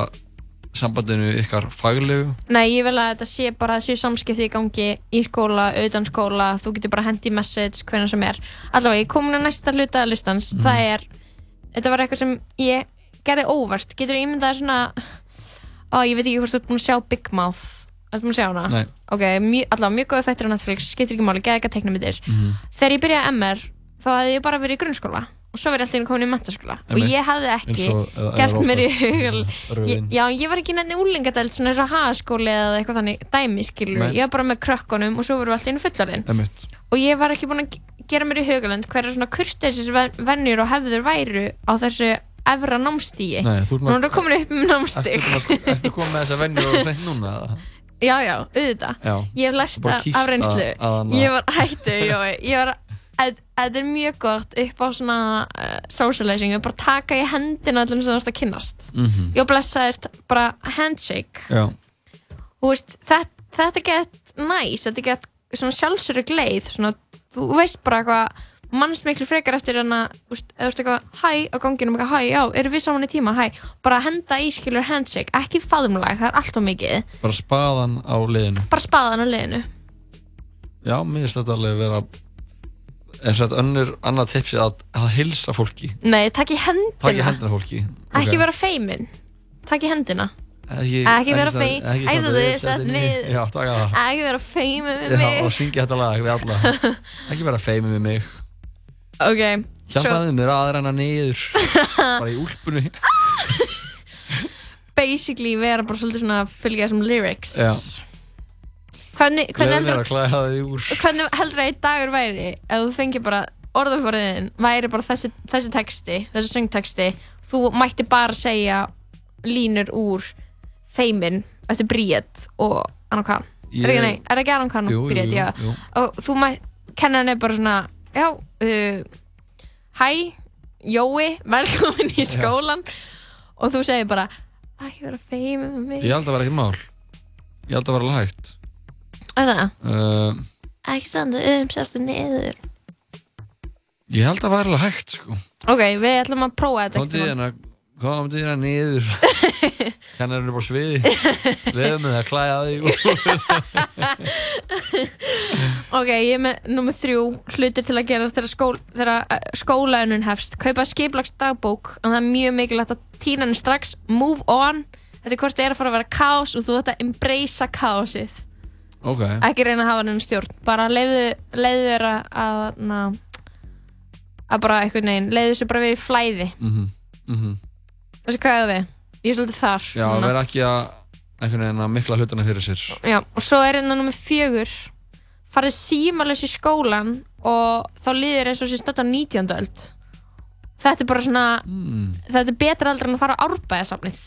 sambandinu ykkar faglegu Nei, ég vil að þetta sé bara að séu samskipti í gangi í skóla, utan skóla þú getur bara hendi message hvernig sem er allavega, ég komin að næsta hluta listans Mhm. það er, þetta var eitthvað sem ég gerði óvart, getur ímyndað svona ó, ég veit ekki hvort þú ert búin að sjá Big Mouth Ertu búin að sjá hana? Nei. Ok, mjö, allavega mjög góða þættir á Netflix, skiptir ekki máli, geða ekki að teikna myndir Mhm. Þegar ég byrjaði MR, þá hefði ég bara verið í grunnskóla og svo verið alltaf einu komin í mentaskóla og ég hefði ekki og- gert mér í. Ég- Já, ég var ekki nefnir úlingadelt svona eins og hagaskóli eða eitthvað þannig dæmi skilur Nei. Ég var bara með krökkunum og svo við alltaf inn fullarinn. Og ég var ekki búin að ge- gera mér í hugalend hverja svona kurteisis vennjur og hefður væru á þessu efra námstígi Nú með- er komin upp um námstíg ertu komið [laughs] með þessa venjur og hreint núna? Já, já, auðvitað Já. Ég hef lært það af reynslu Ég var [laughs] hættu, já, ég var Þetta er mjög gott upp á svona uh, socializing, að bara taka í hendina allir sem þú ert að kynnast. Mhm. Ég blessaðist bara handshake. Veist, þetta, þetta get næs, þetta get svona sjálfsöru gleið, svona, þú veist bara eitthvað, mannst miklu frekar eftir en að, eða eitthvað, hæ, á ganginum eitthvað, hæ, já, eru við saman í tíma, hæ, bara henda í skilur handshake, ekki faðumlag, það er allt of mikið, Bara spaðan á liðinu. Bara spaðan á liðinu. Já, mér finnst þetta alveg vera er þetta önnur annað tipsi að, að hilsa fólki. Nei, takk í hendina, Takk í hendina fólki. Ekki vera feimin, takk í hendina, Ekki, Ekki vera standa- feim- Ekki vera feimin Já, mig. og syngja þetta lag við alla. [laughs] Ekki vera feimið við mig. Ok, Hjálpaðu mér að renna niður. [laughs] Bara í úlpunni. Basically vera bara svolítið svona að fylgja þessum lyrics. Já Hvernig, hvernig heldur mér að að einn dagur væri ef þú fengir bara orðafóriðin væri bara þessi, þessi texti þessi söngteksti, þú mætti bara segja línur úr feimin eftir Bríett og Anna Khan Ég- er er ekki Anna Khan Jú, og Bríett, já jú. og þú mætti, kennarinn er bara svona já, uh, hæ, Jói, velkomin í skólan og þú segir bara, ekki vera feimur með mig. Ég held að vera ekki mál. Ég held að vera alveg hægt. Er það? Uh, Ekki standa um, sestu niður. ég held að vera alveg hægt, sko. Ok, við ætlum að prófa þetta Komdu einhvern hérna, komdu hérna niður. [laughs] Kennarinn er bara sviði. Leðum með það að klæja þig. Ok, ég er með nummið þrjú hlutir til að gera þegar, skól, þegar uh, skólaunun hefst. Kaupa skiplags dagbók, en það er mjög mikilvægt að tína henni strax, move on. Þetta er hvort það er að fara að vera kaos og þú ætti að embracea kaosið. Ok. Ekki reyna að hafa henni stjórn. Bara leiðu, þér að, na, að bara einhvern veginn, leiðu þessu bara verið í flæði. Mhm, mhm. Þessi hvað er við? Ég er svolítið þar. Já, vera ekki að að mikla hlutana fyrir sér. Já, og svo er hérna nummið fjögur farið símalös í skólan og þá líður eins og sér stödd á 19. öld þetta er bara svona Mm. þetta er betra aldrei en að fara á árbæðasafnið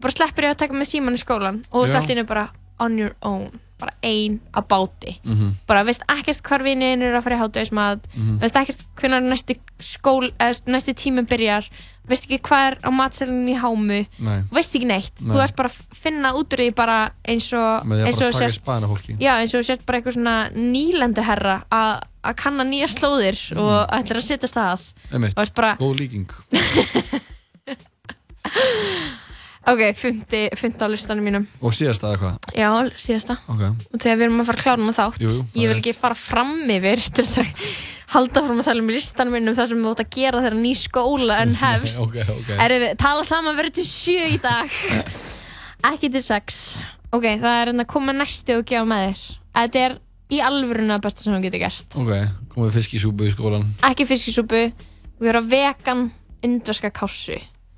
bara sleppir ég að taka með síman í skólan og þú sett inn bara on your own bara ein á báti Mhm. bara veist ekkert hvar vinnin er að fara í hátuðismat Mhm. veist ekkert hvernig næsti skól eða næsti tími byrjar veist ekki hvað er á matselunum í hámu Nei. veist ekki neitt þú Nei. ert bara að finna út úr því bara eins og Með því að eins bara og taka sért- í spaðina fólki. já eins og þú sért bara eitthvað svona nýlendu herra að að kanna nýja slóðir og ætlar að setja stað bara Góð líking. [laughs] ok, fymti, fymti á listanum mínum. Og síðast að eitthvað. já, síðasta. Ok. og þegar við erum að fara að klára hana þátt Jú, jú, ég vil ekki fara fram yfir til þess að halda fram að tala um listanum mínum það sem við átt að gera þegar ný skóla en [laughs] hefst. ok, ok. Erum við tala saman verið til sjö í dag. [laughs] Ekki til sex. Ok, það er en að koma næsti og gefa með þér. Þetta er í alvöruna besta sem þú getur gert. Ok, komið fisk í súpu í skólan. ekki fiskisúpu. Við erum vegan indverska kássu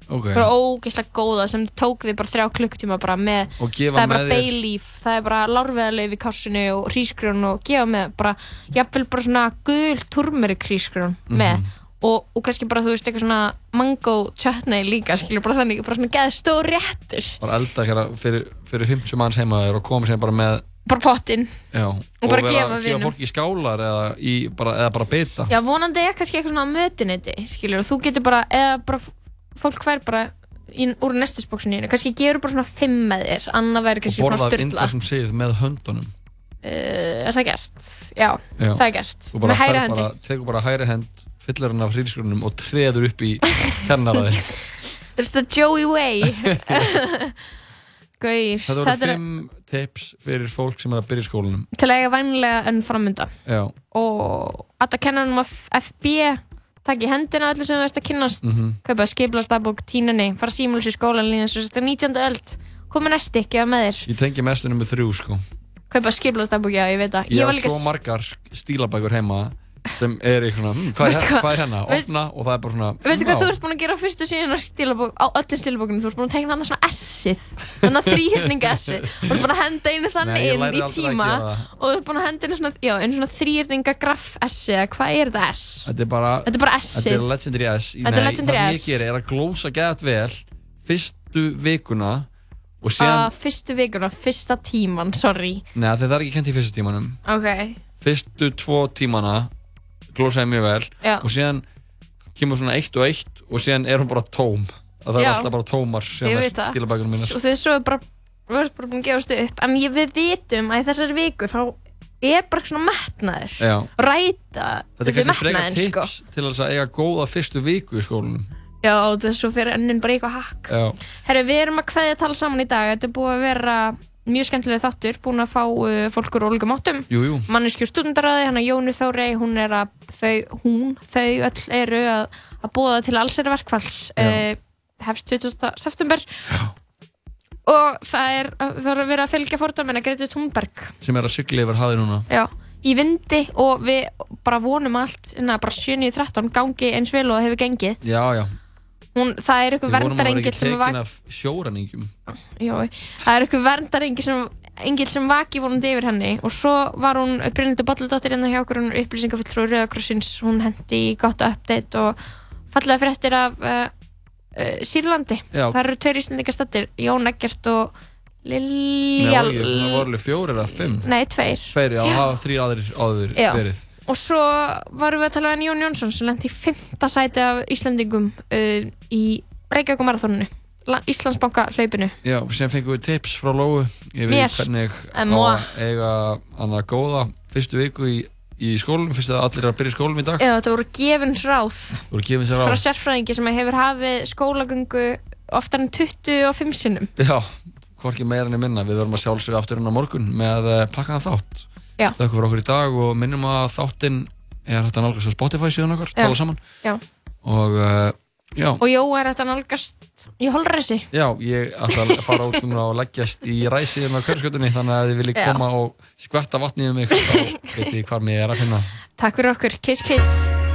Ok. bara ógeðslega góða sem tók þið bara þrjá klukktíma bara með Og það er bara leaf, það er bara lárveðarleif í kássunni og hrísgrjón og gefa með bara, jafnvel bara svona gul turmerik hrísgrjón Mhm. með og, og kannski bara þú veist eitthvað svona mango chutney líka, skilur bara þannig bara svona geða stór réttur Bara elda hérna fyrir, fyrir 50 manns heima þér og koma sér bara með, bara pottinn já. Og bara gefa vinum. fólki í skálar eða, í, bara, eða bara bita. Já, vonandi er kannski eitthvað svona mötunetti, skilur, og þú getur bara, eða bara fólk fær bara í, úr nestisbóksinu, kannski gerur bara svona fimm með þér, annað væri Og kannski borða svona af styrla. indversum sið með höndunum. Uh, er það gert? Já, Já. það er gert. Þú bara Með hægri ferð hendi. bara, tekur bara hægri hend, fyllir hann af hrísgrunum og treður upp í kennaraði. [laughs] It's the Joey way. [laughs] Gauð, Þetta voru fimm tips fyrir fólk sem er að byrja í skólanum. til að eiga vænlega önn framönda. Já. Og að kenna hann um FB taka í hendina öllu sem þú veist að kynnast, Mhm. kaupa skiplastabbók, tínunni, fara símulus í skólan lína og þetta er 19. öld, koma næsti ekki að með þér. Ég tengi mestu nummer þrjú, sko. kaupa skiplastabbók, já, ég veit það. Ég var hef líka svo margar stílabækur heima sem er eitthvað svona, hm, hvað, er, hvað? er hérna? Opna og það er bara svona, Veistu hm, hvað þú ert búin að gera á fyrstu síðan á stílabók, á öllum stílabókunum, þú ert búin að tegna hann svona S-ið, þannig að þrýhyrninga S-ið, þú ert búin að henda einu þannig Nei, inn í tíma og þú ert búin að henda einu svona, já, einu svona þrýhyrninga graf S-ið, hvað er þetta S? Þetta er bara, Þetta er bara S-ið. Þetta er Legendary S. Þetta er Nei, Legendary það sem S. ég gerir er að glósa gett vel fyrstu vikuna og síðan, Að fyrstu vikuna, fyrsta tíman, sorry, neða það er ekki kent í fyrsta tímanum. ok, Fyrstu tvo tímana glósaði mjög vel Já. og síðan kemur svona eitt og eitt og síðan er hún bara tóm. Að það er Já. alltaf bara tómar ég veit það, stílabækunum mínar. og þegar svo er bara, við erum bara búin að gefast upp, en ég, við vitum að í þessari viku þá er bara svona metnaður, Já. ræta, Þetta er kannski frekar metnaðinn, sko. tips til að eiga góða fyrstu viku í skólanum. Já, og þess að fyrir önnin bara eitthvað hakk. Já. Herru, við erum að kveðja tala saman í dag. Þetta er búið að vera mjög skemmtileg þáttur, búin að fá uh, fólk úr ólíkum áttum. Jú, jú. Manneskju stúdendaræði, hann að Jónu Þórey, hún er að, þau, hún, þau öll eru að, að búa til allsæri verkfalls. Já. Uh, hefst 20. september. Já. Og það er, það er að vera að fylgja fordómina Greti Thunberg. Sem er að sigla yfir hafið núna. Já, í vindi og við bara vonum allt, innan bara 7.13 gangi eins vel og hefur gengið. Já, já. Hún, það er eitthvað Við vonum að vera ekki sem tekin vak... af sjóræningjum. Já, það er eitthvað verndarengill sem, engil sem vaki vonandi yfir henni og svo var hún Brynildur Bolladóttir hérna hjá okkur, hún er upplýsingafulltrúi Rauðakrossins, hún hendi í gott update og fallega fréttir af uh, uh, Sýrlandi. Já. Það eru tveir íslendingar stættir, Jón Eggert og Nei, Lilja... ekki, það voru alveg fjórir eða fimm. Nei, tveir. Tveir, já, það hafa þrýr aðrir áður verið. Og svo varum við að tala um Jón Jónsson sem lendi í fymta sæti af Íslandingum uh, í Reykjavík marathoninu Íslandsbanka hlaupinu Já, sem fengum við tips frá Lóu. Ég veit hvernig á að eiga hana góða. Fyrstu viku í, í skólum fyrst að allir er að byrja skólum í dag. Já, þetta voru gefins ráð. Sér á frá sérfræðingi sem hefur hafið skólagöngu oftar en 25 sinnum. Já, hvorki meira enn minna. Við verðum að sjálfsögja aftur inn á morgun með uh, pakkaðan þátt. Þakka fyrir okkur í dag og minnum að þáttinn er hægt að nálgast á Spotify síðan okkar, tala saman. Já. og uh, já, og Jó er þetta nálgast í holræsi. Já, ég ætla að fara út núna og leggjast í ræsiðin á Körskötunni þannig að þið viljið koma og skvetta vatnið um mig þá veit ég hvar mér er að finna. Takk fyrir okkur, kiss kiss